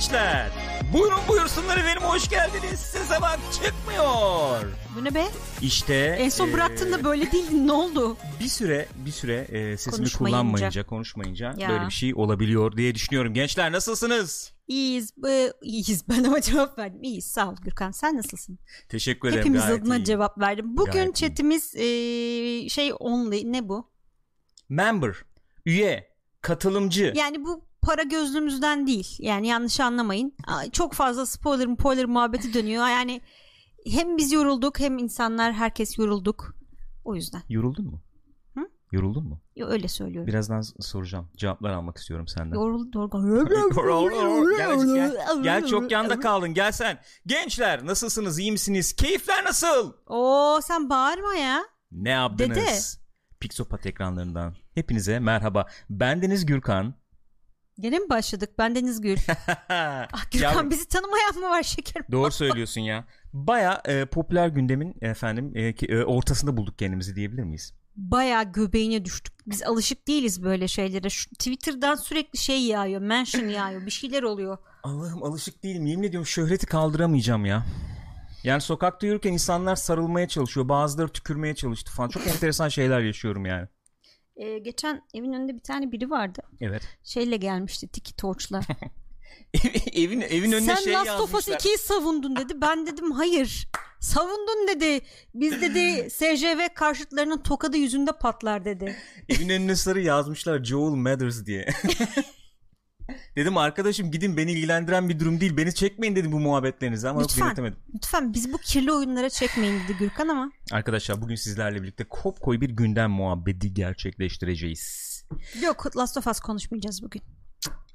gençler. Buyurun buyursunlar efendim hoş geldiniz. Size bak çıkmıyor. Bu ne be? İşte En son e, bıraktığında böyle değildin ne oldu? bir süre bir süre e, sesimi Konuşmayınca. kullanmayınca konuşmayınca Ya. böyle bir şey olabiliyor diye düşünüyorum. Gençler nasılsınız? İyiyiz. Bu, iyiyiz. Ben ama cevap verdim. İyiyiz. Sağ ol Gürkan. Sen nasılsın? Teşekkür ederim. Hepimiz gayet adına iyiyim. cevap verdim. Bugün Gayet iyi. chatimiz e, şey only. Ne bu? Member, üye, katılımcı. Yani bu para gözlüğümüzden değil. Yani yanlış anlamayın. Çok fazla spoiler spoiler muhabbeti dönüyor. Yani hem biz yorulduk hem insanlar herkes yorulduk. O yüzden. Yoruldun mu? Hı? Yoruldun mu? Yo, Öyle söylüyorum. Birazdan soracağım. Cevaplar almak istiyorum senden. Yorulduk. gel, gel, gel çok yanda kaldın gel sen. Gençler nasılsınız iyi misiniz? Keyifler nasıl? Oo sen bağırma ya. Ne yaptınız? Dede. Pixopat ekranlarından. Hepinize merhaba. Bendeniz Gürkan. Gene mi başladık? Ben Deniz Gül. Ah Gürkan Yavrum, bizi tanımayan mı var şekerim? Doğru söylüyorsun ya. Baya e, popüler gündemin efendim e, ki- e, ortasında bulduk kendimizi diyebilir miyiz? Bayağı göbeğine düştük. Biz alışık değiliz böyle şeylere. Şu Twitter'dan sürekli şey yağıyor. Mention yağıyor. Bir şeyler oluyor. Allah'ım alışık değilim. Yemin ediyorum şöhreti kaldıramayacağım ya. Yani sokakta yürürken insanlar sarılmaya çalışıyor. Bazıları tükürmeye çalıştı falan. Çok enteresan şeyler yaşıyorum yani. Ee, geçen evin önünde bir tane biri vardı. Evet. Şeyle gelmişti. Tiki torçla. evin evin önüne Sen şey Last of Us yazmışlar. 2'yi savundun dedi. Ben dedim hayır. Savundun dedi. Biz dedi SJV karşıtlarının tokadı yüzünde patlar dedi. Evin önüne sarı yazmışlar Joel Matters diye. dedim arkadaşım gidin beni ilgilendiren bir durum değil. Beni çekmeyin dedim bu muhabbetlerinizi ama yok Lütfen. dinletemedim. Lütfen biz bu kirli oyunlara çekmeyin dedi Gürkan ama. Arkadaşlar bugün sizlerle birlikte kopkoy bir gündem muhabbeti gerçekleştireceğiz. Yok Last of Us konuşmayacağız bugün.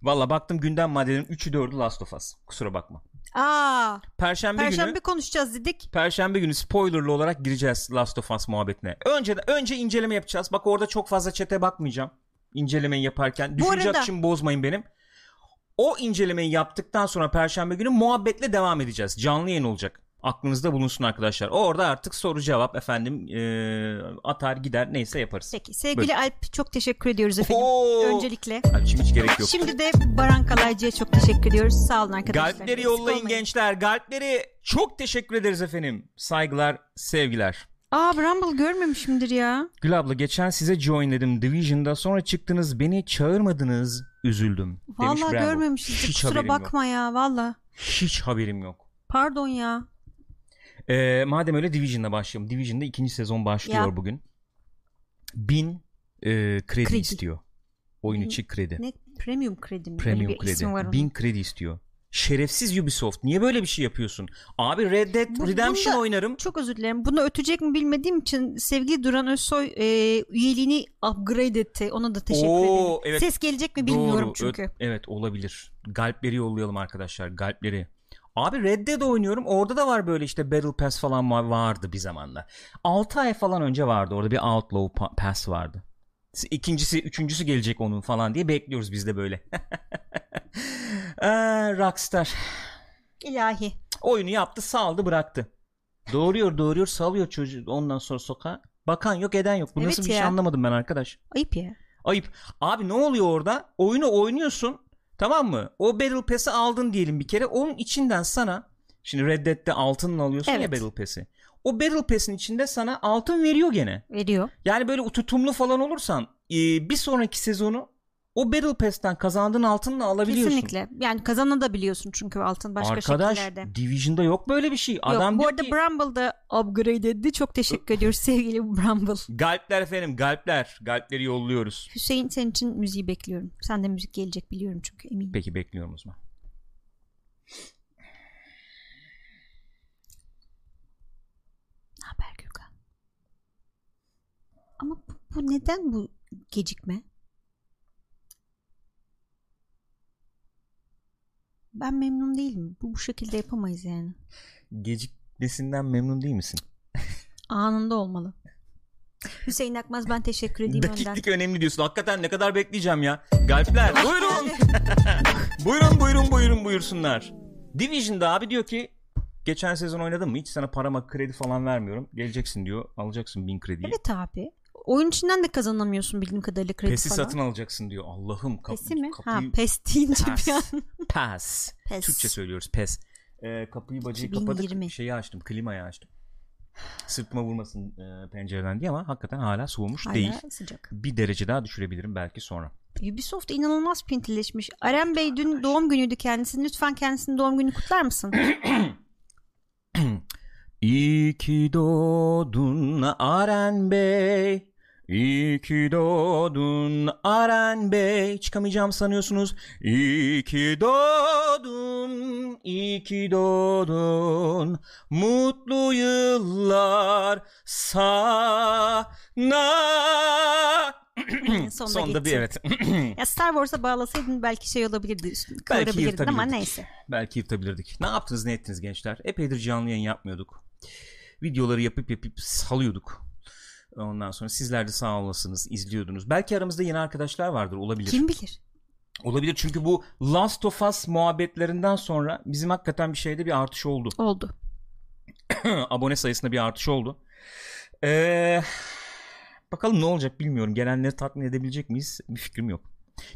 Valla baktım gündem maddelerinin 3'ü 4'ü Last of Us. Kusura bakma. Aa, Perşembe, Perşembe günü konuşacağız dedik. Perşembe günü spoilerlı olarak gireceğiz Last of Us muhabbetine. Önce önce inceleme yapacağız. Bak orada çok fazla çete bakmayacağım. İncelemeyi yaparken. Düşünce arada- akışımı bozmayın benim. O incelemeyi yaptıktan sonra Perşembe günü muhabbetle devam edeceğiz. Canlı yayın olacak. Aklınızda bulunsun arkadaşlar. Orada artık soru cevap efendim eee, atar gider neyse yaparız. Peki sevgili Alp çok teşekkür ediyoruz efendim. Oo! Öncelikle. Alpçim hiç gerek yok. Şimdi de Baran Kalaycı'ya çok teşekkür ediyoruz. Sağ olun arkadaşlar. Galpleri yollayın gençler. Galpleri çok teşekkür ederiz efendim. Saygılar, sevgiler. Aa Bramble görmemişimdir ya. Gül abla geçen size joinledim Division'da sonra çıktınız beni çağırmadınız üzüldüm. demiş Vallahi Bramble. Hiç Kusura haberim bakma ya valla. Hiç haberim yok. Pardon ya. Ee, madem öyle Division'da başlayalım. Division'da ikinci sezon başlıyor Ya. bugün. Bin e, kredi, Kredi. istiyor. Oyun Bin- içi kredi. Ne premium kredi mi? Premium bir ismi var kredi. onun. Bin kredi istiyor. Şerefsiz Ubisoft. Niye böyle bir şey yapıyorsun? Abi Red Dead Bu- Redemption bunda- oynarım. Çok özür dilerim. Bunu ötecek mi bilmediğim için sevgili Duran Özsoy e, üyeliğini upgrade etti. Ona da teşekkür Oo, ederim. evet. Ses gelecek mi bilmiyorum Doğru. çünkü. Ö- evet olabilir. Galpleri yollayalım arkadaşlar. Galpleri. Abi Red Dead oynuyorum. Orada da var böyle işte Battle Pass falan va- vardı bir zamanlar. 6 ay falan önce vardı. Orada bir Outlaw pa- Pass vardı. İkincisi, üçüncüsü gelecek onun falan diye bekliyoruz biz de böyle. Aa, Rockstar. İlahi. Oyunu yaptı, saldı, bıraktı. Doğuruyor, doğuruyor, salıyor çocuğu ondan sonra sokağa. Bakan yok, eden yok. Bu Evet nasıl bir şey ya. anlamadım ben arkadaş. Ayıp ya. Ayıp. Abi ne oluyor orada? Oyunu oynuyorsun. Tamam mı? O Battle Pass'i aldın diyelim bir kere. Onun içinden sana şimdi Red Dead'de altınla alıyorsun ya Evet. Battle Pass'i. O Battle Pass'in içinde sana altın veriyor gene. Veriyor. Yani böyle tutumlu falan olursan bir sonraki sezonu o Battle Pass'ten kazandığın altınla alabiliyorsun. Kesinlikle. Yani kazanabiliyorsun çünkü altın başka Arkadaş şekillerde. Division'da yok böyle bir şey. Adam Yok, bu diyor arada ki, Bramble da upgrade etti. Çok teşekkür ediyoruz sevgili Bramble. Galpler efendim galpler. Galpleri yolluyoruz. Hüseyin senin için müziği bekliyorum. Sen de müzik gelecek biliyorum çünkü eminim. Peki bekliyorum o zaman. Ne haber Gürkan? Ama bu, bu neden bu gecikme? Ben memnun değilim. Bu bu şekilde yapamayız yani. Gecikmesinden memnun değil misin? Anında olmalı. Hüseyin Akmaz ben teşekkür edeyim önden. Dakiklik önemli diyorsun. Hakikaten ne kadar bekleyeceğim ya. Galpler buyurun. buyurun buyurun buyurun buyursunlar. Division'da abi diyor ki geçen sezon oynadın mı? Hiç sana parama kredi falan vermiyorum. Geleceksin diyor. Alacaksın bin krediyi. Evet abi. Oyun içinden de kazanamıyorsun bildiğim kadarıyla kredi PES'i falan. satın alacaksın diyor. Allah'ım kapı, PES'i mi? kapıyı... Ha PES deyince Pes. bir an. PES. PES. Türkçe söylüyoruz PES. Ee, kapıyı bacayı kapadık. 2020. Şeyi açtım. Klimayı açtım. Sırtıma vurmasın e, pencereden diye ama hakikaten hala soğumuş Hala değil. sıcak. Bir derece daha düşürebilirim belki sonra. Ubisoft inanılmaz pintileşmiş. Aren Bey dün doğum günüydü kendisi. Lütfen kendisinin doğum gününü kutlar mısın? İyi ki doğdun Aren Bey. İyi ki doğdun Aren Bey. Çıkamayacağım sanıyorsunuz. İyi ki doğdun, iyi ki doğdun. Mutlu yıllar sana. Sonunda Sonda bir evet. ya Star Wars'a bağlasaydın belki şey olabilirdi üstüne. Kıvırabilirdin ama yırtabilirdik. neyse. Belki yırtabilirdik. Ne yaptınız ne ettiniz gençler? Epeydir canlı yayın yapmıyorduk. Videoları yapıp yapıp salıyorduk. Ondan sonra sizler de sağ olasınız izliyordunuz. Belki aramızda yeni arkadaşlar vardır olabilir. Kim bilir? Olabilir çünkü bu Last of Us muhabbetlerinden sonra bizim hakikaten bir şeyde bir artış oldu. Oldu. Abone sayısında bir artış oldu. Ee, bakalım ne olacak bilmiyorum. Gelenleri tatmin edebilecek miyiz? Bir fikrim yok.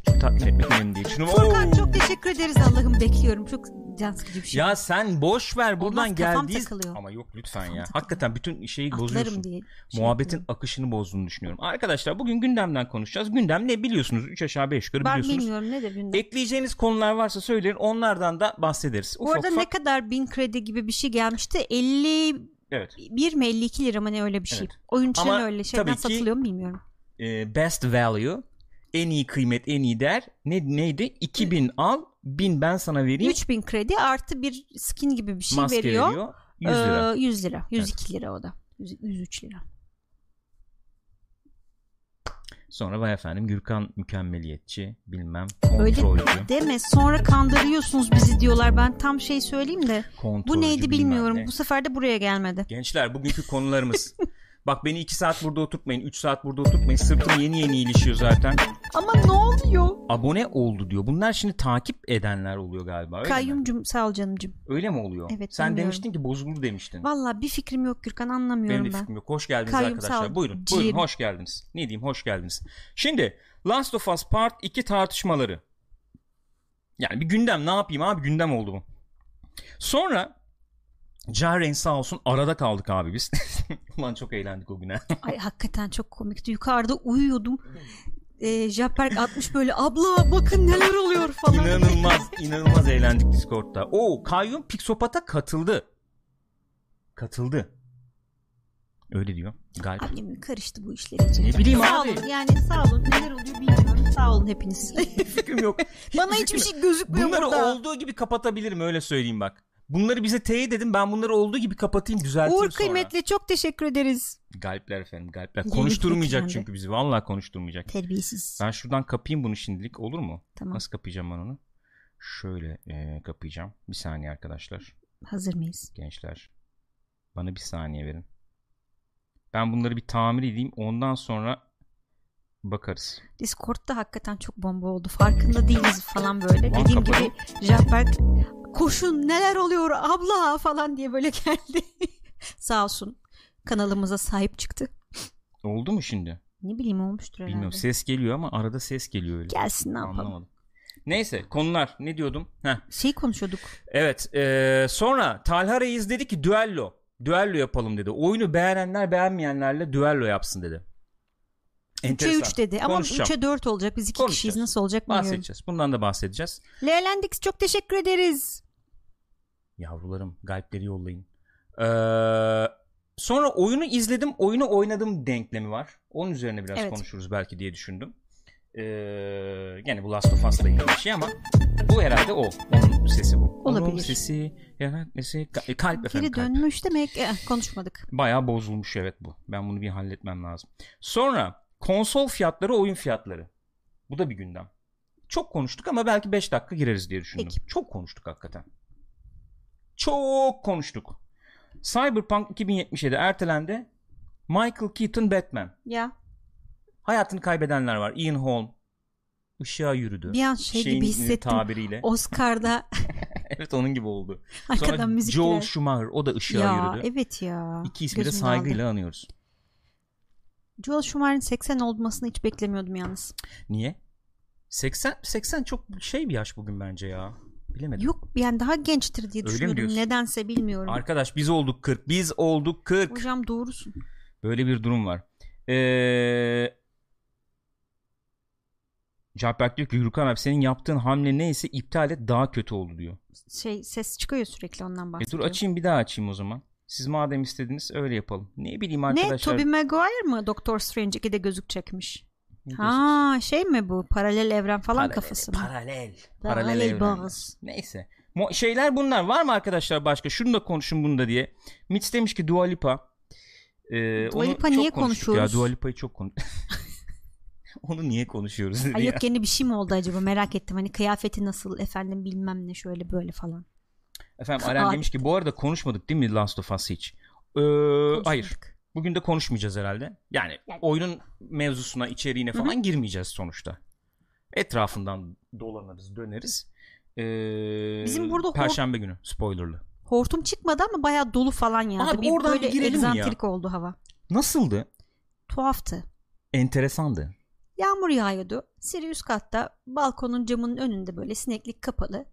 Çünkü tatmin etmek önemli değil. Şunu... Furkan çok teşekkür ederiz Allah'ım bekliyorum. Çok can sıkıcı bir şey. Ya sen boş ver buradan Olmaz, geldiği takılıyor. ama yok lütfen Kafam ya. takılıyor. Hakikaten bütün şeyi Atlarım bozuyorsun. diye. şey Muhabbetin yapıyorum. akışını bozduğunu düşünüyorum. Arkadaşlar bugün gündemden konuşacağız. Gündem ne biliyorsunuz? 3 aşağı 5 yukarı Ben biliyorsunuz. bilmiyorum nedir gündem. Ekleyeceğiniz konular varsa söyleyin. Onlardan da bahsederiz. Bu Ufak arada ufak. ne kadar bin kredi gibi bir şey gelmişti? 51 Evet. mi 52 lira mı ne öyle bir şey. Evet. Oyun için Ama öyle şeyden satılıyor mu bilmiyorum. Ee, best value en iyi kıymet en iyi değer ne neydi 2000 al 1000 ben sana vereyim 3000 kredi artı bir skin gibi bir şey maske veriyor. veriyor 100 lira. Ee, 100 lira. 102 lira o da. 100 103 lira. Sonra vay efendim Gürkan mükemmeliyetçi bilmem Öyle kontrolcü. deme. Sonra kandırıyorsunuz bizi diyorlar. Ben tam şey söyleyeyim de. kontrolcü, Bu neydi bilmiyorum. ne. Bu sefer de buraya gelmedi. Gençler bugünkü konularımız. Bak beni 2 saat burada oturtmayın 3 saat burada oturtmayın sırtım yeni yeni ilişiyor zaten. Ama ne oluyor? Abone oldu diyor. Bunlar şimdi takip edenler oluyor galiba öyle mi? Kayyumcum sağ ol canımcım. Öyle mi oluyor? Evet, Sen bilmiyorum. demiştin ki bozuldu demiştin. Valla bir fikrim yok Gürkan anlamıyorum Benim de ben. fikrim yok. Hoş geldiniz Kayyum, arkadaşlar. ol. Buyurun. Ciğerim. Buyurun hoş geldiniz. Ne diyeyim hoş geldiniz. Şimdi Last of Us Part 2 tartışmaları. Yani bir gündem ne yapayım abi gündem oldu bu. Sonra Jaren sağ olsun arada kaldık abi biz. Ulan çok eğlendik o güne. Ay hakikaten çok komikti. Yukarıda uyuyordum. Ee, Japerk atmış böyle abla bakın neler oluyor falan. inanılmaz inanılmaz eğlendik Discord'da. Oo Kayyum Pixopat'a katıldı. Katıldı. Öyle diyor. Galip. Annem karıştı bu işler iyice. Ne bileyim sağ abi. olun yani sağ olun neler oluyor bilmiyorum. Sağ olun hepiniz. fikrim yok. Bana Hiçbir şey gözükmüyor Bunları burada. olduğu gibi kapatabilirim öyle söyleyeyim bak. Bunları bize teyit edin ben bunları olduğu gibi kapatayım düzelteyim Uğur sonra. kıymetli çok teşekkür ederiz. Galipler efendim galipler. Yeni Konuşturmayacak eklendi. çünkü bizi. Vallahi konuşturmayacak. Terbiyesiz. Ben şuradan kapayım bunu şimdilik olur mu? Tamam Nasıl kapayacağım ben onu? Şöyle e, kapayacağım. Bir saniye arkadaşlar. hazır mıyız? Gençler. Bana bir saniye verin. Ben bunları bir tamir edeyim. Ondan sonra bakarız. Discord'da hakikaten çok bomba oldu. Farkında değiliz falan böyle. Dediğim kapalı. gibi Japerk koşun neler oluyor abla falan diye böyle geldi. Sağ olsun kanalımıza sahip çıktı. Oldu mu şimdi? Ne bileyim olmuştur herhalde. Bilmiyorum. Ses geliyor ama arada ses geliyor öyle. Gelsin ne yapalım. Anlamadım. Neyse konular ne diyordum? Heh. Şey konuşuyorduk. Evet eee, sonra Talha Reis dedi ki düello. Düello yapalım dedi. Oyunu beğenenler beğenmeyenlerle düello yapsın dedi. 3'e Enteresan. 3 dedi ama Konuşacağım. 3'e 4 olacak. Biz iki kişiyiz nasıl olacak bilmiyorum. Bahsedeceğiz. Bundan da bahsedeceğiz. Leelendix çok teşekkür ederiz. Yavrularım galipleri yollayın. Eee, sonra oyunu izledim, oyunu oynadım denklemi var. Onun üzerine biraz Evet. konuşuruz belki diye düşündüm. Eee gene bu Last of Us'la ilgili bir şey ama bu herhalde o. Onun sesi bu. Onun Olabilir. sesi, yani nesi, ka- e, kalp efendim Geri kalp. dönmüş demek eh, konuşmadık. Bayağı bozulmuş evet bu. Ben bunu bir halletmem lazım. Sonra konsol fiyatları, oyun fiyatları. Bu da bir gündem. Çok konuştuk ama belki 5 dakika gireriz diye düşündüm. Peki. Çok konuştuk hakikaten. Çok konuştuk. Cyberpunk 2077 ertelendi. Michael Keaton Batman. Ya Hayatını kaybedenler var. Ian Holm. Işığa yürüdü. bir an şey Şeyin gibi hissettim. tabiriyle. Oscar'da evet onun gibi oldu. arkadan Sonra müzikler. Joel Schumacher o da ışığa ya yürüdü. evet ya. İki ismi de saygıyla aldı. anıyoruz. Joel Schumacher'in 80 olmasını hiç beklemiyordum yalnız. Niye? 80 80 çok şey bir yaş bugün bence ya. Bilemedim. Yok yani daha gençtir diye Öyle diyorsun? Nedense bilmiyorum. Arkadaş biz olduk 40. Biz olduk 40. Hocam doğrusun. Böyle bir durum var. Ee... Cabberk diyor ki Gürkan abi senin yaptığın hamle neyse iptal et daha kötü oldu diyor. Şey ses çıkıyor sürekli ondan E bahsediyor. dur açayım bir daha açayım o zaman. Siz madem istediniz öyle yapalım. Ne bileyim ne arkadaşlar. Tobey Maguire mı Doctor Strange 2'de gözükecekmiş? Ne diyorsun? Ha şey mi bu? Paralel evren falan Paralel, kafası mı? Paralel. Paralel Paralel evrenler. bağız. Neyse. Mo- şeyler bunlar. Var mı arkadaşlar başka? Şunu da konuşun bunda diye. Mitch demiş ki Dua Lipa. Ee, Dua Lipa niye konuşuyoruz? Ya, Dua Lipa'yı çok konu Onu niye konuşuyoruz Ay yok yeni bir şey mi oldu acaba merak ettim. Hani kıyafeti nasıl efendim bilmem ne şöyle böyle falan. Efendim Aren demiş ki bu arada konuşmadık değil mi Last of Us hiç? Ee, hayır. Bugün de konuşmayacağız herhalde. Yani Yani- oyunun mevzusuna, içeriğine falan girmeyeceğiz sonuçta. Etrafından dolanırız, döneriz. Ee, Bizim burada Perşembe günü spoilerlı. Hortum çıkmadı ama bayağı dolu falan yağdı. Abi bir oradan böyle mi ya? egzantrik oldu hava. Nasıldı? Tuhaftı. Enteresandı. Yağmur yağıyordu. Siri üst katta balkonun camının önünde böyle sineklik kapalı.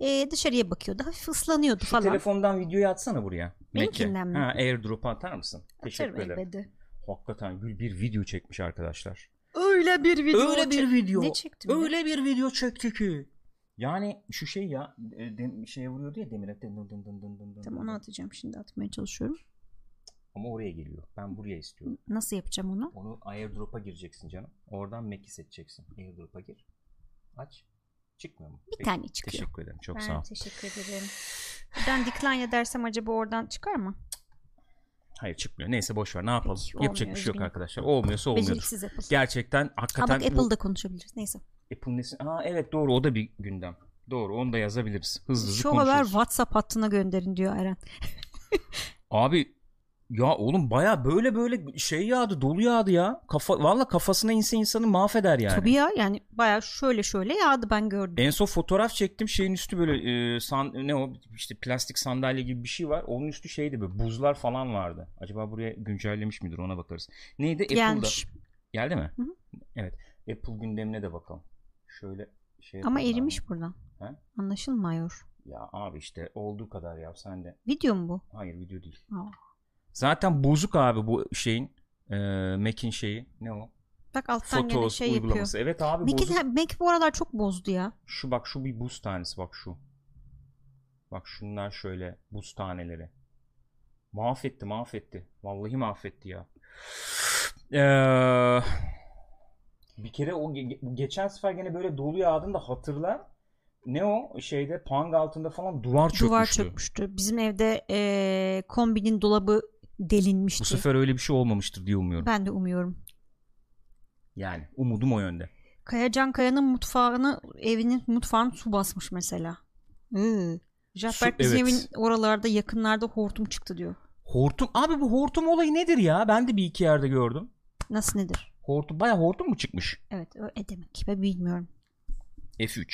Ee, dışarıya bakıyordu. Hafif ıslanıyordu Şu falan. telefondan videoyu atsana buraya. Mekke. mi? Ha, airdrop atar mısın? Teşekkür Atarım ederim. elbette. Hakikaten Gül bir video çekmiş arkadaşlar. Öyle bir video. Öyle bir video. Ne çektim? Öyle... Öyle bir video çekti ki. Yani şu şey ya e, dem, şeye vuruyordu ya demire. Dın dın dın dın dın dın dın Tamam dın. onu atacağım şimdi atmaya çalışıyorum. Ama oraya geliyor. Ben buraya istiyorum. Nasıl yapacağım onu? Onu airdrop'a gireceksin canım. Oradan Mac'i seçeceksin. Airdrop'a gir. Aç. Çıkmıyor mu? Bir tane çıkıyor. Teşekkür ederim. Çok Ben sağ ol. teşekkür ederim. Ben decline edersem acaba oradan çıkar mı? Hayır çıkmıyor. Neyse boş ver. Ne yapalım? Peki, Yapacak bir şey yok arkadaşlar. Olmuyorsa olmuyordur. Apple. Gerçekten Ha hakikaten bak bu- Apple'da konuşabiliriz. Neyse. Apple nesin? Aa evet doğru o da bir gündem. Doğru onu da yazabiliriz. Hızlı hızlı Şu haber konuşuruz. WhatsApp hattına gönderin diyor Eren. Abi ya oğlum baya böyle böyle şey yağdı dolu yağdı ya. Kafa, valla kafasına inse insanı mahveder yani. Tabii ya yani baya şöyle şöyle yağdı ben gördüm. En son fotoğraf çektim şeyin üstü böyle e, san, ne o işte plastik sandalye gibi bir şey var. Onun üstü şeydi böyle buzlar falan vardı. Acaba buraya güncellemiş midir ona bakarız. Neydi? Apple'da. Gelmiş. Geldi mi? Hı hı. Evet. Apple gündemine de bakalım. Şöyle şey Ama erimiş abi. buradan. He? Anlaşılmıyor. Ya abi işte olduğu kadar ya sen de. Video mu bu? Hayır video değil. Aa. Zaten bozuk abi bu şeyin e, Mac'in şeyi. Ne o? Bak alttan gene Fotos şey uygulaması. yapıyor. Evet abi Mac'in, bozuk. Mac bu aralar çok bozdu ya. Şu bak şu bir buz tanesi bak şu. Bak şunlar şöyle buz taneleri. Mahvetti mahvetti. Vallahi mahvetti ya. Ee, bir kere o ge- geçen sefer gene böyle dolu yağdığında hatırla. Ne o şeyde pang altında falan duvar çökmüştü. Duvar çökmüştü. Bizim evde eee, kombinin dolabı delinmişti. Bu sefer öyle bir şey olmamıştır diye umuyorum. Ben de umuyorum. Yani umudum o yönde. Kayacan Kaya'nın mutfağını evinin mutfağını su basmış mesela. Hı. Jackberg bizim evet. evin oralarda yakınlarda hortum çıktı diyor. Hortum abi bu hortum olayı nedir ya? Ben de bir iki yerde gördüm. Nasıl nedir? Hortum baya hortum mu çıkmış? Evet öyle demek. Ben bilmiyorum. F3,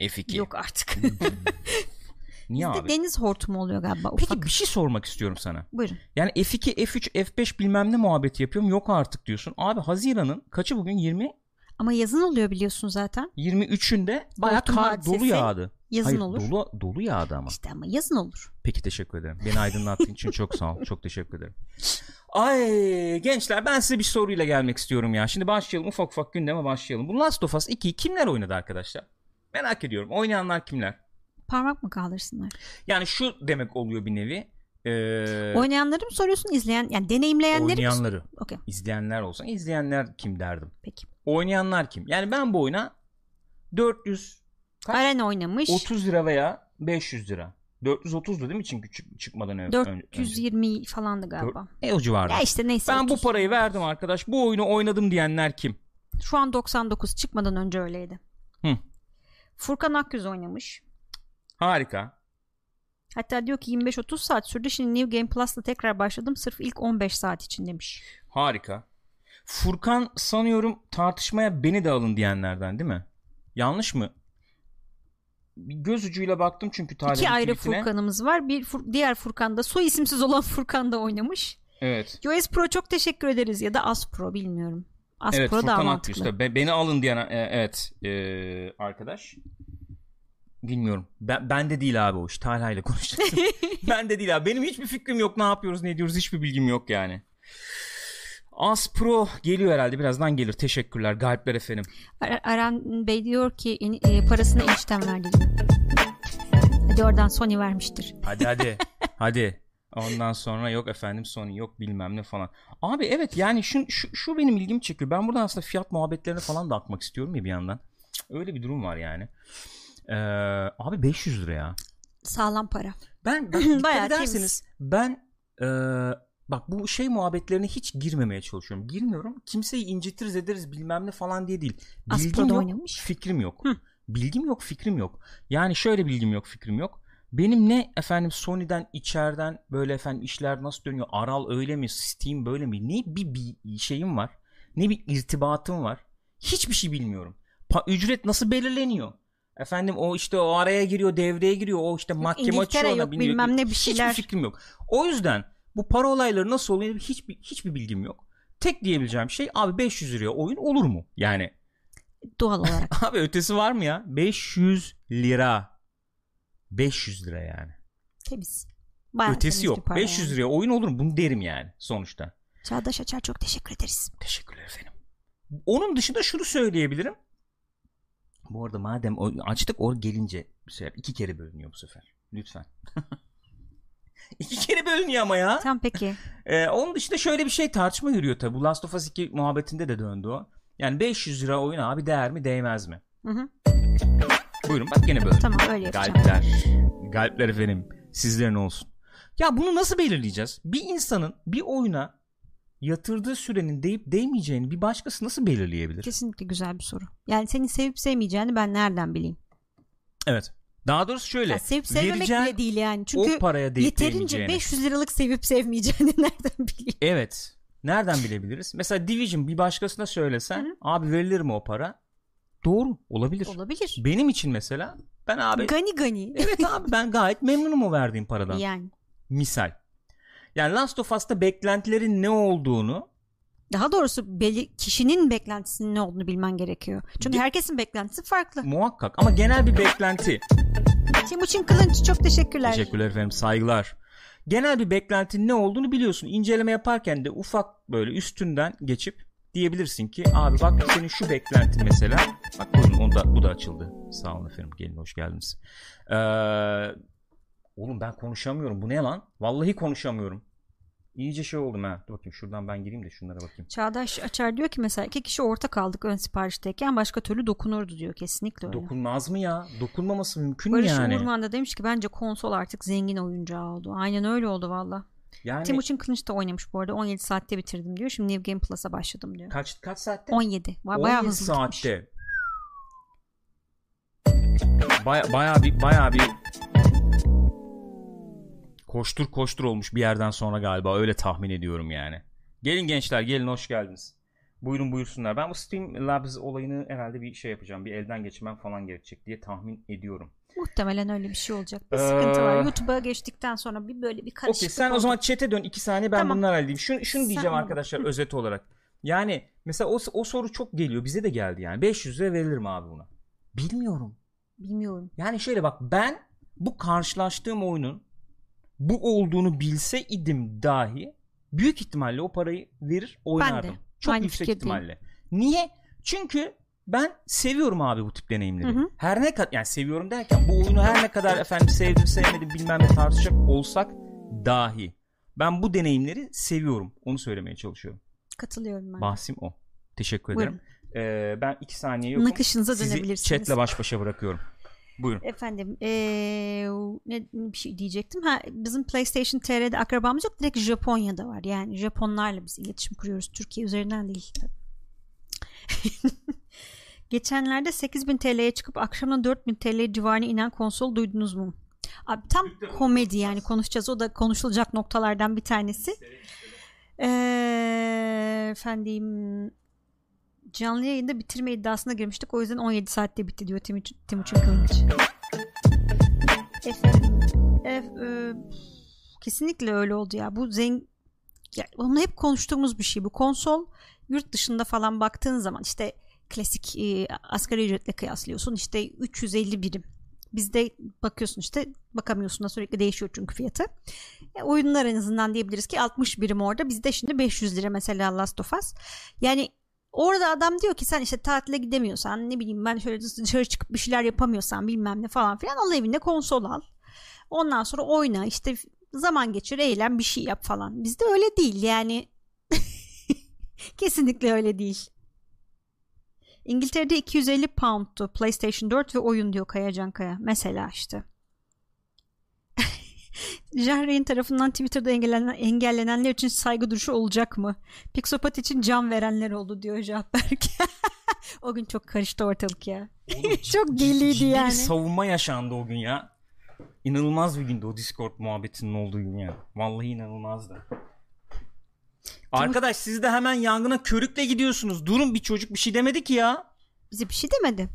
F2. Yok artık. Niye Bizde abi? deniz hortumu oluyor galiba. Peki ufak. bir şey sormak istiyorum sana. Buyurun. Yani F2, F3, F5 bilmem ne muhabbeti yapıyorum. Yok artık diyorsun. Abi Haziran'ın kaçı bugün? 20 Ama yazın oluyor biliyorsun zaten. 23'ünde bayağı Hortum kar dolu yağdı. Yazın Hayır, olur. dolu dolu yağdı ama. İşte ama yazın olur. Peki teşekkür ederim. Beni aydınlattığın için çok sağ ol. Çok teşekkür ederim. Ay gençler ben size bir soruyla gelmek istiyorum ya. Şimdi başlayalım ufak ufak gündeme başlayalım. Bu Last of Us 2'yi kimler oynadı arkadaşlar? Merak ediyorum. Oynayanlar kimler? Parmak mı kaldırsınlar? Yani şu demek oluyor bir nevi. Ee, Oynayanları mı soruyorsun izleyen yani deneyimleyenleri mi? oynayanları. Okey İzleyenler olsa izleyenler kim derdim. peki. Oynayanlar kim? Yani ben bu oyuna 400 Kaç? Arena oynamış. 30 lira veya 500 lira. 430'du değil mi çünkü çık- çıkmadan ön- önce? 420 falandı galiba. E o civarda. Ya işte neyse. ben bu 30. parayı verdim arkadaş. Bu oyunu oynadım diyenler kim? Şu an 99 çıkmadan önce öyleydi. Hı. Furkan Akgüz oynamış. Harika. Hatta diyor ki 25-30 saat sürdü. Şimdi New Game Plus'ta tekrar başladım. Sırf ilk 15 saat için demiş. Harika. Furkan sanıyorum tartışmaya beni de alın diyenlerden değil mi? Yanlış mı? Göz ucuyla baktım çünkü Tyler'ın İki ayrı tweetine. Furkan'ımız var. Bir Fur- diğer Furkan da soy isimsiz olan Furkan da oynamış. Evet. US Pro çok teşekkür ederiz ya da As Pro bilmiyorum. As evet Pro daha Furkan mantıklı. Akgüz. Tabii. Beni alın diyen e, evet e, arkadaş. Bilmiyorum. Ben, ben de değil abi o iş. Talha ile konuşacaktım. ben de değil abi. Benim hiçbir fikrim yok. Ne yapıyoruz ne ediyoruz hiçbir bilgim yok yani. As Pro geliyor herhalde. Birazdan gelir. Teşekkürler. Galipler efendim. Ar- Aran Bey diyor ki e, parasını enişten verdi. Hadi oradan Sony vermiştir. Hadi hadi. hadi. Ondan sonra yok efendim Sony yok bilmem ne falan. Abi evet yani şu, şu, şu benim ilgimi çekiyor. Ben buradan aslında fiyat muhabbetlerine falan da akmak istiyorum ya bir yandan. Öyle bir durum var yani. Ee, abi 500 lira ya. Sağlam para. Ben bak, Bayağı ederseniz ben e, bak bu şey muhabbetlerine hiç girmemeye çalışıyorum. Girmiyorum. Kimseyi incitiriz ederiz bilmem ne falan diye değil. Bilgim yok, oynamış. fikrim yok. Hı. Bilgim yok, fikrim yok. Yani şöyle bilgim yok, fikrim yok. Benim ne efendim Sony'den içeriden böyle efendim işler nasıl dönüyor? Aral öyle mi? Steam böyle mi? Ne bir, bir şeyim var. Ne bir irtibatım var. Hiçbir şey bilmiyorum. Pa- ücret nasıl belirleniyor? Efendim o işte o araya giriyor, devreye giriyor. O işte mahkeme İngiltere açıyor ona yok, bilmiyor. bilmem ne bir şeyler. Hiçbir fikrim yok. O yüzden bu para olayları nasıl oluyor hiçbir hiçbir bilgim yok. Tek diyebileceğim şey abi 500 liraya oyun olur mu? Yani Doğal olarak. abi ötesi var mı ya? 500 lira. 500 lira yani. Temiz. Bayağı ötesi yok. para 500 yani. liraya oyun olur mu? Bunu derim yani sonuçta. Çağdaş Açar çok teşekkür ederiz. Teşekkürler efendim. Onun dışında şunu söyleyebilirim. Bu arada madem o, açtık o gelince bu sefer iki kere bölünüyor bu sefer. Lütfen. iki kere bölünüyor ama ya. Tamam peki. Ee, onun dışında şöyle bir şey tartışma yürüyor tabi. Bu Last of Us 2 muhabbetinde de döndü o. Yani 500 lira oyun abi değer mi değmez mi? Hı hı. Buyurun bak gene böyle. Tamam öyle yapacağım. Galpler. Galpler efendim. Sizlerin olsun. Ya bunu nasıl belirleyeceğiz? Bir insanın bir oyuna yatırdığı sürenin deyip değmeyeceğini bir başkası nasıl belirleyebilir? Kesinlikle güzel bir soru. Yani seni sevip sevmeyeceğini ben nereden bileyim? Evet. Daha doğrusu şöyle. Ya sevip sevmemek bile değil yani. Çünkü o paraya deyip yeterince değmeyeceğini. 500 liralık sevip sevmeyeceğini nereden bileyim? Evet. Nereden bilebiliriz? Mesela Division bir başkasına söylesen Hı hı. abi verilir mi o para? Doğru olabilir. Olabilir. Benim için mesela ben abi Gani gani. evet abi ben gayet memnunum o verdiğim paradan. Yani. Misal. Yani Last of Us'ta beklentilerin ne olduğunu Daha doğrusu belli, kişinin beklentisinin ne olduğunu bilmen gerekiyor. Çünkü herkesin beklentisi farklı. muhakkak ama genel bir beklenti. Timuçin Kılınç çok teşekkürler. Teşekkürler efendim saygılar. Genel bir beklentinin ne olduğunu biliyorsun. İnceleme yaparken de ufak böyle üstünden geçip diyebilirsin ki abi bak senin şu beklentin mesela. Bak buyurun onu da, bu da açıldı. Sağ olun efendim gelin hoş geldiniz. Ee, oğlum ben konuşamıyorum bu ne lan? Vallahi konuşamıyorum. İyice şey oldum ha. Dur bakayım şuradan ben gireyim de şunlara bakayım. Çağdaş Açar diyor ki mesela iki kişi ortak aldık ön siparişteyken başka türlü dokunurdu diyor. Kesinlikle öyle. Dokunmaz mı ya? Dokunmaması mümkün mü Barış yani? Uğurman da demiş ki bence konsol artık zengin oyuncağı oldu. Aynen öyle oldu valla. Yani Timuçin Kılıç da oynamış bu arada. 17 saatte bitirdim diyor. Şimdi New Game Plus'a başladım diyor. kaç kaç saatte? 17. Ba- Bayağı 17 hızlı saatte. Baya, bayağı bir bayağı bir koştur koştur olmuş bir yerden sonra galiba öyle tahmin ediyorum yani. Gelin gençler gelin hoş geldiniz. Buyurun buyursunlar. Ben bu Steam Labs olayını herhalde bir şey yapacağım. Bir elden geçirmem falan gerekecek diye tahmin ediyorum. Muhtemelen öyle bir şey olacak. Bir Ee, sıkıntı var. YouTube'a geçtikten sonra bir böyle bir karışıklık Okey sen o oldu. zaman chat'e dön 2 saniye ben Tamam. bunları halledeyim. Şunu, şunu Sen diyeceğim bak. arkadaşlar özet olarak. Yani mesela o, o soru çok geliyor. Bize de geldi yani. 500 lira verilir mi abi buna? Bilmiyorum. Bilmiyorum. Yani şöyle bak ben bu karşılaştığım oyunun bu olduğunu bilse idim dahi büyük ihtimalle o parayı verir oynardım. Çok Aynı yüksek ihtimalle. Niye? Çünkü ben seviyorum abi bu tip deneyimleri. Hı hı. Her ne kadar yani seviyorum derken bu oyunu her ne kadar efendim sevdim sevmedim bilmem ne tartışacak olsak dahi ben bu deneyimleri seviyorum. Onu söylemeye çalışıyorum. Katılıyorum ben. Bahsim o. Teşekkür Buyurun. ederim. Ee, ben iki saniye yokum. Nakışınıza Sizi dönebilirsiniz. chatle baş başa bırakıyorum. Buyurun. Efendim eee, ne bir şey diyecektim. Ha, bizim PlayStation TR'de akrabamız yok. Direkt Japonya'da var. Yani Japonlarla biz iletişim kuruyoruz. Türkiye üzerinden değil. Geçenlerde 8000 TL'ye çıkıp akşamına 4000 TL civarına inen konsol duydunuz mu? Abi tam komedi yani konuşacağız. O da konuşulacak noktalardan bir tanesi. Eee, efendim canlı yayında bitirme iddiasına girmiştik. O yüzden 17 saatte bitti diyor Timuçin, Timuçin Kılıç. E, kesinlikle öyle oldu ya. Bu zeng ya, onu hep konuştuğumuz bir şey bu. Konsol yurt dışında falan baktığın zaman işte klasik e, asgari ücretle kıyaslıyorsun. İşte 350 birim. Bizde bakıyorsun işte bakamıyorsun da sürekli değişiyor çünkü fiyatı. E, oyunlar en azından diyebiliriz ki 60 birim orada. Bizde şimdi 500 lira mesela Last of Us. Yani orada adam diyor ki sen işte tatile gidemiyorsan ne bileyim ben şöyle dışarı çıkıp bir şeyler yapamıyorsan bilmem ne falan filan al evinde konsol al ondan sonra oyna işte zaman geçir eğlen bir şey yap falan bizde öyle değil yani kesinlikle öyle değil İngiltere'de 250 pound'tu PlayStation 4 ve oyun diyor Kayacan Kaya. Mesela işte. Jahreyn tarafından Twitter'da engellenen, engellenenler için saygı duruşu olacak mı? Pixopat için can verenler oldu diyor Jahberk. o gün çok karıştı ortalık ya. Oğlum, çok deliydi yani. bir savunma yaşandı o gün ya. İnanılmaz bir gündü o Discord muhabbetinin olduğu gün ya. Vallahi inanılmazdı. Arkadaş siz de hemen yangına körükle gidiyorsunuz. Durun bir çocuk bir şey demedi ki ya. Bize bir şey demedi.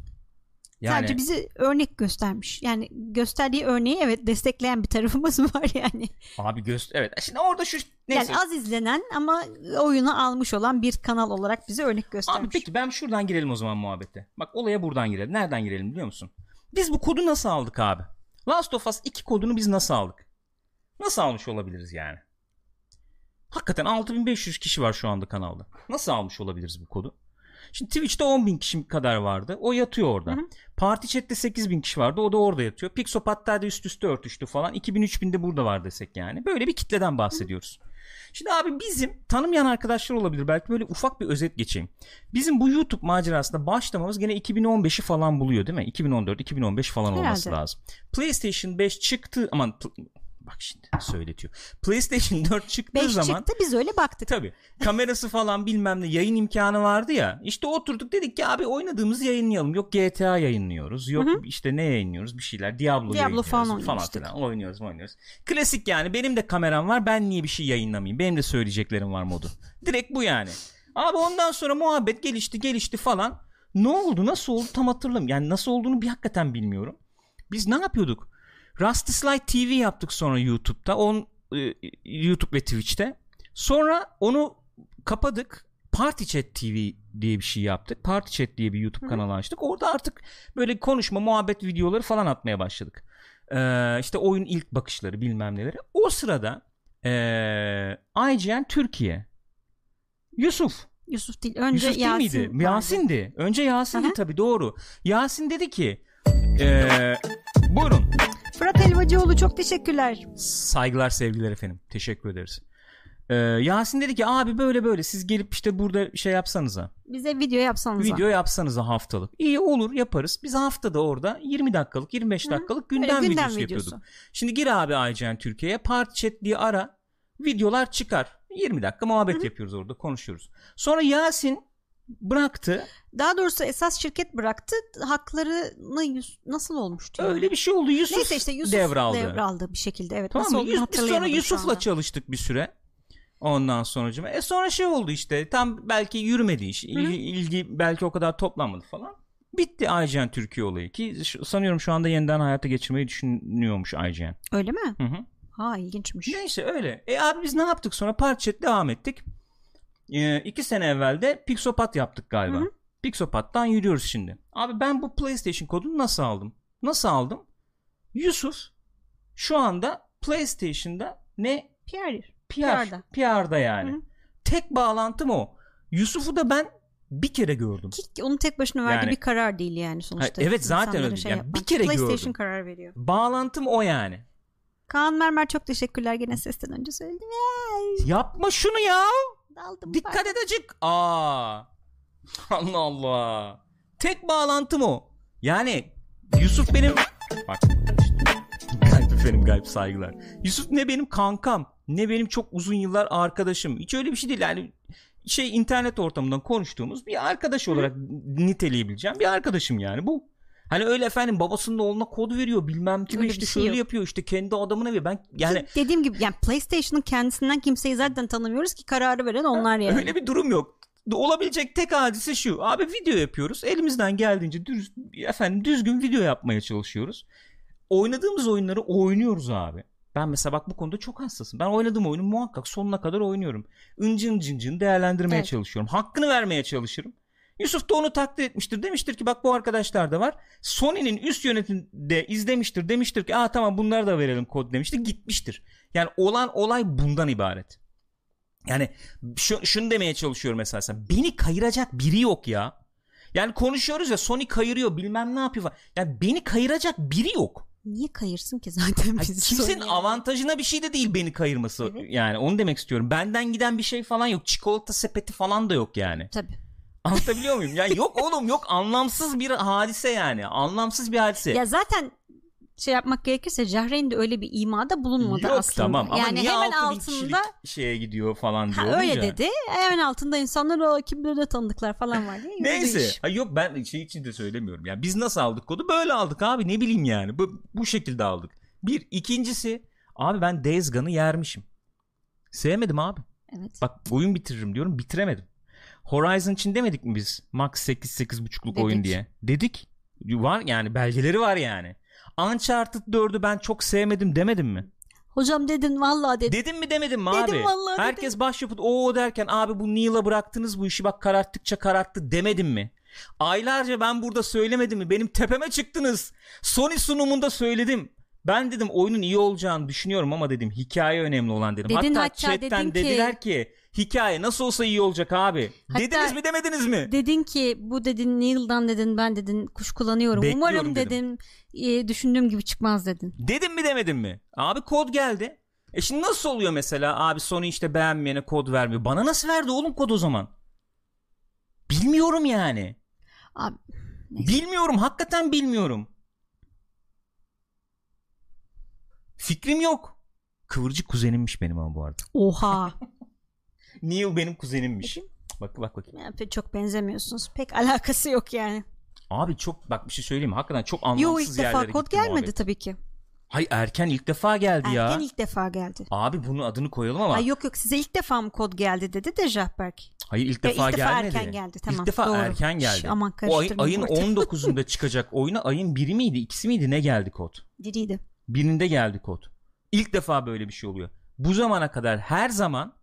Yani Sadece bize örnek göstermiş. Yani gösterdiği örneği evet destekleyen bir tarafımız var yani. abi göster evet. Şimdi orada şu neyse. Yani az izlenen ama oyunu almış olan bir kanal olarak bize örnek göstermiş. Abi peki ben şuradan girelim o zaman muhabbete. Bak olaya buradan girelim. Nereden girelim biliyor musun? Biz bu kodu nasıl aldık abi? Last of Us 2 kodunu biz nasıl aldık? Nasıl almış olabiliriz yani? Hakikaten 6500 kişi var şu anda kanalda. Nasıl almış olabiliriz bu kodu? Şimdi Twitch'te 10.000 kişi kadar vardı. O yatıyor orada. Hı hı. Party Chat'te 8000 kişi vardı. O da orada yatıyor. Pixopat'ta da üst üste örtüştü falan. 2000-3000 de burada var desek yani. Böyle bir kitleden bahsediyoruz. Şimdi abi bizim tanımayan arkadaşlar olabilir. Belki böyle ufak bir özet geçeyim. Bizim bu YouTube macerasında başlamamız gene 2015'i falan buluyor değil mi? 2014-2015 falan olması Herhalde. lazım. PlayStation 5 çıktı aman bak şimdi söyletiyor. PlayStation 4 çıktığı 5 zaman çıktı biz öyle baktık. Tabii. Kamerası falan bilmem ne yayın imkanı vardı ya. İşte oturduk dedik ki abi oynadığımız yayınlayalım. Yok GTA yayınlıyoruz. Yok işte ne yayınlıyoruz bir şeyler. Diablo, Diablo falan falan filan. Oynuyoruz oynuyoruz. Klasik yani benim de kameram var. Ben niye bir şey yayınlamayayım? Benim de söyleyeceklerim var modu. Direkt bu yani. Abi ondan sonra muhabbet gelişti gelişti falan. Ne oldu nasıl oldu tam hatırlamıyorum. Yani nasıl olduğunu bir hakikaten bilmiyorum. Biz ne yapıyorduk? Rusty Slide TV yaptık sonra YouTube'da. On, e, YouTube ve Twitch'te. Sonra onu kapadık. Party Chat TV diye bir şey yaptık. Party Chat diye bir YouTube kanalı açtık. Orada artık böyle konuşma, muhabbet videoları falan atmaya başladık. Ee, işte oyun ilk bakışları bilmem neleri. O sırada ee, IGN Türkiye Yusuf Yusuf değil. Önce Yusuf değil Yasin. miydi? vardı. Yasin'di. Önce Yasin'di tabii doğru. Yasin dedi ki ee, buyurun. Fırat Helvacıoğlu çok teşekkürler. Saygılar sevgiler efendim. Teşekkür ederiz. Ee, Yasin dedi ki abi böyle böyle siz gelip işte burada şey yapsanıza. Bize video yapsanıza. Video yapsanıza haftalık. İyi olur yaparız. Biz haftada orada 20 dakikalık 25 dakikalık Böyle gündem, gündem videosu, videosu. yapıyorduk. Şimdi gir abi IGN Türkiye'ye Part Chat diye ara. Videolar çıkar. 20 dakika muhabbet yapıyoruz orada konuşuyoruz. Sonra Yasin bıraktı. Daha doğrusu esas şirket bıraktı. Haklarını Yus- nasıl olmuştu? ya? Öyle bir şey oldu. Yusuf, Neyse işte Yusuf devraldı. devraldı bir şekilde. Evet. Tamam nasıl mı? Yus- biz sonra Yusuf'la çalıştık bir süre. Ondan sonra e sonra şey oldu işte tam belki yürümedi iş. İl- ilgi belki o kadar toplanmadı falan. Bitti IGN Türkiye olayı ki sanıyorum şu anda yeniden hayata geçirmeyi düşünüyormuş IGN. Öyle mi? Hı hı. Ha ilginçmiş. Neyse öyle. E abi biz ne yaptık sonra Parchat devam ettik. E, iki sene evvel de Pixopat yaptık galiba. Hı hı. Pixopat'tan yürüyoruz şimdi. Abi ben bu PlayStation kodunu nasıl aldım? Nasıl aldım? Yusuf şu anda PlayStation'da ne Pierre. PR, PR'da. PR'da yani. Hı hı. Tek bağlantım o. Yusuf'u da ben bir kere gördüm. Ki onun tek başına verdiği Yani- bir karar değil yani sonuçta. Evet, zaten öyle. Yani bir kere PlayStation gördüm. karar veriyor. Bağlantım o yani. Kaan Mermer çok teşekkürler gene sesten önce söyledim. Yapma şunu ya. Daldım. Dikkat et acık. Aa. Allah Allah. Tek bağlantım o. Yani Yusuf benim bak Galip efendim galip saygılar. Yusuf ne benim kankam ne benim çok uzun yıllar arkadaşım. Hiç öyle bir şey değil yani şey internet ortamından konuştuğumuz bir arkadaş olarak niteleyebileceğim bir arkadaşım yani bu. Hani öyle efendim babasının oğluna kod veriyor bilmem Öyle işte şey şöyle yok. yapıyor işte kendi adamına veriyor. Ben yani Yani dediğim gibi yani PlayStation'ın kendisinden kimseyi zaten tanımıyoruz ki kararı veren onlar yani. Öyle bir durum yok. Olabilecek tek hadise şu. Abi video yapıyoruz. Elimizden geldiğince düz, efendim düzgün video yapmaya çalışıyoruz. Oynadığımız oyunları oynuyoruz abi. Ben mesela bak bu konuda çok hassasım. Ben oynadığım oyunu muhakkak sonuna kadar oynuyorum. Incin cincin değerlendirmeye Evet. çalışıyorum. Hakkını vermeye çalışırım. Yusuf da onu takdir etmiştir. Demiştir ki bak bu arkadaşlar da var. Sony'nin üst yönetimde izlemiştir. Demiştir ki aa tamam bunları da verelim kod demiştir. Gitmiştir. Yani olan olay bundan ibaret. Yani şu, şunu demeye çalışıyorum mesela. sen. Beni kayıracak biri yok ya. Yani konuşuyoruz ya Sony kayırıyor bilmem ne yapıyor falan. Yani beni kayıracak biri yok. Niye kayırsın ki zaten bizi kimsenin Sony? avantajına bir şey de değil beni kayırması. Evet. Yani onu demek istiyorum. Benden giden bir şey falan yok. Çikolata sepeti falan da yok yani. Tabii. Anlatabiliyor muyum? Yani yok oğlum yok anlamsız bir hadise yani. Anlamsız bir hadise. Ya zaten şey yapmak gerekirse Cahreyn de öyle bir imada bulunmadı yok aslında. tamam ama yani niye hemen 6000 altında şeye gidiyor falan ha, diyor. öyle olunca. dedi. Hemen altında insanlar o kimleri de tanıdıklar falan var diye. Neyse. Ha, yok ben şey için de söylemiyorum. Yani biz nasıl aldık kodu? Böyle aldık abi. Ne bileyim yani. Bu, bu şekilde aldık. Bir. ikincisi abi ben Days Gone'ı yermişim. Sevmedim abi. Evet. Bak oyun bitiririm diyorum. Bitiremedim. Horizon için demedik mi biz? Max 8 8.5'luk oyun diye. Dedik. Var yani belgeleri var yani. Uncharted 4'ü ben çok sevmedim demedim mi? Hocam dedin vallahi dedin. Dedim mi demedim mi Dedim abi? vallahi Herkes dedim. başyapıt o derken abi bu Neil'a bıraktınız bu işi bak kararttıkça kararttı demedim mi? Aylarca ben burada söylemedim mi? Benim tepeme çıktınız. Sony sunumunda söyledim. Ben dedim oyunun iyi olacağını düşünüyorum ama dedim hikaye önemli olan dedim. Dedin hatta, hatta chatten dedin ki- dediler ki hikaye nasıl olsa iyi olacak abi. Hatta- Dediniz mi demediniz mi? Dedin ki bu dedin Neil'dan dedin ben dedin kuş kullanıyorum. Bekliyorum Umarım dedim. dedin e, düşündüğüm gibi çıkmaz dedin. Dedim mi demedim mi? Abi kod geldi. E şimdi nasıl oluyor mesela abi Sony işte beğenmeyene kod vermiyor. Bana nasıl verdi oğlum kod o zaman? Bilmiyorum yani. Abi Neyse. Bilmiyorum hakikaten bilmiyorum. Fikrim yok. Kıvırcık kuzenimmiş benim ama bu arada. oha. Neil benim kuzenimmiş. Bak bak bakayım. Yani çok benzemiyorsunuz. Pek alakası yok yani. Abi çok bak bir şey söyleyeyim? Hakikaten çok Yo anlamsız ilk defa kod gelmedi muhabbet. tabii ki. Hayır erken ilk defa geldi ya. Erken ilk defa geldi. Abi bunun adını koyalım ama. Ay yok yok size ilk defa mı kod geldi dedi de Jahberk. Hayır ilk Ya defa ilk defa gelmedi. erken geldi, tamam, İlk defa doğru. erken geldi. Şş, aman o ay- ayın karıştırmayın 19'unda çıkacak oyuna ayın biri miydi ikisi miydi ne geldi kod? Diriydi. Birinde geldi kod. İlk defa böyle bir şey oluyor. Bu zamana kadar her zaman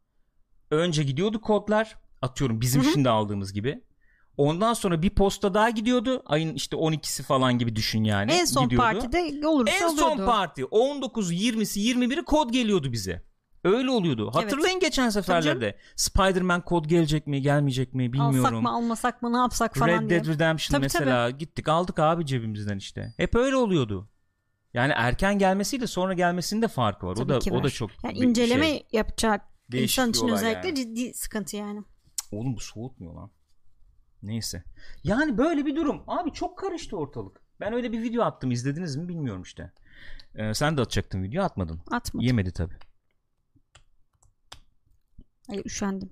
önce gidiyordu kodlar atıyorum bizim Hı hı. şimdi aldığımız gibi. Ondan sonra bir posta daha gidiyordu. Ayın işte 12'si falan gibi düşün yani. en son gidiyordu. partide olursa En son oluyordu. parti 19'u 20'si 21'i kod geliyordu bize. Öyle oluyordu. Hatırlayın geçen seferlerde. Spider-Man kod gelecek mi, gelmeyecek mi bilmiyorum. Alsak mı almasak mı ne yapsak falan Red diye. Dead Redemption Tabii, mesela gittik aldık abi cebimizden işte. Hep öyle oluyordu. Yani erken gelmesiyle sonra gelmesinin de farkı var. o Tabii da ki o var. da çok Yani inceleme şey. yapacak Değişik insan için özellikle yani. ciddi sıkıntı yani. Oğlum bu soğutmuyor lan. Neyse. Yani böyle bir durum. Abi çok karıştı ortalık. Ben öyle bir video attım izlediniz mi bilmiyorum işte. Ee, sen de atacaktın video atmadın. Atma. Yemedi tabi. Ay, üşendim.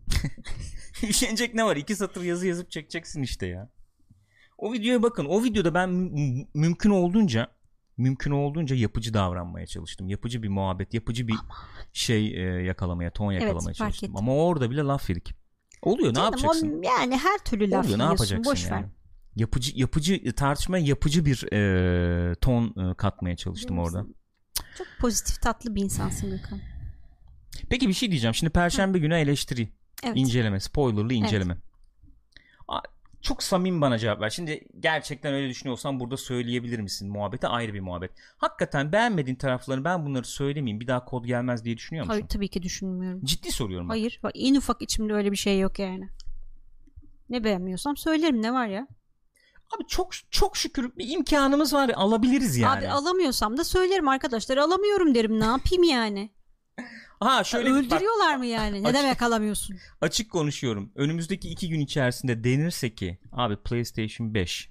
Üşenecek ne var? İki satır yazı yazıp çekeceksin işte ya. O videoya bakın. O videoda ben mü- mümkün olduğunca mümkün olduğunca yapıcı davranmaya çalıştım. Yapıcı bir muhabbet, yapıcı bir şey e, yakalamaya, ton yakalamaya fark çalıştım. ettim. Ama orada bile laf yedik. Oluyor ne Canım, yapacaksın? o- yani her türlü laf Oluyor ne yapacaksın Boş ver. yani? Yapıcı yapıcı tartışmaya yapıcı bir e, ton e, katmaya çalıştım orada. Çok pozitif tatlı bir insansın Gökhan. Peki bir şey diyeceğim. Şimdi perşembe günü eleştiri, Evet. inceleme, spoilerlı inceleme. A- Çok samimi bana cevap ver. Şimdi gerçekten öyle düşünüyorsan burada söyleyebilir misin? Muhabbete ayrı bir muhabbet. Hakikaten beğenmediğin taraflarını ben bunları söylemeyeyim. Bir daha kod gelmez diye düşünüyor musun? Hayır tabii ki düşünmüyorum. Ciddi soruyorum. bak. Hayır. Bak, en ufak içimde öyle bir şey yok yani. Ne beğenmiyorsam söylerim ne var ya. Abi çok çok şükür bir imkanımız var. Alabiliriz yani. Abi alamıyorsam da söylerim arkadaşlar alamıyorum derim ne yapayım yani. Ha şöyle bak, Öldürüyorlar mı yani? Ne Açık- demek alamıyorsun? açık konuşuyorum. Önümüzdeki iki gün içerisinde denirse ki abi PlayStation 5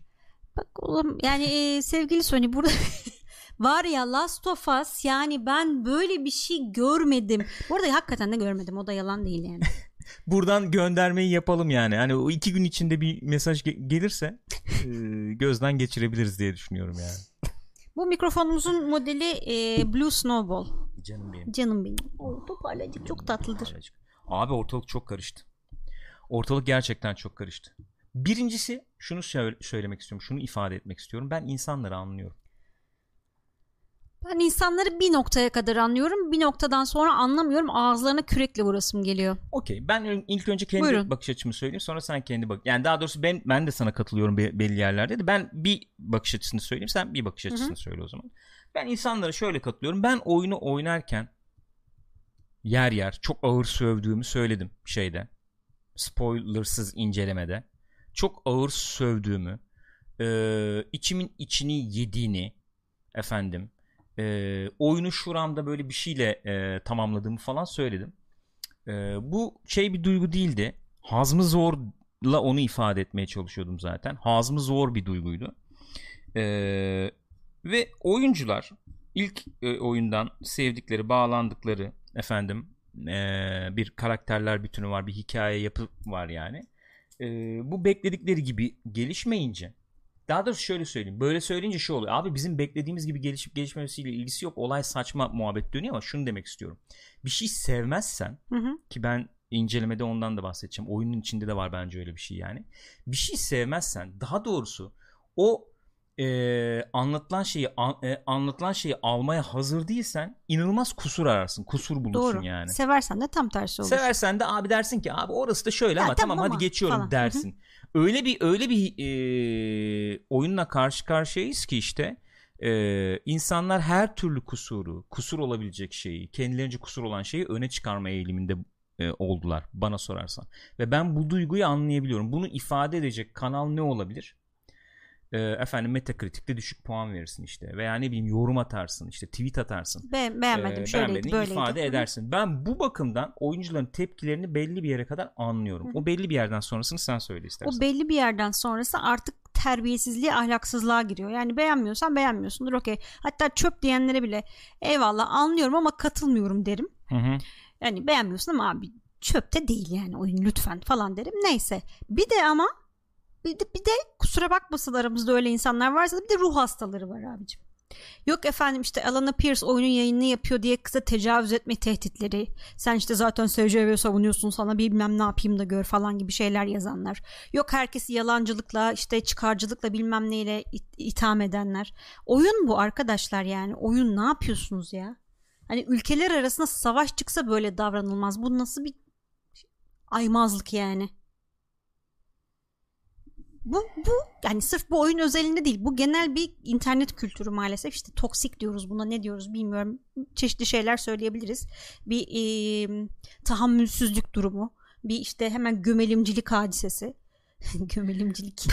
Bak oğlum yani e, sevgili Sony burada var ya Last of Us yani ben böyle bir şey görmedim. Bu arada hakikaten de görmedim o da yalan değil yani. buradan göndermeyi yapalım yani. Hani o iki gün içinde bir mesaj ge- gelirse e, gözden geçirebiliriz diye düşünüyorum yani. Bu mikrofonumuzun modeli e, Blue Snowball. Canım benim. Canım benim. O toparlayıcı çok tatlıdır. Abi ortalık çok karıştı. Ortalık gerçekten çok karıştı. Birincisi şunu söylemek istiyorum. Şunu ifade etmek istiyorum. Ben insanları anlıyorum. Ben insanları bir noktaya kadar anlıyorum. Bir noktadan sonra anlamıyorum. Ağızlarına kürekle vurasım geliyor. Okey. Ben ilk önce kendi Buyurun. bakış açımı söyleyeyim. Sonra sen kendi bak. Yani daha doğrusu ben ben de sana katılıyorum be- belli yerlerde de. Ben bir bakış açısını söyleyeyim. Sen bir bakış açısını söyle o zaman. Ben insanlara şöyle katılıyorum. Ben oyunu oynarken yer yer çok ağır sövdüğümü söyledim şeyde. Spoilersız incelemede. Çok ağır sövdüğümü, e, içimin içini yediğini efendim e, oyunu şuramda böyle bir şeyle e, tamamladığımı falan söyledim. E, bu şey bir duygu değildi. Hazmı zorla onu ifade etmeye çalışıyordum zaten. Hazmı zor bir duyguydu. E, ve oyuncular ilk e, oyundan sevdikleri, bağlandıkları efendim e, bir karakterler bütünü var, bir hikaye yapı var yani. E, bu bekledikleri gibi gelişmeyince daha doğrusu şöyle söyleyeyim. Böyle söyleyince şu oluyor. Abi bizim beklediğimiz gibi gelişip gelişmemesiyle ilgisi yok. Olay saçma muhabbet dönüyor ama şunu demek istiyorum. Bir şey sevmezsen Hı hı. ki ben incelemede ondan da bahsedeceğim. Oyunun içinde de var bence öyle bir şey yani. Bir şey sevmezsen daha doğrusu o e, anlatılan şeyi an- e, anlatılan şeyi almaya hazır değilsen inanılmaz kusur ararsın. Kusur bulursun Doğru. yani. Seversen de tam tersi olur. Seversen de abi dersin ki abi orası da şöyle Ya ama tamam tamam, ama hadi geçiyorum falan. dersin. Öyle bir öyle bir e, oyunla karşı karşıyayız ki işte e, insanlar her türlü kusuru, kusur olabilecek şeyi, kendilerince kusur olan şeyi öne çıkarma eğiliminde e, oldular bana sorarsan. Ve ben bu duyguyu anlayabiliyorum. Bunu ifade edecek kanal ne olabilir? E, efendim Metacritic'te düşük puan verirsin işte veya ne bileyim yorum atarsın işte tweet atarsın Be- beğenmedim. e, şöyleydi, böyleydi. ifade edersin. Ben bu bakımdan oyuncuların tepkilerini belli bir yere kadar anlıyorum. Hı. O belli bir yerden sonrasını sen söyle istersen. O belli bir yerden sonrası artık terbiyesizliğe, ahlaksızlığa giriyor. Yani beğenmiyorsan beğenmiyorsundur okey. Hatta çöp diyenlere bile eyvallah anlıyorum ama katılmıyorum derim. Hı hı. Yani beğenmiyorsun ama abi çöpte değil yani oyun lütfen falan derim. Neyse. Bir de ama bir de, bir de kusura bakmasın aramızda öyle insanlar varsa da bir de ruh hastaları var abicim. Yok efendim işte Alana Pierce oyunun yayınını yapıyor diye kıza tecavüz etme tehditleri. Sen işte zaten SCV savunuyorsun sana bilmem ne yapayım da gör falan gibi şeyler yazanlar. Yok herkesi yalancılıkla işte çıkarcılıkla bilmem neyle it- itham edenler. Oyun bu arkadaşlar yani. Oyun ne yapıyorsunuz ya? Hani ülkeler arasında savaş çıksa böyle davranılmaz. Bu nasıl bir aymazlık yani? Bu, bu yani sırf bu oyun özelinde değil. Bu genel bir internet kültürü maalesef. İşte toksik diyoruz buna ne diyoruz bilmiyorum. Çeşitli şeyler söyleyebiliriz. Bir e, tahammülsüzlük durumu. Bir işte hemen gömelimcilik hadisesi. gömelimcilik.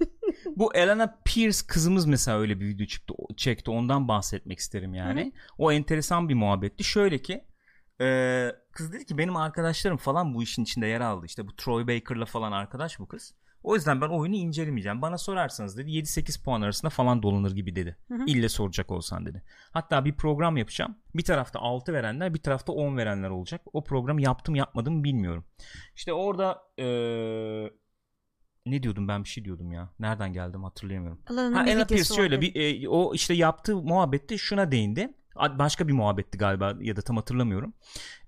Bu Elena Pierce kızımız mesela öyle bir video çıktı, çekti. Ondan bahsetmek isterim yani. O enteresan bir muhabbetti. Şöyle ki e, kız dedi ki benim arkadaşlarım falan bu işin içinde yer aldı. İşte bu Troy Baker'la falan arkadaş bu kız. O yüzden ben oyunu incelemeyeceğim. Bana sorarsanız dedi 7-8 puan arasında falan dolanır gibi dedi. Hı hı. İlle soracak olsan dedi. Hatta bir program yapacağım. Bir tarafta 6 verenler bir tarafta 10 verenler olacak. O programı yaptım yapmadım bilmiyorum. İşte orada eee, ne diyordum ben bir şey diyordum ya. Nereden geldim hatırlayamıyorum. Alanın Ha, Ella Pierce şöyle bir e, o işte yaptığı muhabbette şuna değindi. Başka bir muhabbetti galiba ya da tam hatırlamıyorum.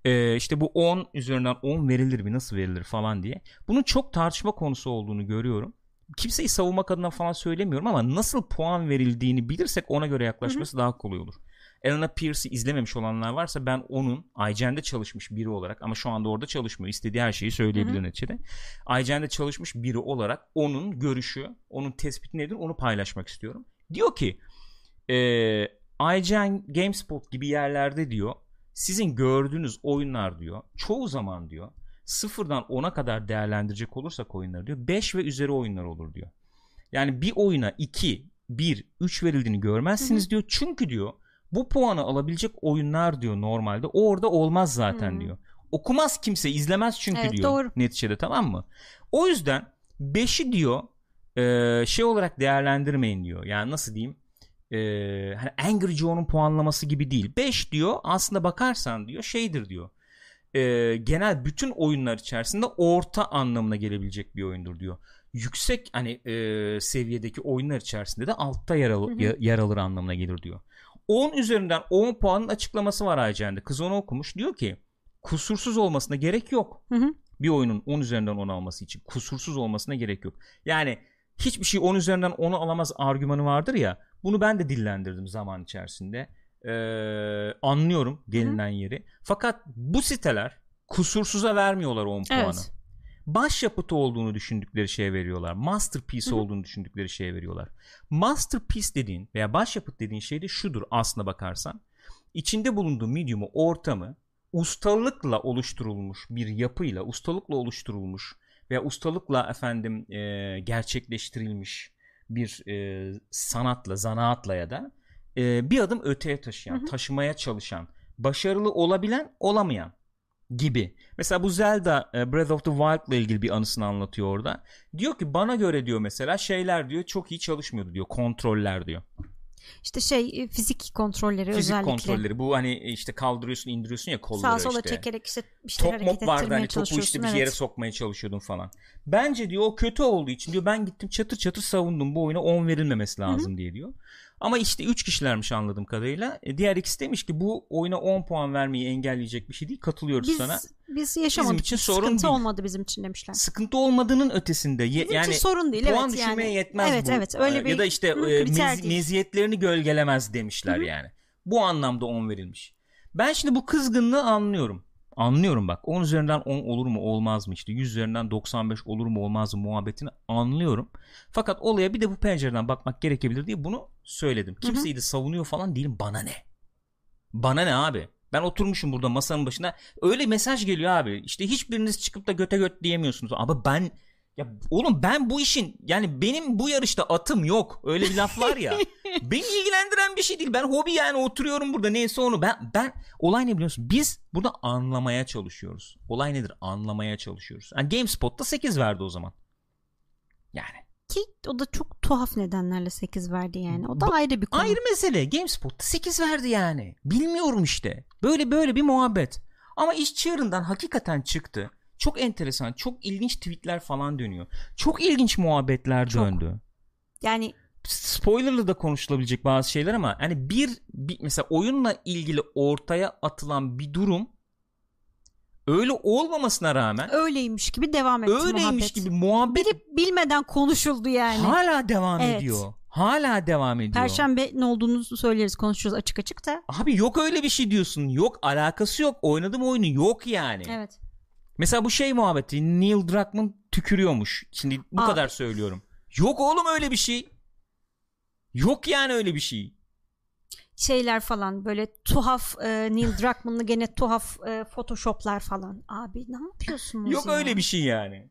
E, işte bu 10 üzerinden 10 verilir mi nasıl verilir falan diye. Bunun çok tartışma konusu olduğunu görüyorum. Kimseyi savunmak adına falan söylemiyorum ama nasıl puan verildiğini bilirsek ona göre yaklaşması daha kolay olur. Elena Pierce'i izlememiş olanlar varsa ben onun IGN'de çalışmış biri olarak ama şu anda orada çalışmıyor. İstediği her şeyi söyleyebilir Hı hı. neticede. IGN'de çalışmış biri olarak onun görüşü, onun tespiti nedir onu paylaşmak istiyorum. Diyor ki e, IGN GameSpot gibi yerlerde diyor sizin gördüğünüz oyunlar diyor çoğu zaman diyor sıfırdan 10'a kadar değerlendirecek olursak oyunları diyor 5 ve üzeri oyunlar olur diyor. Yani bir oyuna 2, 1, 3 verildiğini görmezsiniz Hı diyor. Çünkü diyor bu puanı alabilecek oyunlar diyor normalde orada olmaz zaten Hı. diyor. Okumaz kimse izlemez çünkü Evet, diyor doğru. neticede tamam mı? O yüzden 5'i diyor e, şey olarak değerlendirmeyin diyor. Yani nasıl diyeyim? E, hani Angry Joe'nun puanlaması gibi değil. 5 diyor aslında bakarsan diyor şeydir diyor. E, genel bütün oyunlar içerisinde orta anlamına gelebilecek bir oyundur diyor. Yüksek hani e, seviyedeki oyunlar içerisinde de altta yer, al- Hı hı. ya- yer alır anlamına gelir diyor. 10 üzerinden 10 puanın açıklaması var IGN'de. Kız onu okumuş. Diyor ki kusursuz olmasına gerek yok Hı hı. bir oyunun 10 üzerinden 10 alması için kusursuz olmasına gerek yok. Yani hiçbir şey 10 üzerinden 10'u alamaz argümanı vardır ya. Bunu ben de dillendirdim zaman içerisinde. Ee, anlıyorum gelinen yeri. Fakat bu siteler kusursuza vermiyorlar 10 puanı. Evet. Başyapıtı olduğunu düşündükleri şeye veriyorlar. Masterpiece Hı hı. olduğunu düşündükleri şeye veriyorlar. Masterpiece dediğin veya başyapıt dediğin şey de şudur aslına bakarsan. İçinde bulunduğu medium'u, ortamı ustalıkla oluşturulmuş bir yapıyla, ustalıkla oluşturulmuş veya ustalıkla efendim e, gerçekleştirilmiş bir e, sanatla, zanaatla ya da e, bir adım öteye taşıyan, Hı hı. taşımaya çalışan, başarılı olabilen, olamayan gibi. Mesela bu Zelda e, Breath of the Wild ile ilgili bir anısını anlatıyor orada. Diyor ki bana göre diyor mesela şeyler diyor çok iyi çalışmıyordu diyor. Kontroller diyor. İşte şey e, fizik kontrolleri Fizik özellikle. kontrolleri. Bu hani işte kaldırıyorsun indiriyorsun ya kolları Sağa sola işte. çekerek işte işte Top mop vardı hani topu işte bir evet. yere sokmaya çalışıyordun falan. Bence diyor o kötü olduğu için diyor ben gittim çatır çatır savundum bu oyuna 10 verilmemesi lazım diye diyor. Ama işte 3 kişilermiş anladığım kadarıyla. E, diğer ikisi demiş ki bu oyuna 10 puan vermeyi engelleyecek bir şey değil. Katılıyoruz Biz, sana. biz yaşamadık. için Hiç sorun Sıkıntı değil. olmadı bizim için demişler. Sıkıntı olmadığının ötesinde ye- Bizim yani için sorun değil. puan evet, düşürmeye yani. yetmez evet, bu. Evet öyle bir ya da işte e, mez- meziyetlerini gölgelemez demişler Hı hı. yani. Bu anlamda 10 verilmiş. Ben şimdi bu kızgınlığı anlıyorum. Anlıyorum bak. 10 üzerinden 10 olur mu olmaz mı işte 100 üzerinden 95 olur mu olmaz mı muhabbetini anlıyorum. Fakat olaya bir de bu pencereden bakmak gerekebilir diye bunu söyledim. Kimseyi de savunuyor falan değilim. Bana ne? Bana ne abi? Ben oturmuşum burada masanın başına. Öyle mesaj geliyor abi. İşte hiçbiriniz çıkıp da göte göt diyemiyorsunuz. Ama ben ya oğlum ben bu işin yani benim bu yarışta atım yok. Öyle bir laf var ya. Beni ilgilendiren bir şey değil. Ben hobi yani oturuyorum burada neyse onu. Ben ben olay ne biliyorsun? Biz burada anlamaya çalışıyoruz. Olay nedir? Anlamaya çalışıyoruz. Yani GameSpot'ta 8 verdi o zaman. Yani Ki o da çok tuhaf nedenlerle 8 verdi yani. O da Bu- ayrı bir konu. Ayrı mesele. GameSpot'ta 8 verdi yani. Bilmiyorum işte. Böyle böyle bir muhabbet. Ama iş çığırından hakikaten çıktı. Çok enteresan, çok ilginç tweetler falan dönüyor. Çok ilginç muhabbetler Çok. döndü. Yani Spoilerlı da konuşulabilecek bazı şeyler ama hani bir, bir mesela oyunla ilgili ortaya atılan bir durum öyle olmamasına rağmen öyleymiş gibi devam etti öyleymiş muhabbet. gibi muhabbet Bilip bilmeden konuşuldu yani. hala devam Evet. ediyor. Hala devam ediyor. Perşembe ne olduğunu söyleriz konuşuruz açık açık da. Abi yok öyle bir şey diyorsun. Yok alakası yok. Oynadığım oyunu yok yani. Evet. Mesela bu şey muhabbeti Neil Druckmann tükürüyormuş. Şimdi bu Aa. kadar söylüyorum. Yok oğlum öyle bir şey. Yok yani öyle bir şey. Şeyler falan böyle tuhaf e, Neil Druckmann'lı gene tuhaf e, photoshoplar falan. Abi ne yapıyorsunuz Yok ya? öyle bir şey yani.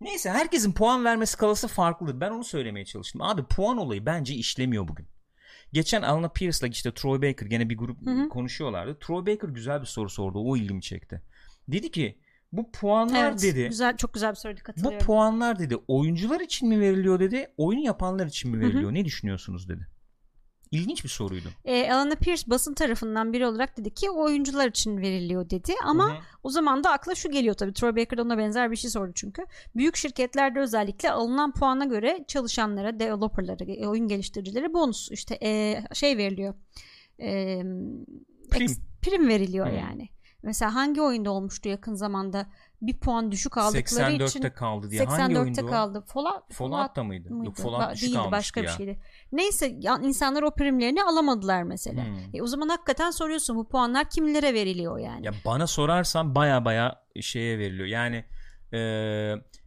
Neyse herkesin puan verme skalası farklıdır. Ben onu söylemeye çalıştım. Abi puan olayı bence işlemiyor bugün. Geçen Alana Pierce'la işte Troy Baker gene bir grup Hı hı. konuşuyorlardı. Troy Baker güzel bir soru sordu. O ilgimi çekti. Dedi ki bu puanlar Evet, dedi. güzel çok güzel bir soru Bu puanlar dedi oyuncular için mi veriliyor dedi. Oyunu yapanlar için mi veriliyor? Ne düşünüyorsunuz dedi. İlginç bir soruydu. E, Alana Pierce basın tarafından biri olarak dedi ki oyuncular için veriliyor dedi ama Hı hı. o zaman da akla şu geliyor tabii Troy Baker ona benzer bir şey sordu çünkü. Büyük şirketlerde özellikle alınan puana göre çalışanlara, developerlara, e, oyun geliştiricilere bonus işte e, şey veriliyor. E, Prim. eks- prim veriliyor Hı. yani. Mesela hangi oyunda olmuştu yakın zamanda bir puan düşük aldıkları 84'te için kaldı diye. Hangi 84'te oyundu o? kaldı. Fallout, Fallout'ta mıydı? mıydı? Yok Fallout Ba- düşük değildi başka ya. bir şeydi. Neyse insanlar o primlerini alamadılar mesela. Hmm. E, o zaman hakikaten soruyorsun bu puanlar kimlere veriliyor yani? Ya bana sorarsan baya baya şeye veriliyor. Yani e,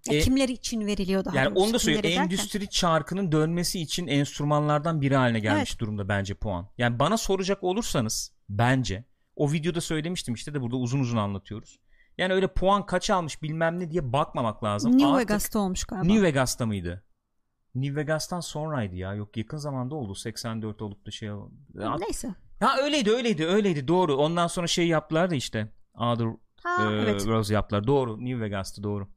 e- kimler için veriliyor daha yani onu da derken? Endüstri çarkının dönmesi için enstrümanlardan biri haline gelmiş durumda bence puan. Yani bana soracak olursanız bence o videoda söylemiştim işte de burada uzun uzun anlatıyoruz. Yani öyle puan kaç almış bilmem ne diye bakmamak lazım. New Artık- Vegas'ta olmuş galiba. New Vegas'ta mıydı? New Vegas'tan sonraydı ya. Yok yakın zamanda oldu. 84 olup da şey. Ya, Neyse. ha öyleydi öyleydi öyleydi doğru. Ondan sonra şey yaptılar da işte. Other Ha e, evet. Rose yaptılar. Doğru. New Vegas'tı doğru.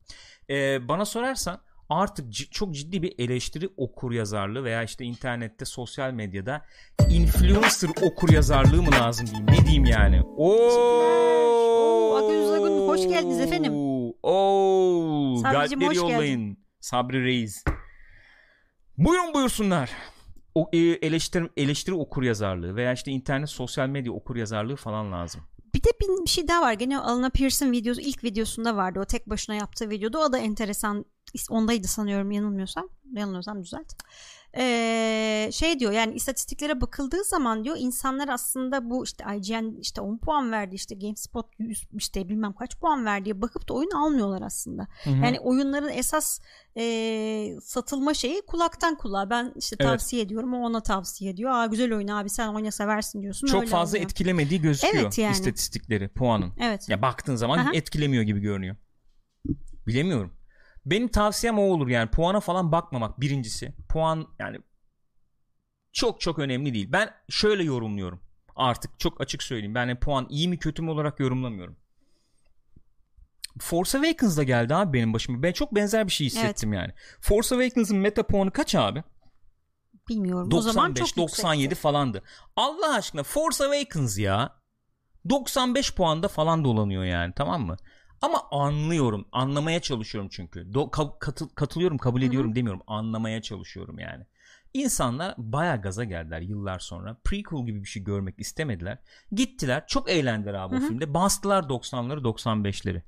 E, bana sorarsan artık çok ciddi bir eleştiri okur yazarlığı veya işte internette sosyal medyada influencer okur yazarlığı mı lazım diyeyim. Ne diyeyim yani? Oo, Akgüz Agun, hoş geldiniz efendim. Oo, Sabricim, galpleri hoş geldin. yollayın. Sabri Reis. Buyurun buyursunlar. O, e, eleştiri, eleştiri okur yazarlığı veya işte internet sosyal medya okur yazarlığı falan lazım. Bir de bir, şey daha var. Gene Alana Pierce'ın videosu ilk videosunda vardı. O tek başına yaptığı videoda. O da enteresan ondaydı sanıyorum yanılmıyorsam yanılmıyorsam düzelt ee, şey diyor yani istatistiklere bakıldığı zaman diyor insanlar aslında bu işte IGN işte 10 puan verdi işte GameSpot 100 işte bilmem kaç puan verdi diye bakıp da oyun almıyorlar aslında. Hı-hı. Yani oyunların esas e, satılma şeyi kulaktan kulağa. Ben işte tavsiye evet. ediyorum o ona tavsiye ediyor. Aa güzel oyun abi sen oyna seversin diyorsun. Çok Öyle fazla oluyor. etkilemediği gözüküyor evet yani. istatistikleri puanın. Evet. Ya baktığın zaman Aha. etkilemiyor gibi görünüyor. Bilemiyorum. Benim tavsiyem o olur yani puana falan bakmamak birincisi. Puan yani çok çok önemli değil. Ben şöyle yorumluyorum. Artık çok açık söyleyeyim. Ben yani puan iyi mi kötü mü olarak yorumlamıyorum. Force Awakens'da geldi abi benim başıma. Ben çok benzer bir şey hissettim evet. yani. Force Awakens'ın meta puanı kaç abi? Bilmiyorum. 95, o zaman çok 97 yüksekti. falandı. Allah aşkına Force Awakens ya. 95 puanda falan dolanıyor yani tamam mı? Ama anlıyorum. Anlamaya çalışıyorum çünkü. Do- ka- katı- katılıyorum, kabul ediyorum Hı-hı. demiyorum. Anlamaya çalışıyorum yani. İnsanlar baya gaza geldiler yıllar sonra. Prequel gibi bir şey görmek istemediler. Gittiler. Çok eğlendiler abi Hı-hı. o filmde. Bastılar 90'ları 95'leri.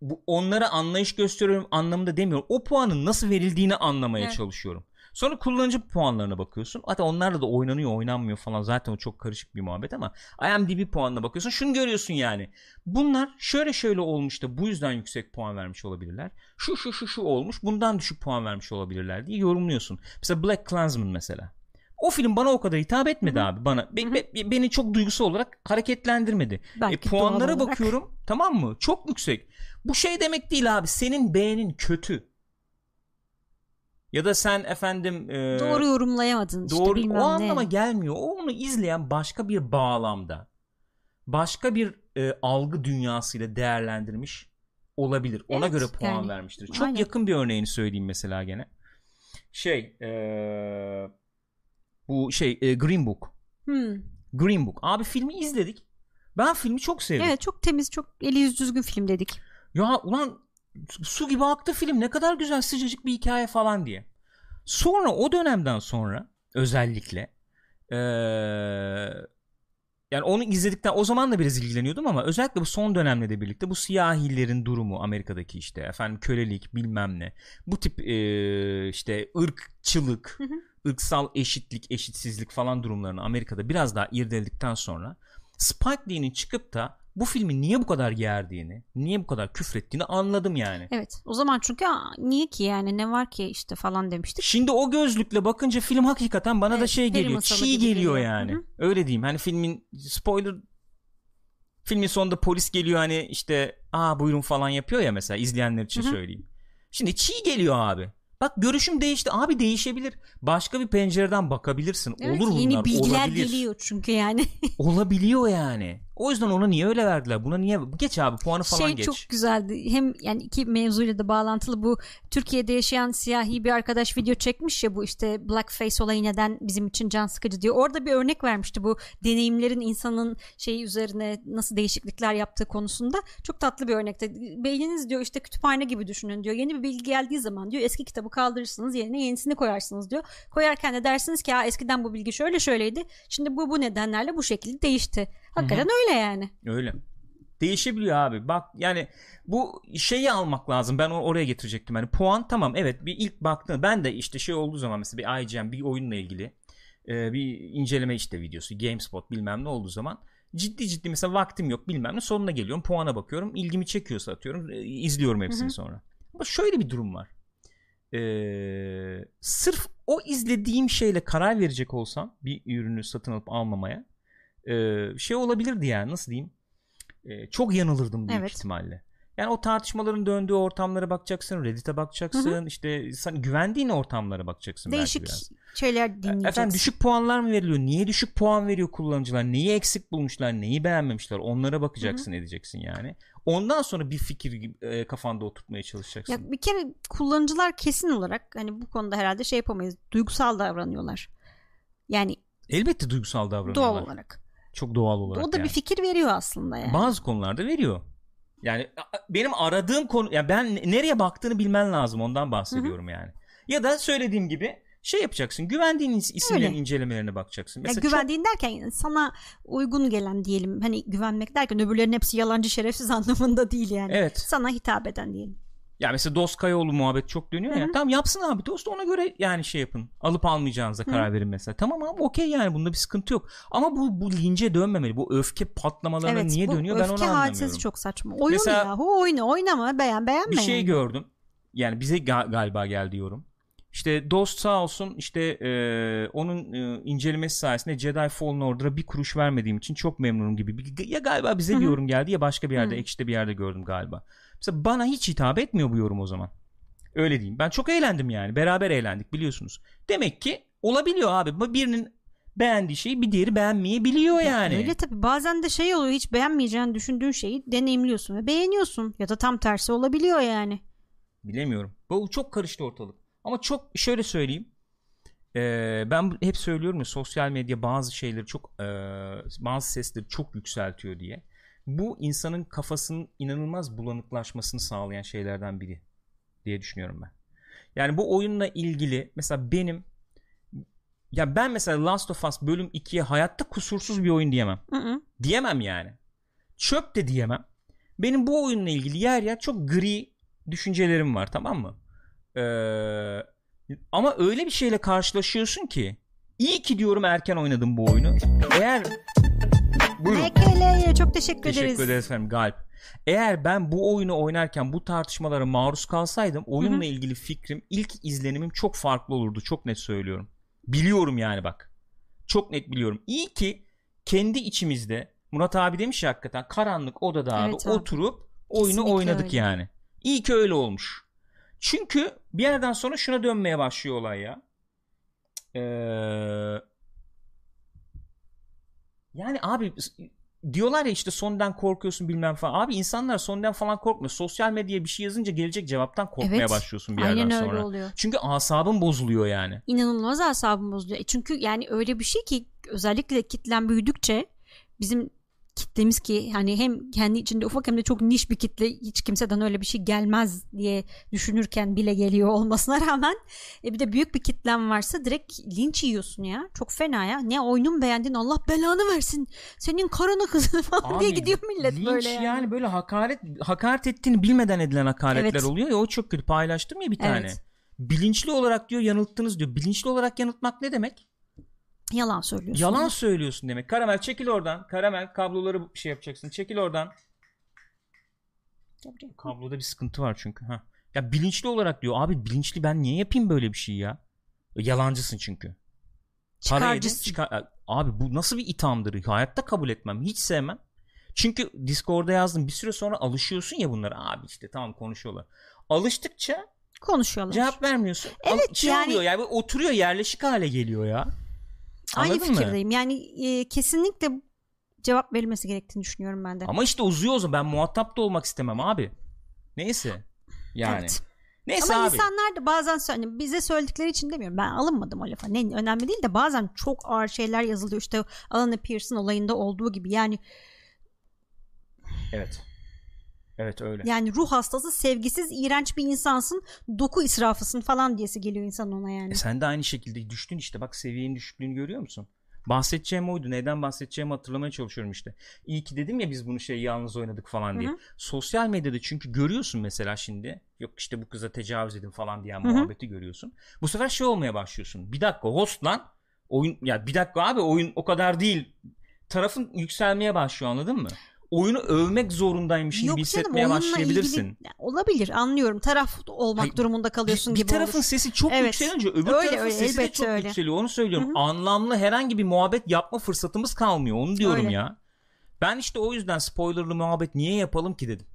Bu onlara anlayış gösteriyorum anlamında demiyorum. O puanın nasıl verildiğini anlamaya evet. çalışıyorum. Sonra kullanıcı puanlarına bakıyorsun. Hatta onlarla da oynanıyor oynanmıyor falan. Zaten o çok karışık bir muhabbet ama IMDb puanına bakıyorsun. Şunu görüyorsun yani. Bunlar şöyle şöyle olmuş da bu yüzden yüksek puan vermiş olabilirler. Şu şu şu şu olmuş bundan düşük puan vermiş olabilirler diye yorumluyorsun. Mesela Black Klansman mesela. O film bana o kadar hitap etmedi Hı-hı. abi bana. Be, be, beni çok duygusal olarak hareketlendirmedi. e, puanlara bakıyorum tamam mı? Çok yüksek. Bu şey demek değil abi. Senin beğenin kötü. Ya da sen efendim e, doğru yorumlayamadın işte doğru, bilmem o anlama gelmiyor. O onu izleyen başka bir bağlamda başka bir e, algı dünyasıyla değerlendirmiş olabilir. Ona evet, göre puan yani, vermiştir. Çok aynen. yakın bir örneğini söyleyeyim mesela gene. Şey e, bu şey e, Green Book. Hmm. Green Book. Abi filmi izledik. Ben filmi çok sevdim. Evet çok temiz çok eli yüz düzgün film dedik. Ya ulan su gibi aktı film ne kadar güzel sıcacık bir hikaye falan diye. Sonra o dönemden sonra özellikle ee, yani onu izledikten o zaman da biraz ilgileniyordum ama özellikle bu son dönemle de birlikte bu siyahilerin durumu Amerika'daki işte efendim kölelik bilmem ne bu tip e, işte ırkçılık hı hı. ırksal eşitlik eşitsizlik falan durumlarını Amerika'da biraz daha irdeledikten sonra Spike Lee'nin çıkıp da bu filmi niye bu kadar gerdiğini, niye bu kadar küfrettiğini anladım yani. Evet. O zaman çünkü niye ki yani ne var ki işte falan demiştik. Şimdi o gözlükle bakınca film hakikaten bana evet, da şey geliyor. Çiğ geliyor, geliyor yani. Hı-hı. Öyle diyeyim. Hani filmin spoiler filmin sonunda polis geliyor hani işte aa buyurun falan yapıyor ya mesela izleyenler için Hı-hı. söyleyeyim. Şimdi çiğ geliyor abi. Bak görüşüm değişti. Abi değişebilir. Başka bir pencereden bakabilirsin. Evet, Olur yeni bunlar. bilgiler Olabilir. geliyor çünkü yani. Olabiliyor yani. O yüzden ona niye öyle verdiler? Buna niye? Geç abi puanı falan şey geç. Şey çok güzeldi. Hem yani iki mevzuyla da bağlantılı bu Türkiye'de yaşayan siyahi bir arkadaş video çekmiş ya bu işte blackface olayı neden bizim için can sıkıcı diyor. Orada bir örnek vermişti bu deneyimlerin insanın şeyi üzerine nasıl değişiklikler yaptığı konusunda. Çok tatlı bir örnekte. Beyniniz diyor işte kütüphane gibi düşünün diyor. Yeni bir bilgi geldiği zaman diyor eski kitabı kaldırırsınız yerine yenisini koyarsınız diyor. Koyarken de dersiniz ki ya eskiden bu bilgi şöyle şöyleydi. Şimdi bu bu nedenlerle bu şekilde değişti. Hakikaten Hı-hı. öyle yani. Öyle. Değişebiliyor abi. Bak yani bu şeyi almak lazım. Ben oraya getirecektim. Yani puan tamam evet bir ilk baktığında ben de işte şey olduğu zaman mesela bir IGN bir oyunla ilgili e, bir inceleme işte videosu GameSpot bilmem ne olduğu zaman ciddi ciddi mesela vaktim yok bilmem ne sonuna geliyorum puana bakıyorum ilgimi çekiyorsa atıyorum e, izliyorum hepsini Hı-hı. sonra. Ama şöyle bir durum var. Ee, sırf o izlediğim şeyle karar verecek olsam bir ürünü satın alıp almamaya e, şey olabilirdi yani nasıl diyeyim e, çok yanılırdım büyük evet. ihtimalle. Yani o tartışmaların döndüğü ortamlara bakacaksın, Reddit'e bakacaksın, Hı-hı. işte sen güvendiğin ortamlara bakacaksın Değişik belki biraz. şeyler dinleyeceksin. Efendim düşük puanlar mı veriliyor? Niye düşük puan veriyor kullanıcılar? Neyi eksik bulmuşlar? Neyi beğenmemişler? Onlara bakacaksın, Hı-hı. edeceksin yani. Ondan sonra bir fikir e, kafanda oturtmaya çalışacaksın. Ya bir kere kullanıcılar kesin olarak hani bu konuda herhalde şey yapamayız. Duygusal davranıyorlar. Yani elbette duygusal davranıyorlar. Doğal olarak. Çok doğal olarak. O da yani. bir fikir veriyor aslında yani. Bazı konularda veriyor. Yani benim aradığım konu yani ben nereye baktığını bilmen lazım ondan bahsediyorum Hı-hı. yani. Ya da söylediğim gibi şey yapacaksın. Güvendiğin isimlerin Öyle. incelemelerine bakacaksın. Mesela ya güvendiğin çok... derken sana uygun gelen diyelim. Hani güvenmek derken öbürlerin hepsi yalancı şerefsiz anlamında değil yani. Evet. Sana hitap eden diyelim. Ya mesela Dost Kayaoğlu muhabbet çok dönüyor ya. Hı hı. Tamam yapsın abi Dost ona göre yani şey yapın. Alıp almayacağınıza karar verin mesela. Tamam abi okey yani bunda bir sıkıntı yok. Ama bu bu lince dönmemeli. Bu öfke patlamalarına Evet niye dönüyor ben onu öfke anlamıyorum. hadisesi çok saçma. Oyun Mesela- yahu oyna oynama beğen beğenme. bir şey gördüm. Yani bize ga- galiba geldi yorum. İşte Dost sağ olsun işte e, onun e, incelemesi sayesinde Jedi Fallen Order'a bir kuruş vermediğim için çok memnunum gibi. Ya galiba bize Hı bir yorum geldi ya başka bir yerde Hı. ekşide bir yerde gördüm galiba. Mesela bana hiç hitap etmiyor bu yorum o zaman. Öyle diyeyim. Ben çok eğlendim yani. Beraber eğlendik biliyorsunuz. Demek ki olabiliyor abi. Birinin beğendiği şeyi bir diğeri beğenmeyebiliyor yani. Öyle tabii bazen de şey oluyor hiç beğenmeyeceğini düşündüğün şeyi deneyimliyorsun ve beğeniyorsun ya da tam tersi olabiliyor yani. Bilemiyorum. Bu çok karıştı ortalık. Ama çok şöyle söyleyeyim. Ee, ben hep söylüyorum ya sosyal medya bazı şeyleri çok e, bazı sesleri çok yükseltiyor diye. Bu insanın kafasının inanılmaz bulanıklaşmasını sağlayan şeylerden biri diye düşünüyorum ben. Yani bu oyunla ilgili mesela benim ya ben mesela Last of Us bölüm 2'ye hayatta kusursuz bir oyun diyemem. Hı hı. Diyemem yani. Çöp de diyemem. Benim bu oyunla ilgili yer yer çok gri düşüncelerim var tamam mı? Ee, ama öyle bir şeyle karşılaşıyorsun ki iyi ki diyorum erken oynadım bu oyunu. Eğer Buyurun. Ekele çok teşekkür, Teşekkür ederiz. ederiz efendim Galp. Eğer ben bu oyunu oynarken bu tartışmalara maruz kalsaydım oyunla ilgili fikrim ilk izlenimim çok farklı olurdu. Çok net söylüyorum. Biliyorum yani bak. Çok net biliyorum. İyi ki kendi içimizde Murat abi demiş ya hakikaten karanlık odada abi, Evet abi. oturup oyunu Kesinlikle oynadık öyle. yani. İyi ki öyle olmuş. Çünkü bir yerden sonra şuna dönmeye başlıyor olay ya. Ee, yani abi diyorlar ya işte sondan korkuyorsun bilmem falan. Abi insanlar sondan falan korkmuyor. Sosyal medyaya bir şey yazınca gelecek cevaptan korkmaya Evet. başlıyorsun bir Aynen yerden öyle sonra. oluyor. Çünkü asabın bozuluyor yani. İnanılmaz asabım bozuluyor. E Çünkü yani öyle bir şey ki özellikle kitlen büyüdükçe bizim kitlemiz ki hani hem kendi içinde ufak hem de çok niş bir kitle hiç kimseden öyle bir şey gelmez diye düşünürken bile geliyor olmasına rağmen e bir de büyük bir kitlen varsa direkt linç yiyorsun ya. Çok fena ya. Ne oyunun beğendin Allah belanı versin. Senin karını kızını falan diye Abi, gidiyor millet linç böyle yani. yani böyle hakaret hakaret ettiğini bilmeden edilen hakaretler Evet. oluyor ya o çok kötü paylaştım ya bir tane. Evet. Bilinçli olarak diyor yanılttınız diyor. Bilinçli olarak yanıltmak ne demek? Yalan söylüyorsun. Yalan söylüyorsun demek. Karamel çekil oradan. Karamel kabloları şey yapacaksın. Çekil oradan. Kabloda bir sıkıntı var çünkü. Ha. Ya bilinçli olarak diyor. Abi bilinçli ben niye yapayım böyle bir şey ya? Yalancısın çünkü. Çıkarcısın. çıkar- Abi bu nasıl bir ithamdır? Hayatta kabul etmem. Hiç sevmem. Çünkü Discord'da yazdım. Bir süre sonra alışıyorsun ya bunlara. Abi işte tamam konuşuyorlar. Alıştıkça Konuşuyorlar. cevap vermiyorsun. Evet, Al- şey yani- oluyor yani oturuyor yerleşik hale geliyor ya. Aynı Anladın mı? fikirdeyim. Yani e, kesinlikle cevap verilmesi gerektiğini düşünüyorum ben de. Ama işte uzuyor o zaman. Ben muhatap da olmak istemem abi. Neyse. Yani. Evet. Neyse Ama abi. insanlar da bazen hani bize söyledikleri için demiyorum. Ben alınmadım o lafa. Ne önemli değil de bazen çok ağır şeyler yazılıyor. İşte Alana Pierce'ın olayında olduğu gibi. Yani Evet. Evet öyle. yani ruh hastası, sevgisiz, iğrenç bir insansın. Doku israfısın falan diyesi geliyor insan ona yani. E sen de aynı şekilde düştün işte. Bak seviyenin düşüklüğünü görüyor musun? Bahsedeceğim oydu. Neden bahsedeceğimi hatırlamaya çalışıyorum işte. İyi ki dedim ya biz bunu şey yalnız oynadık falan diye. Hı hı. Sosyal medyada çünkü görüyorsun mesela şimdi. Yok işte bu kıza tecavüz edin falan diyen Hı hı. muhabbeti görüyorsun. Bu sefer şey olmaya başlıyorsun. Bir dakika host lan. Oyun ya bir dakika abi oyun o kadar değil. Tarafın yükselmeye başlıyor anladın mı? Oyunu övmek zorundaymışsın gibi Yok canım hissetmeye oyunla başlayabilirsin. ilgili olabilir anlıyorum. Taraf olmak Hayır, durumunda kalıyorsun bir, gibi bir tarafın olur. sesi çok Evet. yükselince öbür Öyle, tarafın öyle, sesi de çok öyle. yükseliyor. Onu söylüyorum. Hı hı. Anlamlı herhangi bir muhabbet yapma fırsatımız kalmıyor. Onu diyorum Öyle. ya. Ben işte o yüzden spoilerlı muhabbet niye yapalım ki dedim.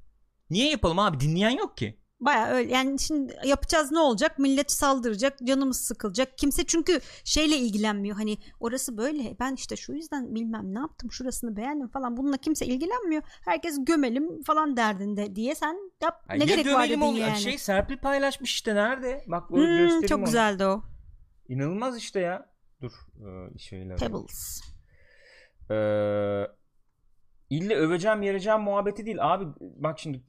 Niye yapalım abi? Dinleyen yok ki. Baya öyle yani şimdi yapacağız ne olacak millet saldıracak canımız sıkılacak kimse çünkü şeyle ilgilenmiyor hani orası böyle ben işte şu yüzden bilmem ne yaptım şurasını beğendim falan bununla kimse ilgilenmiyor herkes gömelim falan derdinde diye sen yap ne ya gerek var dedin yani Şey Serpil paylaşmış işte nerede? Bak böyle Hmm, göstereyim çok onu. güzeldi o İnanılmaz işte ya. Dur. Ee, şeyler. Pebbles Ee, ille öveceğim yereceğim muhabbeti değil. Abi bak şimdi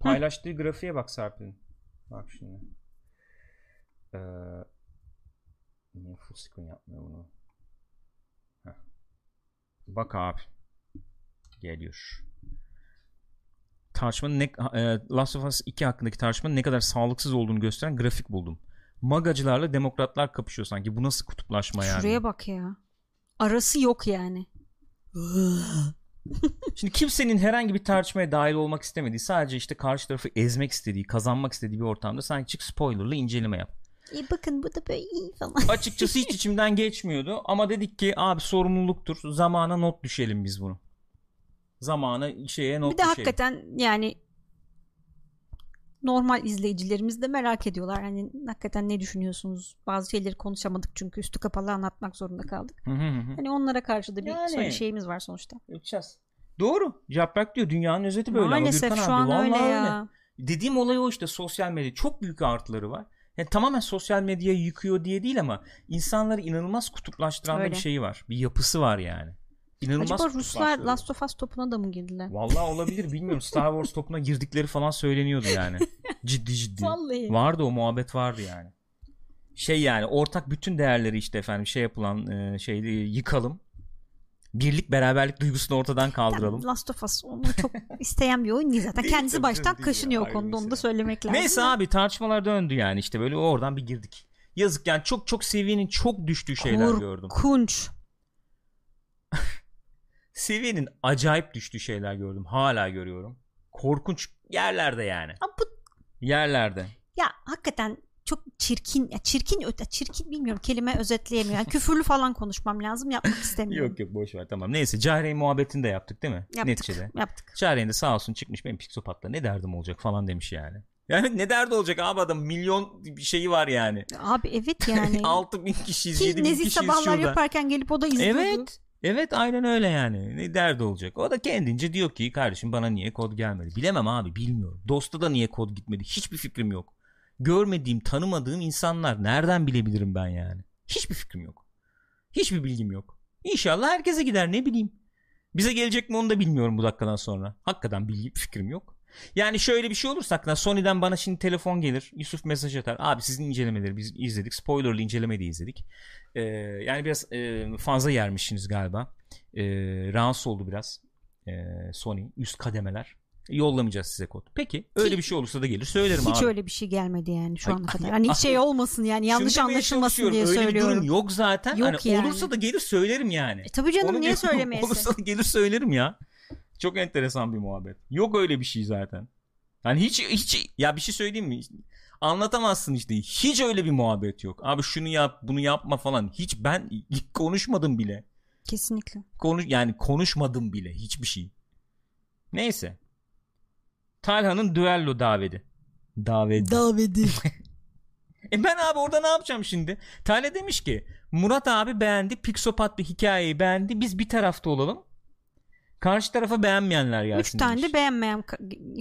paylaştığı grafiğe bak Serpil'in. Bak şimdi. Ee, niye full screen yapmıyor bunu? Heh. Bak abi. Geliyor. tartışmanın ne, e, Last of Us 2 hakkındaki tartışmanın ne kadar sağlıksız olduğunu gösteren grafik buldum. Magacılarla demokratlar kapışıyor sanki. Bu nasıl kutuplaşma yani? Şuraya bak ya. Arası yok yani. Şimdi kimsenin herhangi bir tartışmaya dahil olmak istemediği, sadece işte karşı tarafı ezmek istediği, kazanmak istediği bir ortamda sanki çık spoilerlı inceleme yap. E bakın bu da böyle iyi falan. Açıkçası hiç içimden geçmiyordu ama dedik ki abi sorumluluktur. Zamana not düşelim biz bunu. Zamana şeye not bir de düşelim. hakikaten yani normal izleyicilerimiz de merak ediyorlar. Hani hakikaten ne düşünüyorsunuz? Bazı şeyleri konuşamadık çünkü üstü kapalı anlatmak zorunda kaldık. Hı hı hı. Hani onlara karşı da bir Yani. şeyimiz var sonuçta. Yapacağız. Doğru. Yaprak diyor dünyanın özeti böyle Maalesef ama Gürkan şu abi, an vallahi öyle ya. Dediğim olay o işte sosyal medya. Çok büyük artıları var. Yani tamamen sosyal medyayı yıkıyor diye değil ama insanları inanılmaz kutuplaştıran Öyle. bir şeyi var. Bir yapısı var yani. İnanılmaz Acaba Ruslar. Last of Us topuna da mı girdiler? Vallahi olabilir bilmiyorum. Star Wars topuna girdikleri falan söyleniyordu yani. Ciddi ciddi. Vallahi. Vardı o muhabbet vardı yani. Şey yani ortak bütün değerleri işte efendim şey yapılan e, şeyi yıkalım. Birlik beraberlik duygusunu ortadan kaldıralım. Ya, Last of Us onu çok isteyen bir oyun değil zaten. Kendisi tabii baştan kaşınıyor o konuda onu da söylemek lazım. Neyse abi tartışmalar döndü yani işte böyle oradan bir girdik. Yazık yani çok çok seviyenin çok düştüğü şeyler gördüm. Korkunç. Seviyenin acayip düştüğü şeyler gördüm. Hala görüyorum. Korkunç yerlerde yani. Ama bu Yerlerde. ya hakikaten çok çirkin ya çirkin öte çirkin bilmiyorum kelime özetleyemiyorum. Yani küfürlü falan konuşmam lazım yapmak istemiyorum. Yok yok boş ver tamam. Neyse Cahre'yi muhabbetini de yaptık değil mi? Yaptık. Neticede. Yaptık. Cahre'nin de sağ olsun çıkmış benim psikopatla ne derdim olacak falan demiş yani. Yani ne derdi olacak abi adam milyon bir şeyi var yani. Abi evet yani. 6 bin kişiyiz Ki 7 bin nezih kişiyiz sabahlar şurada. yaparken gelip o da izliyordu. Evet. Evet aynen öyle yani. Ne derdi olacak. O da kendince diyor ki kardeşim bana niye kod gelmedi. Bilemem abi bilmiyorum. Dosta da niye kod gitmedi. Hiçbir fikrim yok. Görmediğim tanımadığım insanlar nereden bilebilirim ben yani. Hiçbir fikrim yok. Hiçbir bilgim yok. İnşallah herkese gider ne bileyim. Bize gelecek mi onu da bilmiyorum bu dakikadan sonra. Hakikaten bilgi fikrim yok. Yani şöyle bir şey olursa hakikaten Sony'den bana şimdi telefon gelir. Yusuf mesaj atar. Abi sizin incelemeleri biz izledik. Spoilerlı inceleme de izledik. Ee, yani biraz e, fazla yermişsiniz galiba. Ee, rahatsız oldu biraz. Ee, Sony üst kademeler. Yollamayacağız size kod. Peki öyle bir şey olursa da gelir söylerim Hiç abi. öyle bir şey gelmedi yani şu Ay, ana kadar. Hani ay. şey olmasın yani yanlış anlaşılmasın diye öyle söylüyorum. bir durum yok zaten. Yok hani yani. Olursa da gelir söylerim yani. E, tabii canım Onu niye söylemeyesin? Olursa da gelir söylerim ya. Çok enteresan bir muhabbet. Yok öyle bir şey zaten. Yani hiç hiç ya bir şey söyleyeyim mi? Anlatamazsın işte. Hiç öyle bir muhabbet yok. Abi şunu yap, bunu yapma falan. Hiç ben konuşmadım bile. Kesinlikle. Konuş yani konuşmadım bile hiçbir şey. Neyse. Talha'nın düello daveti. Daveti. Davedi. E ben abi orada ne yapacağım şimdi? Tale demiş ki Murat abi beğendi. Pixopat bir hikayeyi beğendi. Biz bir tarafta olalım. Karşı tarafa beğenmeyenler gelsin Üç tane demiş. de beğenmeyen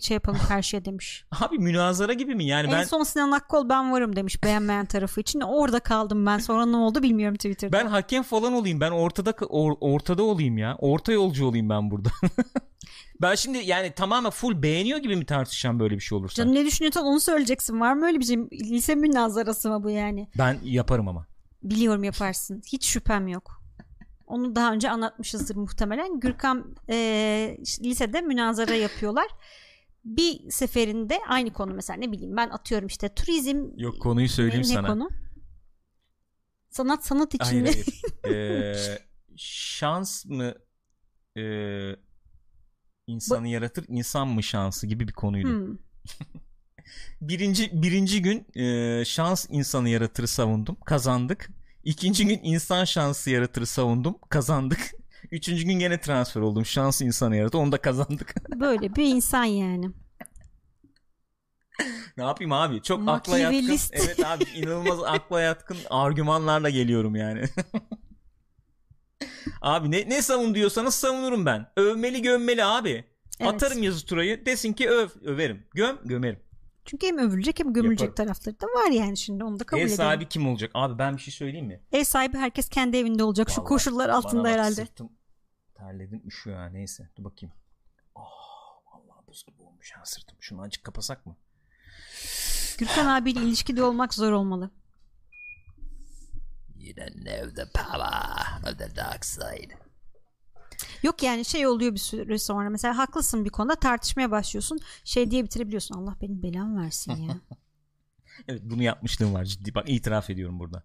şey yapalım karşıya demiş. Abi münazara gibi mi? Yani en ben son Sinan Akkol ben varım demiş beğenmeyen tarafı için. Orada kaldım ben. Sonra ne oldu bilmiyorum Twitter'da. ben hakem falan olayım. Ben ortada or- ortada olayım ya. Orta yolcu olayım ben burada. ben şimdi yani tamamen full beğeniyor gibi mi tartışacağım böyle bir şey olursa? Canım ne düşünüyorsan onu söyleyeceksin. Var mı öyle bir şey? Lise münazarası mı bu yani? Ben yaparım ama. Biliyorum yaparsın. Hiç şüphem yok. Onu daha önce anlatmışızdır muhtemelen. Gürkan e, lisede münazara yapıyorlar. Bir seferinde aynı konu mesela ne bileyim ben atıyorum işte turizm Yok konuyu söyleyeyim ne, ne sana. konu? Sanat sanat için Hayır hayır. Ee, şans mı e, insanı yaratır insan mı şansı gibi bir konuydu. Hmm. Birinci, birinci gün e, şans insanı yaratırı savundum kazandık. İkinci gün insan şansı yaratırı savundum kazandık. Üçüncü gün gene transfer oldum şans insanı yaratır onu da kazandık. Böyle bir insan yani. ne yapayım abi çok akla yatkın. Evet abi inanılmaz akla yatkın argümanlarla geliyorum yani. abi ne, ne savun diyorsanız savunurum ben. Övmeli gömmeli abi. Evet. Atarım yazı turayı desin ki öv överim. Göm gömerim. Çünkü hem övülecek hem gömülecek Yaparım. tarafları da var yani şimdi onu da kabul Ev edelim. sahibi kim olacak? Abi ben bir şey söyleyeyim mi? Ev sahibi herkes kendi evinde olacak şu Vallahi koşullar altında bak, herhalde. Sırtım terledim üşüyor ha neyse dur bakayım. Oh, vallahi buz gibi olmuş ha sırtım. Şunu azıcık kapasak mı? Gürkan abiyle ilişkide olmak zor olmalı. You don't know the power of the dark side. Yok yani şey oluyor bir süre sonra mesela haklısın bir konuda tartışmaya başlıyorsun şey diye bitirebiliyorsun Allah benim belamı versin ya. evet bunu yapmışlığım var ciddi bak itiraf ediyorum burada.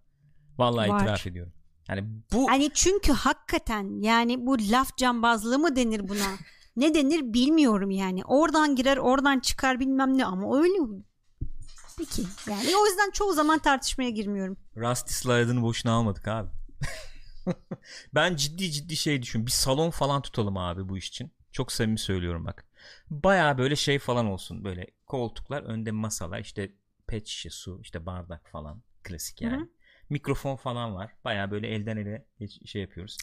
Vallahi Var. itiraf ediyorum. Yani bu Hani çünkü hakikaten yani bu laf cambazlığı mı denir buna? ne denir bilmiyorum yani. Oradan girer oradan çıkar bilmem ne ama öyle Peki yani o yüzden çoğu zaman tartışmaya girmiyorum. Rusty Slide'ını boşuna almadık abi. ben ciddi ciddi şey düşün. Bir salon falan tutalım abi bu iş için. Çok samimi söylüyorum bak. Baya böyle şey falan olsun. Böyle koltuklar önde masalar işte pet şişe su işte bardak falan. Klasik yani. Hı hı. Mikrofon falan var. Baya böyle elden ele şey yapıyoruz.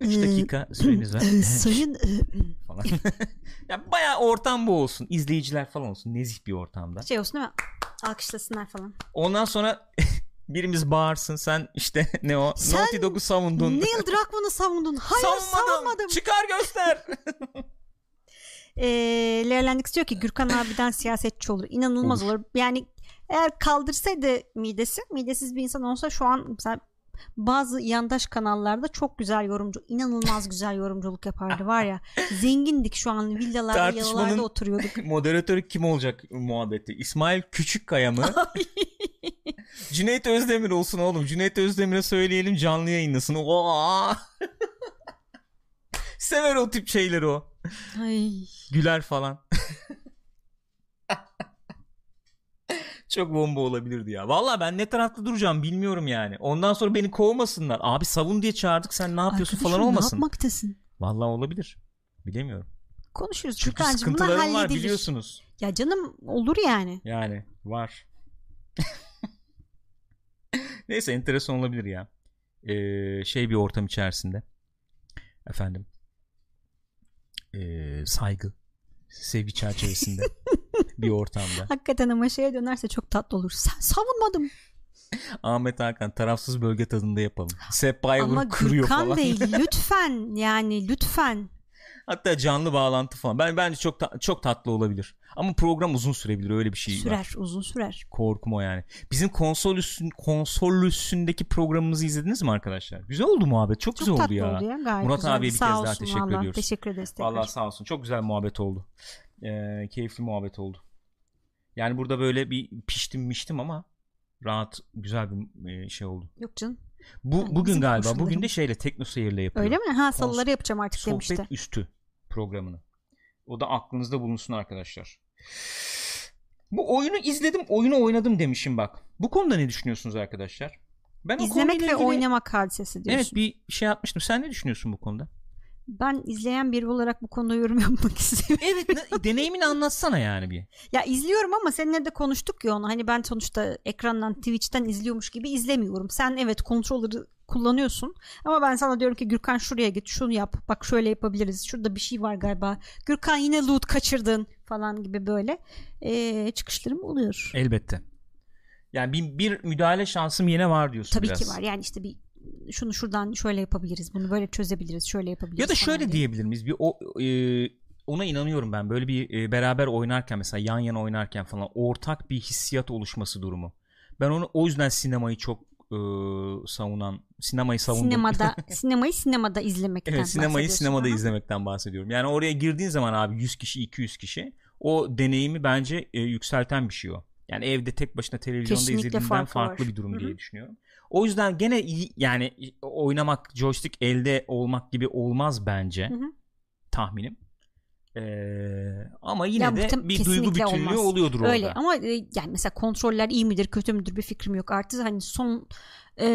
3 Ee, dakika süremiz var. e, sayın e, falan. ya baya ortam bu olsun. İzleyiciler falan olsun. Nezih bir ortamda. şey olsun değil mi? Alkışlasınlar falan. Ondan sonra birimiz bağırsın sen işte ne o Sen Naughty Dog'u savundun. Neil Druckmann'ı savundun. Hayır savunmadım. savunmadım. Çıkar göster. e, Leerlendik diyor ki Gürkan abiden siyasetçi olur. İnanılmaz Olur. olur. Yani eğer kaldırsaydı midesi, midesiz bir insan olsa şu an mesela bazı yandaş kanallarda çok güzel yorumcu, inanılmaz güzel yorumculuk yapardı var ya. Zengindik şu an villalarda, yalılarda oturuyorduk. Moderatörü kim olacak muhabbeti? İsmail Küçükkaya mı? Cüneyt Özdemir olsun oğlum. Cüneyt Özdemir'e söyleyelim canlı yayınlasın. Oo! Sever o tip şeyleri o. Ay. Güler falan. Çok bomba olabilirdi ya. Valla ben ne tarafta duracağım bilmiyorum yani. Ondan sonra beni kovmasınlar. Abi savun diye çağırdık sen ne yapıyorsun Arkadaşım, falan Ne olmasın. yapmaktasın? Valla olabilir. Bilemiyorum. Konuşuruz. Çünkü Gürkan'cığım, bunlar sıkıntılarım var halledilir. biliyorsunuz. Ya canım olur yani. Yani var. Neyse enteresan olabilir ya. Ee, şey bir ortam içerisinde. Efendim. Ee, saygı. Sevgi çerçevesinde. bir ortamda. Hakikaten ama şeye dönerse çok tatlı olur. Sen savunmadım. Ahmet Hakan tarafsız bölge tadında yapalım. Sepp Ama kırıyor Gürkan falan. Bey lütfen yani lütfen. Hatta canlı bağlantı falan. Ben bence çok ta- çok tatlı olabilir. Ama program uzun sürebilir öyle bir şey var. Sürer uzun sürer. Korkum o yani. Bizim konsol üstün, konsol üstündeki programımızı izlediniz mi arkadaşlar? Güzel oldu muhabbet. Çok, Çok güzel oldu ya. oldu ya. Gayet Murat güzel. abiye bir Sağ kez daha olsun teşekkür vallahi. ediyoruz. Teşekkür ederiz. Vallahi sağ olsun. Çok güzel muhabbet oldu. Ee, keyifli muhabbet oldu. Yani burada böyle bir piştim miştim ama rahat güzel bir e, şey oldu. Yok canım. Bu Yani bugün galiba bugün de şeyle Tekno Seyir'le yapıyor. Öyle mi? Ha salıları yapacağım artık Sohbet demişti. üstü programını. O da aklınızda bulunsun arkadaşlar. Bu oyunu izledim, oyunu oynadım demişim bak. Bu konuda ne düşünüyorsunuz arkadaşlar? Ben İzlemek ve ilgili- oynamak hadisesi diyorsun. Evet bir şey yapmıştım. Sen ne düşünüyorsun bu konuda? Ben izleyen biri olarak bu konuda yorum yapmak istemiyorum. Evet ne- deneyimini anlatsana yani bir. ya izliyorum ama seninle de konuştuk ya onu. Hani ben sonuçta ekrandan Twitch'ten izliyormuş gibi izlemiyorum. Sen evet kontrolleri kullanıyorsun ama ben sana diyorum ki Gürkan şuraya git şunu yap bak şöyle yapabiliriz şurada bir şey var galiba Gürkan yine loot kaçırdın falan gibi böyle ee, çıkışlarım oluyor. Elbette. Yani bir, bir müdahale şansım yine var diyorsun Tabii biraz. ki var yani işte bir şunu şuradan şöyle yapabiliriz bunu böyle çözebiliriz şöyle yapabiliriz Ya da şöyle diye. diyebilir miyiz? Bir o e, ona inanıyorum ben. Böyle bir e, beraber oynarken mesela yan yana oynarken falan ortak bir hissiyat oluşması durumu. Ben onu o yüzden sinemayı çok e, savunan, sinemayı savundum. sinemada sinemayı sinemada izlemekten Evet sinemayı sinemada Aha. izlemekten bahsediyorum. Yani oraya girdiğin zaman abi 100 kişi 200 kişi o deneyimi bence e, yükselten bir şey o. Yani evde tek başına televizyonda Kesinlikle izlediğinden farkı farklı var. bir durum Hı hı. diye düşünüyorum. O yüzden gene iyi, yani oynamak joystick elde olmak gibi olmaz bence Hı hı. tahminim. Ee, ama yine Ya de muhtem- bir duygu bütünlüğü olmaz. oluyordur Öyle orada. ama e, yani mesela kontroller iyi midir kötü müdür bir fikrim yok. Artı hani son e,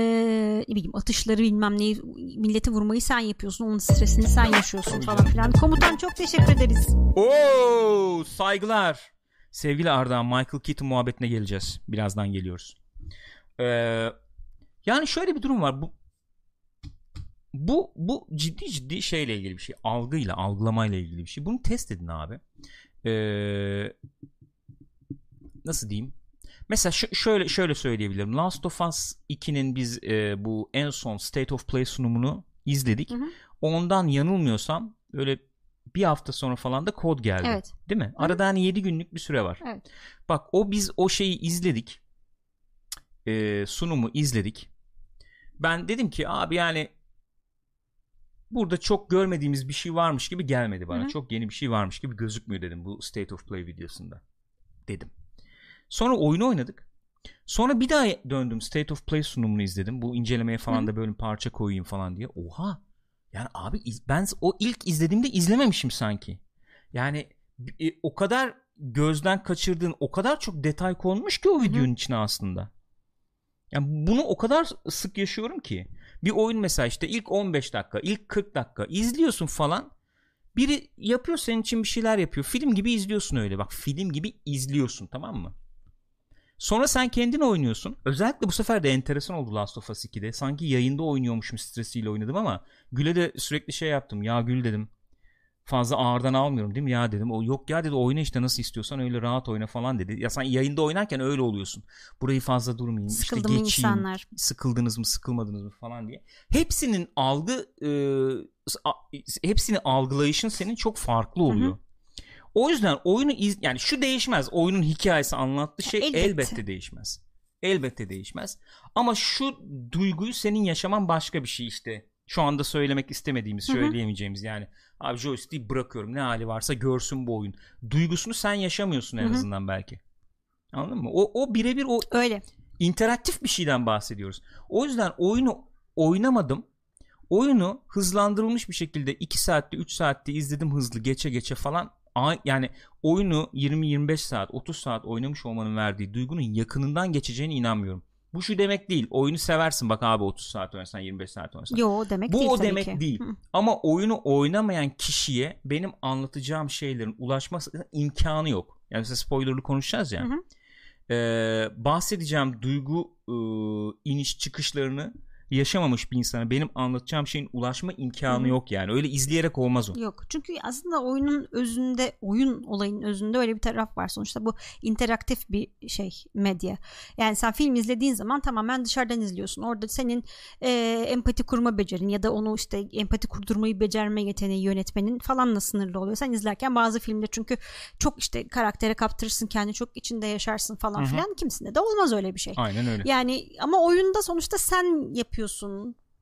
ne bileyim atışları bilmem neyi milleti vurmayı sen yapıyorsun. Onun stresini sen yaşıyorsun falan filan. Komutan çok teşekkür ederiz. Oo, saygılar. Sevgili Arda, Michael Keaton muhabbetine geleceğiz. Birazdan geliyoruz. Ee, yani şöyle bir durum var. Bu bu bu ciddi ciddi şeyle ilgili bir şey. Algıyla, algılamayla ilgili bir şey. Bunu test edin abi. Ee, nasıl diyeyim? Mesela şöyle şöyle söyleyebilirim. Last of Us 2'nin biz e, bu en son State of Play sunumunu izledik. Hı hı. Ondan yanılmıyorsam öyle bir hafta sonra falan da kod geldi. Evet. Değil mi? Arada hani 7 günlük bir süre var. Evet. Bak o biz o şeyi izledik. Ee, sunumu izledik. Ben dedim ki abi yani burada çok görmediğimiz bir şey varmış gibi gelmedi bana. Hı hı. Çok yeni bir şey varmış gibi gözükmüyor dedim bu State of Play videosunda. Dedim. Sonra oyunu oynadık. Sonra bir daha döndüm State of Play sunumunu izledim. Bu incelemeye falan Hı. da böyle parça koyayım falan diye. Oha. Yani abi ben o ilk izlediğimde izlememişim sanki. Yani e, o kadar gözden kaçırdığın o kadar çok detay konmuş ki o videonun içine aslında. Yani bunu o kadar sık yaşıyorum ki. Bir oyun mesela işte ilk 15 dakika, ilk 40 dakika izliyorsun falan. Biri yapıyor senin için bir şeyler yapıyor. Film gibi izliyorsun öyle. Bak film gibi izliyorsun tamam mı? Sonra sen kendin oynuyorsun. Özellikle bu sefer de enteresan oldu Last of Us 2'de. Sanki yayında oynuyormuşum stresiyle oynadım ama Gül'e de sürekli şey yaptım. Ya Gül dedim. Fazla ağırdan almıyorum değil mi ya dedim. O yok ya dedi oyna işte nasıl istiyorsan öyle rahat oyna falan dedi. Ya sen yayında oynarken öyle oluyorsun. Burayı fazla durmayayım. Sıkıldı işte geçeyim. insanlar? Sıkıldınız mı sıkılmadınız mı falan diye. Hepsinin algı e, a- hepsini algılayışın senin çok farklı oluyor. O yüzden oyunu iz, yani şu değişmez. Oyunun hikayesi anlattığı şey Elbette. elbette. değişmez. Elbette değişmez. Ama şu duyguyu senin yaşaman başka bir şey işte. Şu anda söylemek istemediğimiz, Hı hı. söyleyemeyeceğimiz yani. Abi joystick'i bırakıyorum. Ne hali varsa görsün bu oyun. Duygusunu sen yaşamıyorsun en Hı hı. azından belki. Anladın mı? O, o birebir o Öyle. interaktif bir şeyden bahsediyoruz. O yüzden oyunu oynamadım. Oyunu hızlandırılmış bir şekilde 2 saatte 3 saatte izledim hızlı geçe geçe falan. Yani oyunu 20-25 saat 30 saat oynamış olmanın verdiği duygunun yakınından geçeceğine inanmıyorum. Bu şu demek değil. Oyunu seversin bak abi 30 saat oynasan 25 saat oynasan. Yo o demek Bu değil o tabii demek ki. değil. Hı. Ama oyunu oynamayan kişiye benim anlatacağım şeylerin ulaşması imkanı yok. Yani mesela spoilerlı konuşacağız ya. Hı hı. Ee, bahsedeceğim duygu e, iniş çıkışlarını yaşamamış bir insana benim anlatacağım şeyin ulaşma imkanı hı. yok yani. Öyle izleyerek olmaz o. Yok çünkü aslında oyunun özünde oyun olayının özünde öyle bir taraf var sonuçta bu interaktif bir şey medya yani sen film izlediğin zaman tamamen dışarıdan izliyorsun orada senin e, empati kurma becerin ya da onu işte empati kurdurmayı becerme yeteneği yönetmenin falanla sınırlı oluyor sen izlerken bazı filmde çünkü çok işte karaktere kaptırırsın kendini çok içinde yaşarsın falan Hı hı. filan kimisinde de olmaz öyle bir şey Aynen öyle. yani ama oyunda sonuçta sen yapıyorsun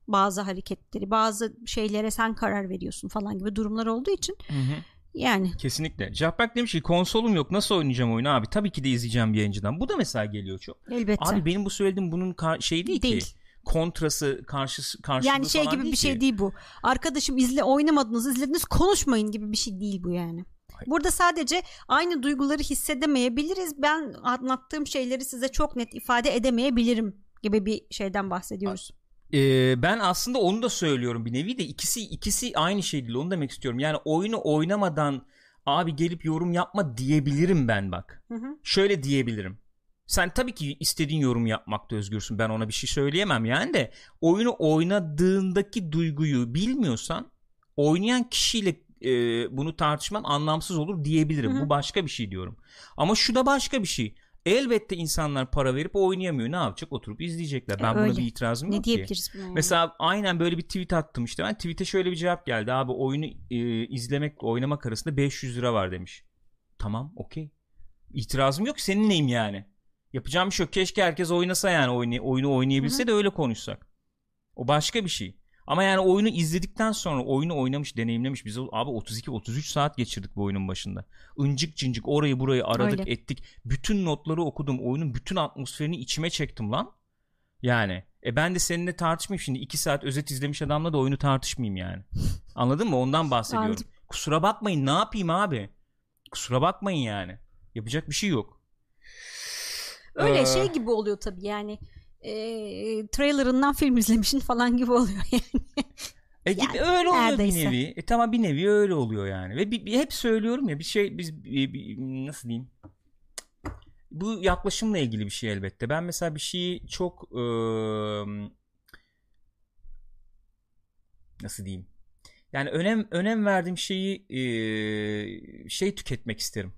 bazı hareketleri, bazı şeylere sen karar veriyorsun falan gibi durumlar olduğu için Hı hı. yani Kesinlikle. Jackback demiş ki konsolum yok nasıl oynayacağım oyunu abi? Tabii ki de izleyeceğim bir yayıncıdan. Bu da mesela geliyor çok. elbette. Abi benim bu söylediğim bunun şeyi değil, Değil. ki. Kontrası karşısı karşılığı yani şey gibi bir şey ki. değil bu. Arkadaşım izle oynamadınız, izlediniz konuşmayın gibi bir şey değil bu yani. Burada sadece aynı duyguları hissedemeyebiliriz. Ben anlattığım şeyleri size çok net ifade edemeyebilirim gibi bir şeyden bahsediyoruz. Ee, ben aslında onu da söylüyorum bir nevi de ikisi ikisi aynı şey değil onu demek istiyorum. Yani oyunu oynamadan abi gelip yorum yapma diyebilirim ben bak. Hı hı. Şöyle diyebilirim. Sen tabii ki istediğin yorum yapmakta özgürsün. Ben ona bir şey söyleyemem yani de oyunu oynadığındaki duyguyu bilmiyorsan oynayan kişiyle e, bunu tartışman anlamsız olur diyebilirim. Hı hı. Bu başka bir şey diyorum. Ama şu da başka bir şey. Elbette insanlar para verip oynayamıyor. Ne yapacak? Oturup izleyecekler. Ben buna öyle. bir itirazım Ne yok ki. diyebiliriz buna yani? Mesela aynen böyle bir tweet attım işte ben tweet'e şöyle bir cevap geldi abi oyunu e, izlemekle oynamak arasında 500 lira var demiş. Tamam okey. İtirazım yok senin neyim yani. Yapacağım bir şey yok. Keşke herkes oynasa yani oyunu, oyunu oynayabilse de öyle konuşsak. O başka bir şey. Ama yani oyunu izledikten sonra oyunu oynamış, deneyimlemiş. Biz abi 32-33 saat geçirdik bu oyunun başında. Incik cincik orayı burayı aradık Öyle. ettik. Bütün notları okudum. Oyunun bütün atmosferini içime çektim lan. Yani. E ben de seninle tartışmayayım şimdi. 2 saat özet izlemiş adamla da oyunu tartışmayayım yani. Anladın mı? Ondan bahsediyorum. Anladım. Kusura bakmayın ne yapayım abi? Kusura bakmayın yani. Yapacak bir şey yok. Öyle Ee, şey gibi oluyor tabii yani e, trailerından film izlemişin falan gibi oluyor yani. E gibi Yani öyle oluyor neredeyse. bir nevi. E tamam bir nevi öyle oluyor yani. Ve bir, bir- hep söylüyorum ya bir şey biz bir- bir- nasıl diyeyim? Bu yaklaşımla ilgili bir şey elbette. Ben mesela bir şeyi çok eee, nasıl diyeyim? Yani önem önem verdiğim şeyi eee, şey tüketmek isterim.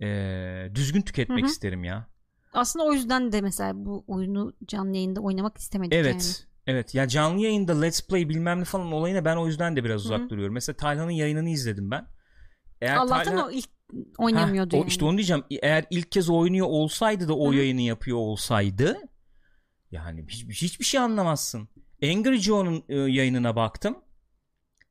Eee, düzgün tüketmek Hı hı. isterim ya. Aslında o yüzden de mesela bu oyunu canlı yayında oynamak istemedik Evet. yani. Evet. Ya canlı yayında let's play bilmem ne falan olayına ben o yüzden de biraz uzak Hı hı. duruyorum. Mesela Taylan'ın yayınını izledim ben. Eğer Allah'tan Taylan- o ilk oynamıyordu Heh, o- yani. işte onu diyeceğim. Eğer ilk kez oynuyor olsaydı da o Hı hı. yayını yapıyor olsaydı yani hiç, hiçbir şey anlamazsın. Angry Joe'nun e, yayınına baktım.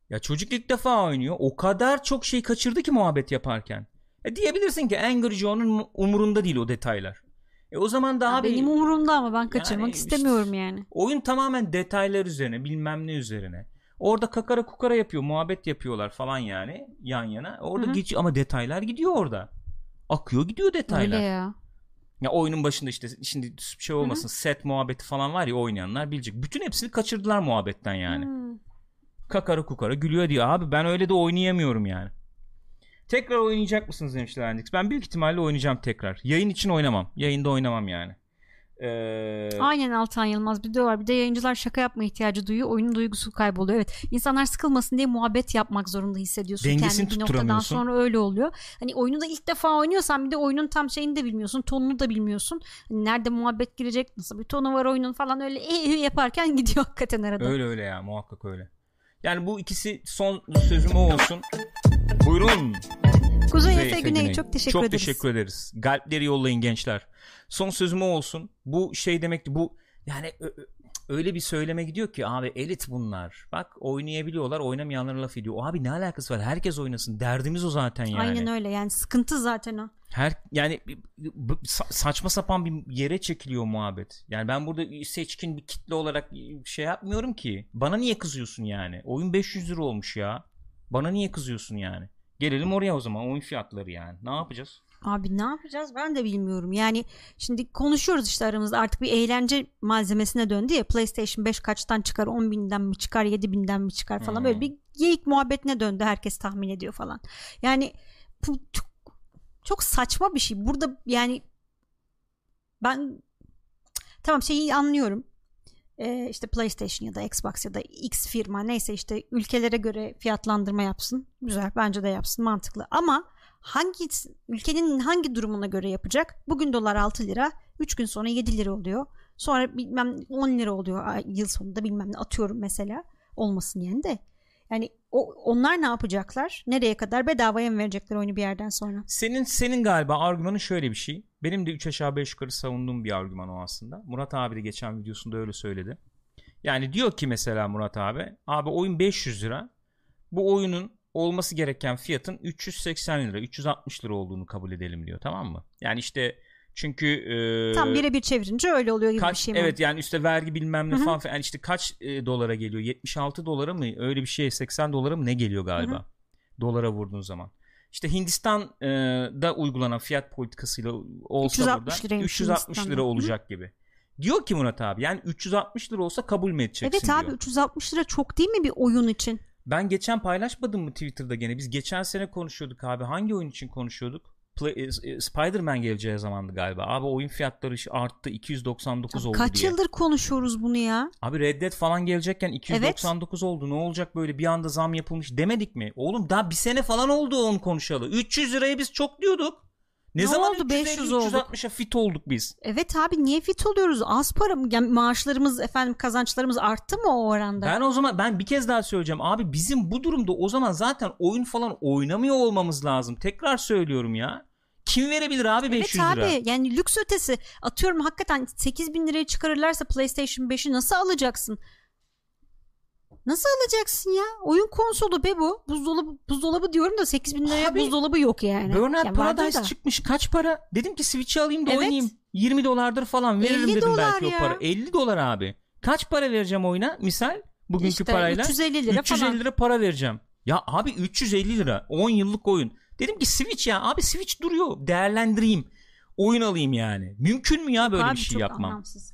Ya çocuk ilk defa oynuyor. O kadar çok şey kaçırdı ki muhabbet yaparken. E diyebilirsin ki Angry Joe'nun umurunda değil o detaylar. E o zaman da abi Benim umurumda ama ben kaçırmak Yani işte- istemiyorum yani. oyun tamamen detaylar üzerine, bilmem ne üzerine. Orada kakara kukara yapıyor, muhabbet yapıyorlar falan yani yan yana. Orada Hı hı. geç ama detaylar gidiyor orada. Akıyor gidiyor detaylar. Öyle ya. Ya oyunun başında işte şimdi şey olmasın set muhabbeti falan var ya oynayanlar bilecek. Bütün hepsini kaçırdılar muhabbetten yani. Hmm. Kakara kukara gülüyor diyor. Abi ben öyle de oynayamıyorum yani. Tekrar oynayacak mısınız demişler Hendrix. Ben büyük ihtimalle oynayacağım tekrar. Yayın için oynamam. Yayında oynamam yani. Ee, Aynen Altan Yılmaz bir de var. Bir de yayıncılar şaka yapma ihtiyacı duyuyor. Oyunun duygusu kayboluyor. Evet. İnsanlar sıkılmasın diye muhabbet yapmak zorunda hissediyorsun. Dengesini kendini. Bir noktadan sonra öyle oluyor. Hani oyunu da ilk defa oynuyorsan bir de oyunun tam şeyini de bilmiyorsun. Tonunu da bilmiyorsun. Hani nerede muhabbet girecek, nasıl bir tonu var oyunun falan öyle e, e yaparken gidiyor hakikaten arada. Öyle öyle ya muhakkak öyle. Yani bu ikisi son sözüm o olsun. Buyurun. Kuzey Efe Efe Güney, Güney. çok teşekkür Çok ederiz. teşekkür ederiz. Galpleri yollayın gençler. Son sözüm o olsun. Bu şey demekti bu yani öyle bir söyleme gidiyor ki abi elit bunlar. Bak oynayabiliyorlar oynamayanlara laf ediyor. Abi ne alakası var? Herkes oynasın. Derdimiz o zaten yani. Aynen öyle yani sıkıntı zaten o. Her yani saçma sapan bir yere çekiliyor muhabbet. Yani ben burada seçkin bir kitle olarak şey yapmıyorum ki. Bana niye kızıyorsun yani? Oyun 500 lira olmuş ya. Bana niye kızıyorsun yani? Gelelim oraya o zaman oyun fiyatları yani. Ne yapacağız? Abi ne yapacağız ben de bilmiyorum. Yani şimdi konuşuyoruz işte aramızda artık bir eğlence malzemesine döndü ya. PlayStation 5 kaçtan çıkar? 10 binden mi çıkar? 7 binden mi çıkar falan. Hmm. Böyle bir geyik muhabbetine döndü. Herkes tahmin ediyor falan. Yani bu çok, çok saçma bir şey. Burada yani ben tamam şeyi anlıyorum. Ee, işte PlayStation ya da Xbox ya da X firma neyse işte ülkelere göre fiyatlandırma yapsın. Güzel bence de yapsın mantıklı. Ama hangi ülkenin hangi durumuna göre yapacak? Bugün dolar 6 lira, 3 gün sonra 7 lira oluyor. Sonra bilmem 10 lira oluyor yıl sonunda bilmem ne atıyorum mesela. Olmasın yani de. Yani o, onlar ne yapacaklar? Nereye kadar bedavaya mı verecekler oyunu bir yerden sonra? Senin senin galiba argümanın şöyle bir şey. Benim de 3 aşağı 5 yukarı savunduğum bir argüman o aslında. Murat abi de geçen videosunda öyle söyledi. Yani diyor ki mesela Murat abi, abi oyun 500 lira. Bu oyunun olması gereken fiyatın 380 lira, 360 lira olduğunu kabul edelim diyor. Tamam mı? Yani işte çünkü e, Tam birebir çevirince öyle oluyor gibi kaç bir şey mi? evet yani işte vergi bilmem ne Hı hı. falan yani işte kaç e, dolara geliyor 76 dolara mı öyle bir şey 80 dolara mı ne geliyor galiba Hı dolara vurduğun zaman işte Hindistan'da uygulanan fiyat politikasıyla olsa 360 burada liraymış 360 Hindistan'da. lira Hı. olacak gibi diyor ki Murat abi yani 360 lira olsa kabul mü edeceksin Evet abi diyor. 360 lira çok değil mi bir oyun için? Ben geçen paylaşmadım mı Twitter'da gene biz geçen sene konuşuyorduk abi hangi oyun için konuşuyorduk e, e, Spider-Man geleceği zamandı galiba. Abi oyun fiyatları arttı 299 oldu Kaç diye. yıldır konuşuyoruz bunu ya? Abi Red Dead falan gelecekken 299 oldu. Ne olacak böyle bir anda zam yapılmış demedik mi? Oğlum daha bir sene falan oldu onu konuşalı. 300 liraya biz çok diyorduk. Ne, Ne zaman oldu? 350 500 olduk. 360'a fit olduk biz. Evet abi niye fit oluyoruz? Az para mı? Yani maaşlarımız efendim kazançlarımız arttı mı o oranda? Ben o zaman ben bir kez daha söyleyeceğim. Abi bizim bu durumda o zaman zaten oyun falan oynamıyor olmamız lazım. Tekrar söylüyorum ya. Kim verebilir abi 500 evet lira? abi yani lüks ötesi atıyorum hakikaten 8 bin liraya çıkarırlarsa PlayStation 5'i nasıl alacaksın? Nasıl alacaksın ya? Oyun konsolu be bu. Buzdolabı, buzdolabı diyorum da 8 bin liraya Abi, buzdolabı yok yani. Burnout Yani Paradise da. çıkmış. Kaç para? Dedim ki Switch'i alayım da Evet. oynayayım. 20 dolardır falan veririm 50 dedim dolar belki ya. o para. 50 dolar abi. Kaç para vereceğim oyuna? Misal bugünkü İşte parayla 350 lira 350 falan. lira para vereceğim. Ya abi 350 lira 10 yıllık oyun. Dedim ki Switch ya abi Switch duruyor değerlendireyim. Oyun alayım yani. Mümkün mü ya böyle Abi bir şey çok yapmam? anlamsız.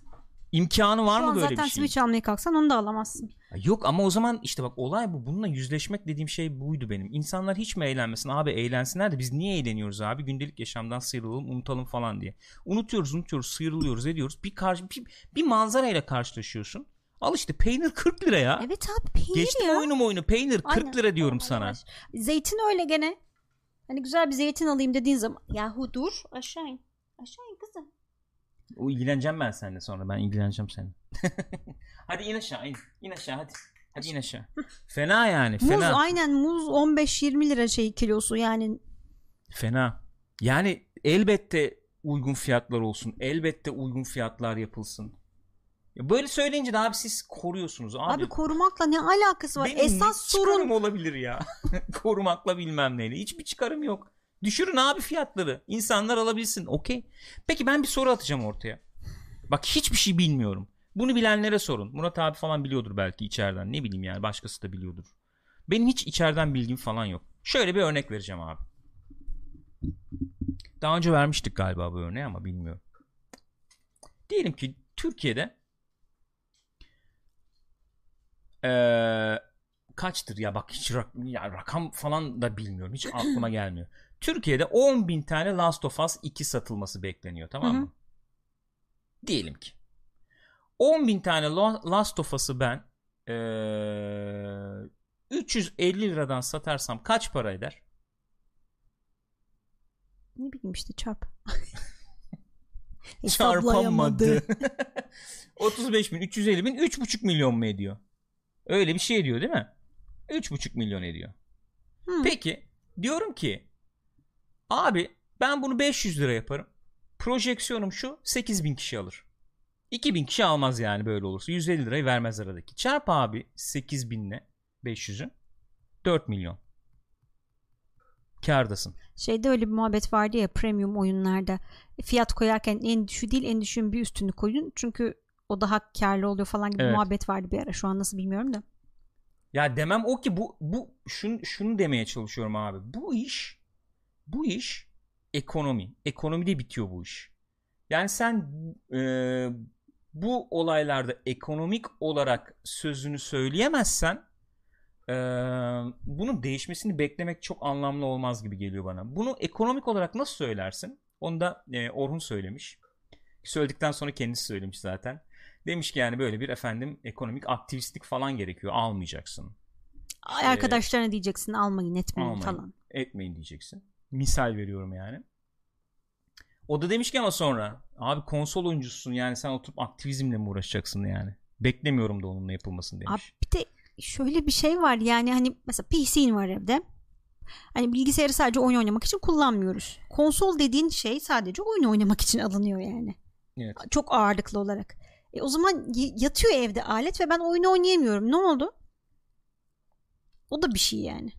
İmkanı var Şu mı böyle zaten bir şey? Switch almaya kalksan onu da alamazsın. Yok ama o zaman işte bak olay bu. Bununla yüzleşmek dediğim şey buydu benim. İnsanlar hiç mi eğlenmesin? Abi eğlensinler de biz niye eğleniyoruz abi? Gündelik yaşamdan sıyrılalım, unutalım falan diye. Unutuyoruz, unutuyoruz, sıyrılıyoruz, ediyoruz. Bir, karşı, bir, bir manzarayla karşılaşıyorsun. Al işte peynir 40 lira ya. Evet abi peynir Geçtim ya. oyunu oyunu peynir 40 Aynen. lira diyorum Aman sana. Zeytin öyle gene. Hani güzel bir zeytin alayım dediğin zaman. Yahu dur aşağı in. Aşağı in kızım. O ilgileneceğim ben seninle sonra. Ben ilgileneceğim seninle. hadi in aşağı in. İn aşağı hadi. Hadi in aşağı. Fena yani Muz fena. aynen muz 15-20 lira şey kilosu yani. Fena. Yani elbette uygun fiyatlar olsun. Elbette uygun fiyatlar yapılsın. Ya Böyle söyleyince de abi siz koruyorsunuz abi. Abi, korumakla ne alakası var? Benim Esas sorun olabilir ya. Korumakla bilmem neyle. Hiçbir çıkarım yok. Düşürün abi fiyatları. İnsanlar alabilsin. Okey. Peki ben bir soru atacağım ortaya. Bak hiçbir şey bilmiyorum. Bunu bilenlere sorun. Murat abi falan biliyordur belki içeriden. Ne bileyim yani başkası da biliyordur. Benim hiç içeriden bilgim falan yok. Şöyle bir örnek vereceğim abi. Daha önce vermiştik galiba bu örneği ama bilmiyorum. Diyelim ki Türkiye'de eee, kaçtır ya bak hiç rak- ya rakam falan da bilmiyorum. Hiç aklıma gelmiyor. Türkiye'de 10 bin tane Last of Us 2 satılması bekleniyor tamam Hı hı. mı? Diyelim ki. 10 bin tane La- Last of Us'ı ben eee 350 liradan satarsam kaç para eder? ne bileyim işte çarp. Çarpamadı. 35 bin 350 bin 3,5 milyon mu ediyor? Öyle bir şey ediyor değil mi? 3,5 milyon ediyor. Hı. Peki diyorum ki abi ben bunu 500 lira yaparım. Projeksiyonum şu 8000 kişi alır. 2000 kişi almaz yani böyle olursa. 150 lirayı vermez aradaki. Çarp abi 8000 ile 500'ü 4 milyon. Kârdasın. Şeyde öyle bir muhabbet vardı ya premium oyunlarda fiyat koyarken en düşüğü değil en düşüğün bir üstünü koyun çünkü o daha karlı oluyor falan gibi Evet. muhabbet vardı bir ara şu an nasıl bilmiyorum da. Ya demem o ki bu bu şunu şunu demeye çalışıyorum abi. Bu iş bu iş ekonomi. Ekonomide bitiyor bu iş. Yani sen e, bu olaylarda ekonomik olarak sözünü söyleyemezsen e, bunun değişmesini beklemek çok anlamlı olmaz gibi geliyor bana. Bunu ekonomik olarak nasıl söylersin? Onu da e, Orhun söylemiş. Söyledikten sonra kendisi söylemiş zaten. Demiş ki yani böyle bir efendim ekonomik aktivistlik falan gerekiyor. Almayacaksın. Ay Arkadaşlarına diyeceksin almayın etmeyin Almayın. falan. Etmeyin diyeceksin. Misal veriyorum yani. O da demiş ki ama sonra abi konsol oyuncusun yani sen oturup aktivizmle mi uğraşacaksın yani. Beklemiyorum da onunla yapılmasını demiş. Abi bir de şöyle bir şey var yani hani mesela PC'in var evde. Hani bilgisayarı sadece oyun oynamak için kullanmıyoruz. Konsol dediğin şey sadece oyun oynamak için alınıyor yani. Evet. Çok ağırlıklı olarak. E o zaman yatıyor evde alet ve ben oyunu oynayamıyorum. Ne oldu? O da bir şey yani.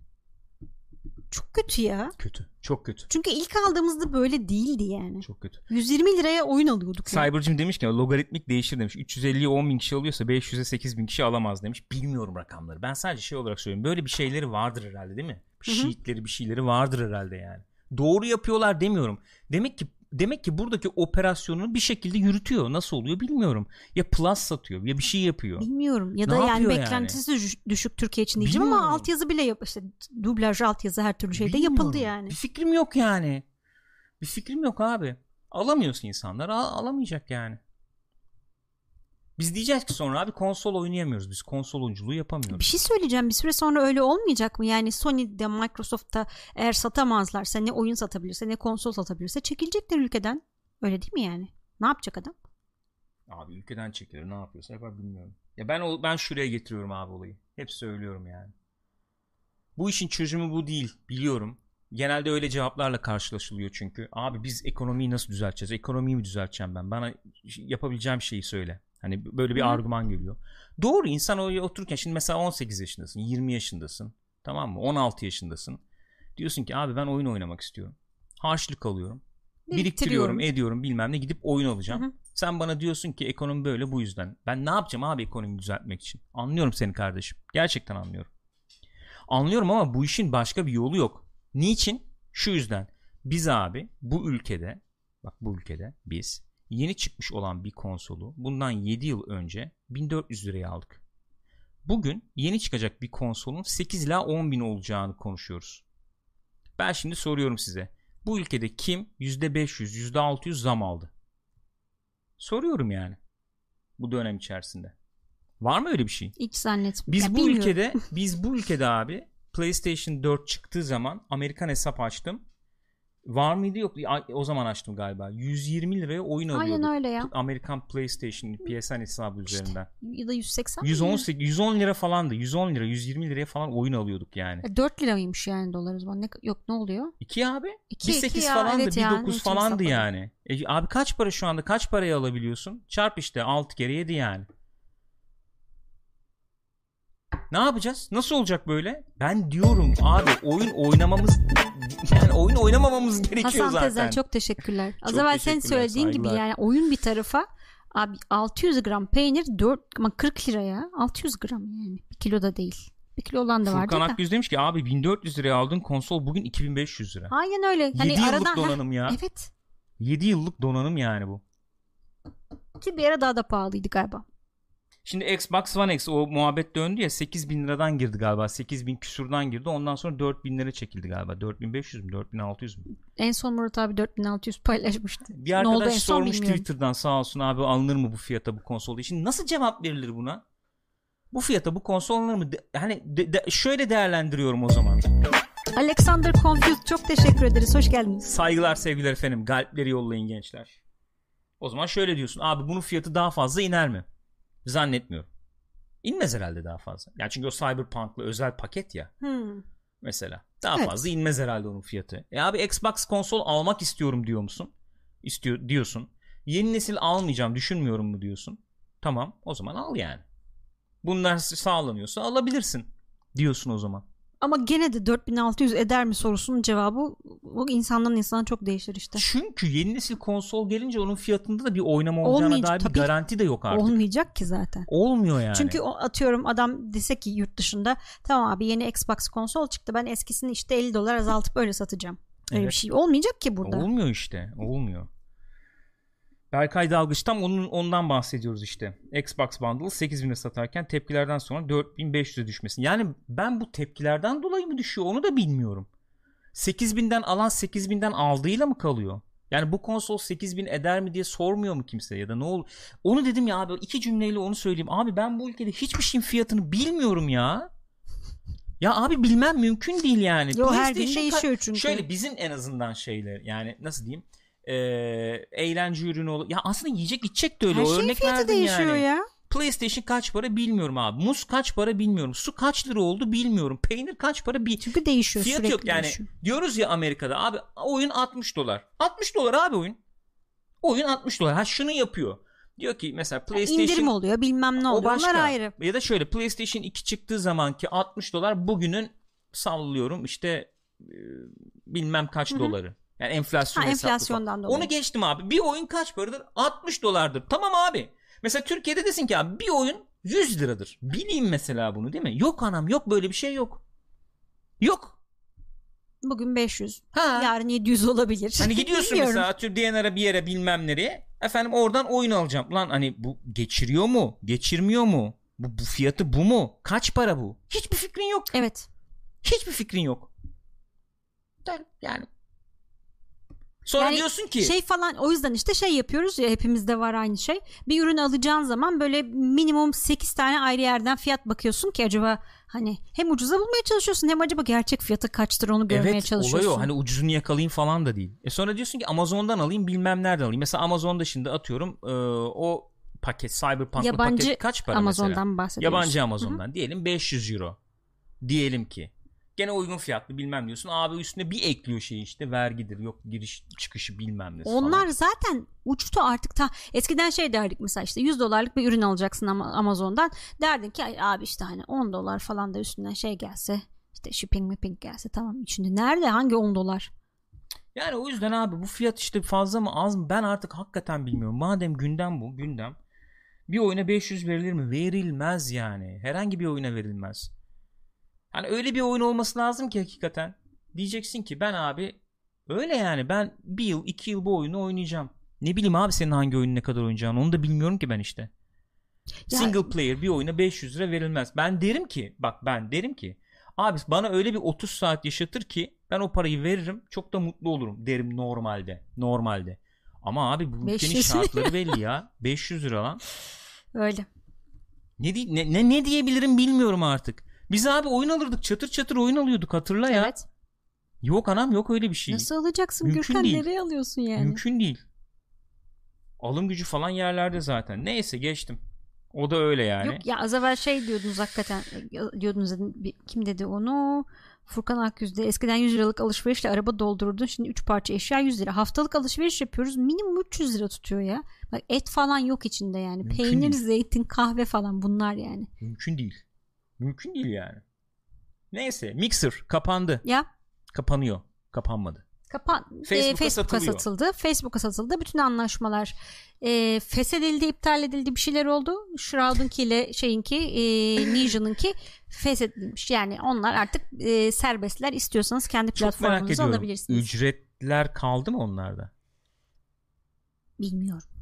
Çok kötü ya. Kötü. Çok kötü. Çünkü ilk aldığımızda böyle değildi yani. Çok kötü. 120 liraya oyun alıyorduk. Cyber'cim demiş ki logaritmik değişir demiş. 350'ye 10 bin kişi alıyorsa 500'e 8 bin kişi alamaz demiş. Bilmiyorum rakamları. Ben sadece şey olarak söylüyorum. Böyle bir şeyleri vardır herhalde değil mi? Hı. Şiitleri bir şeyleri vardır herhalde yani. Doğru yapıyorlar demiyorum. Demek ki demek ki buradaki operasyonunu bir şekilde yürütüyor. Nasıl oluyor bilmiyorum. Ya plus satıyor ya bir şey yapıyor. Bilmiyorum ya da yani yani? beklentisi düş- düşük Türkiye için diyeceğim ama Bilmiyorum. altyazı bile yap işte dublaj altyazı her türlü şeyde Bilmiyorum. yapıldı yani. Bir fikrim yok yani. Bir fikrim yok abi. Alamıyorsun insanlar. Al- alamayacak yani. Biz diyeceğiz ki sonra abi konsol oynayamıyoruz. Biz konsol oyunculuğu yapamıyoruz. Bir şey söyleyeceğim bir süre sonra öyle olmayacak mı? Yani Sony'de Microsoft'ta eğer satamazlarsa ne oyun satabilirse ne konsol satabilirse çekilecekler ülkeden. Öyle değil mi yani? Ne yapacak adam? Abi ülkeden çekilir ne yapıyorsa yapar bilmiyorum. Ya ben ben şuraya getiriyorum abi olayı. Hep söylüyorum yani. Bu işin çözümü bu değil biliyorum. Genelde öyle cevaplarla karşılaşılıyor çünkü. Abi biz ekonomiyi nasıl düzelteceğiz? Ekonomiyi mi düzelteceğim ben? Bana yapabileceğim şeyi söyle. Hani böyle bir Hı. argüman geliyor. Doğru insan oraya otururken şimdi mesela 18 yaşındasın, 20 yaşındasın. Tamam mı? 16 yaşındasın. Diyorsun ki abi ben oyun oynamak istiyorum. Harçlık alıyorum. Biriktiriyorum, ediyorum bilmem ne gidip oyun alacağım. Hı hı. Sen bana diyorsun ki ekonomi böyle bu yüzden. Ben ne yapacağım abi ekonomiyi düzeltmek için? Anlıyorum seni kardeşim. Gerçekten anlıyorum. Anlıyorum ama bu işin başka bir yolu yok. Niçin? Şu yüzden. Biz abi bu ülkede bak bu ülkede biz yeni çıkmış olan bir konsolu bundan 7 yıl önce 1400 liraya aldık. Bugün yeni çıkacak bir konsolun 8 ila 10 bin olacağını konuşuyoruz. Ben şimdi soruyorum size. Bu ülkede kim %500, %600 zam aldı? Soruyorum yani. Bu dönem içerisinde. Var mı öyle bir şey? Hiç zannetmiyorum. Biz Ya bu bilmiyorum. ülkede biz bu ülkede abi PlayStation 4 çıktığı zaman Amerikan hesap açtım. Var mıydı? Yok o zaman açtım galiba. 120 liraya oyun alıyorduk. Aynen öyle ya. Amerikan PlayStation PSN hesabı üzerinden. Ya da 180 mi? 118 110 lira falandı. 110 lira 120 liraya falan oyun alıyorduk yani. E, 4 lira mıymış yani dolar o zaman? Ne, yok ne oluyor? 2 abi. İki, 1.8 iki ya, falandı evet ya, 1.9 ne için falandı hesapladım? yani. E, abi kaç para şu anda? Kaç paraya alabiliyorsun? Çarp işte 6 kere 7 yani ne yapacağız? Nasıl olacak böyle? Ben diyorum abi oyun oynamamız yani oyun oynamamamız gerekiyor Hasan zaten. Tezel çok teşekkürler. Az Çok evvel senin söylediğin gibi saygılar. yani oyun bir tarafa abi 600 gram peynir 4 ama 40 liraya 600 gram yani bir kilo da değil. Bir kilo olan da vardı Furkan. Akgüz demiş ki abi 1400 liraya aldığın konsol bugün 2500 lira. Aynen öyle. 7 Hani yıllık aradan donanım ya. Evet. 7 yıllık donanım yani bu. Ki bir ara daha da pahalıydı galiba. Şimdi Xbox One X o muhabbet döndü ya 8000 liradan girdi galiba. 8000 küsurdan girdi. Ondan sonra 4000 lira çekildi galiba. 4500 mü 4600 mü? En son Murat abi 4600 paylaşmıştı. Bir Ne oldu arkadaş en son sormuş. Twitter'dan sağ olsun abi alınır mı bu fiyata bu konsol? Şimdi nasıl cevap verilir buna? Bu fiyata bu konsol alınır mı? De- hani de- de- şöyle değerlendiriyorum o zaman. Alexander Confused çok teşekkür ederiz. Hoş geldiniz. Saygılar sevgiler efendim. Galpleri yollayın gençler. O zaman şöyle diyorsun. Abi bunun fiyatı daha fazla iner mi? Zannetmiyorum. İnmez herhalde daha fazla. Yani çünkü o Cyberpunk'lı özel paket ya Hmm. mesela. Daha Evet. fazla inmez herhalde onun fiyatı. E abi Xbox konsol almak istiyorum diyor musun? İstiyor diyorsun. Yeni nesil almayacağım düşünmüyorum mu diyorsun. Tamam o zaman al yani. Bunlar sağlanıyorsa alabilirsin diyorsun o zaman. Ama gene de 4600 eder mi sorusunun cevabı bu insandan insana çok değişir işte. Çünkü yeni nesil konsol gelince onun fiyatında da bir oynama olacağına Olmayacak, dair bir tabii. garanti de yok artık. Olmayacak ki zaten. Olmuyor yani. Çünkü o atıyorum adam dese ki yurt dışında tamam abi yeni Xbox konsol çıktı ben eskisini işte 50 dolar azaltıp öyle satacağım. Öyle Evet. bir şey olmayacak ki burada. Olmuyor işte. Olmuyor. Berkay Dalgıç tam onun, ondan bahsediyoruz işte. Xbox Bundle 8000'e satarken tepkilerden sonra 4500'e düşmesin. Yani ben bu tepkilerden dolayı mı düşüyor onu da bilmiyorum. 8000'den alan 8000'den aldığıyla mı kalıyor? Yani bu konsol 8000 eder mi diye sormuyor mu kimse ya da ne olur? Onu dedim ya abi iki cümleyle onu söyleyeyim. Abi ben bu ülkede hiçbir şeyin fiyatını bilmiyorum ya. Ya abi bilmem mümkün değil yani. Yo her gün değişiyor çünkü. Şöyle bizim en azından şeyler yani nasıl diyeyim e, eğlence ürünü olur. Ya aslında yiyecek içecek de öyle. Her O şeyin örnek fiyatı değişiyor yani. ya. PlayStation kaç para bilmiyorum abi. Muz kaç para bilmiyorum. Su kaç lira oldu bilmiyorum. Peynir kaç para bir Çünkü değişiyor fiyat sürekli yok yani. değişiyor. Diyoruz ya Amerika'da abi oyun 60 dolar. 60 dolar abi oyun. Oyun 60 dolar. Ha şunu yapıyor. Diyor ki mesela PlayStation İndirim oluyor bilmem ne o oluyor. başka. Onlar ayrı. Ya da şöyle PlayStation 2 çıktığı zamanki 60 dolar bugünün sallıyorum işte bilmem kaç Hı hı. doları. Yani enflasyon Ha, enflasyondan dolayı. Onu geçtim abi. Bir oyun kaç paradır? 60 dolardır. Tamam abi. Mesela Türkiye'de desin ki abi bir oyun 100 liradır. Bileyim mesela bunu değil mi? Yok anam yok böyle bir şey yok. Yok. Bugün 500. Ha. Yarın 700 olabilir. Hani gidiyorsun mesela atıyorum DNR'a bir yere bilmem nereye. Efendim oradan oyun alacağım. Lan hani bu geçiriyor mu? Geçirmiyor mu? Bu, bu fiyatı bu mu? Kaç para bu? Hiçbir fikrin yok. Evet. Hiçbir fikrin yok. Yani. Sonra Yani diyorsun ki Şey falan o yüzden işte şey yapıyoruz ya hepimizde var aynı şey. Bir ürün alacağın zaman böyle minimum 8 tane ayrı yerden fiyat bakıyorsun ki acaba hani hem ucuza bulmaya çalışıyorsun hem acaba gerçek fiyatı kaçtır onu görmeye evet çalışıyorsun. olay o. Hani ucuzunu yakalayayım falan da değil. E sonra diyorsun ki Amazon'dan alayım bilmem nereden alayım. Mesela Amazon'da şimdi atıyorum e, o paket Cyberpunk'lı Yabancı paket kaç para Amazon'dan mesela? Yabancı Amazon'dan diyelim 500 euro. Diyelim ki. Gene uygun fiyatlı bilmem diyorsun. Abi üstüne bir ekliyor şey işte vergidir. Yok giriş çıkışı bilmem ne Onlar falan. zaten uçtu artık ta eskiden şey derdik mesela işte 100 dolarlık bir ürün alacaksın ama Amazon'dan derdin ki "Ay abi işte hani 10 dolar falan da üstünden şey gelse işte shipping mipping gelse tamam şimdi nerede hangi 10 dolar Yani o yüzden abi bu fiyat işte fazla mı az mı ben artık hakikaten bilmiyorum. Madem gündem bu gündem bir oyuna 500 verilir mi? Verilmez yani. Herhangi bir oyuna verilmez. Hani öyle bir oyun olması lazım ki hakikaten. Diyeceksin ki ben abi öyle yani ben bir yıl iki yıl bu oyunu oynayacağım. Ne bileyim abi senin hangi oyunu ne kadar oynayacağını onu da bilmiyorum ki ben işte. Ya- Single player bir oyuna 500 lira verilmez. Ben derim ki bak ben derim ki abi bana öyle bir 30 saat yaşatır ki ben o parayı veririm çok da mutlu olurum derim normalde. Normalde. Ama abi bu ülkenin 500. şartları belli ya. 500 lira lan. öyle Ne, ne, ne, ne diyebilirim bilmiyorum artık. Biz abi oyun alırdık çatır çatır oyun alıyorduk hatırla ya. evet Yok anam yok öyle bir şey. Nasıl alacaksın Mümkün Gürkan? değil. Nereye alıyorsun yani? Mümkün değil. Alım gücü falan yerlerde zaten. Neyse geçtim. O da öyle yani. Yok ya az evvel şey diyordunuz hakikaten diyordunuz dedim, bir- kim dedi onu Furkan Akyüz'de eskiden 100 liralık alışverişle araba doldururdun şimdi 3 parça eşya 100 lira haftalık alışveriş yapıyoruz minimum 300 lira tutuyor ya bak et falan yok içinde yani Mümkün peynir değil. zeytin kahve falan bunlar yani Mümkün değil. Mümkün değil yani. Neyse Mixer kapandı. ya Kapanıyor. Kapanmadı. kapan Facebook'a e, Facebook'a satıldı Facebook'a satıldı bütün anlaşmalar e, feshedildi iptal edildi bir şeyler oldu Shroud'unkiyle şeyinki e, Ninja'nınki feshedilmiş yani onlar artık e, serbestler istiyorsanız kendi platformunuzu alabilirsiniz Ücretler kaldı mı onlarda? bilmiyorum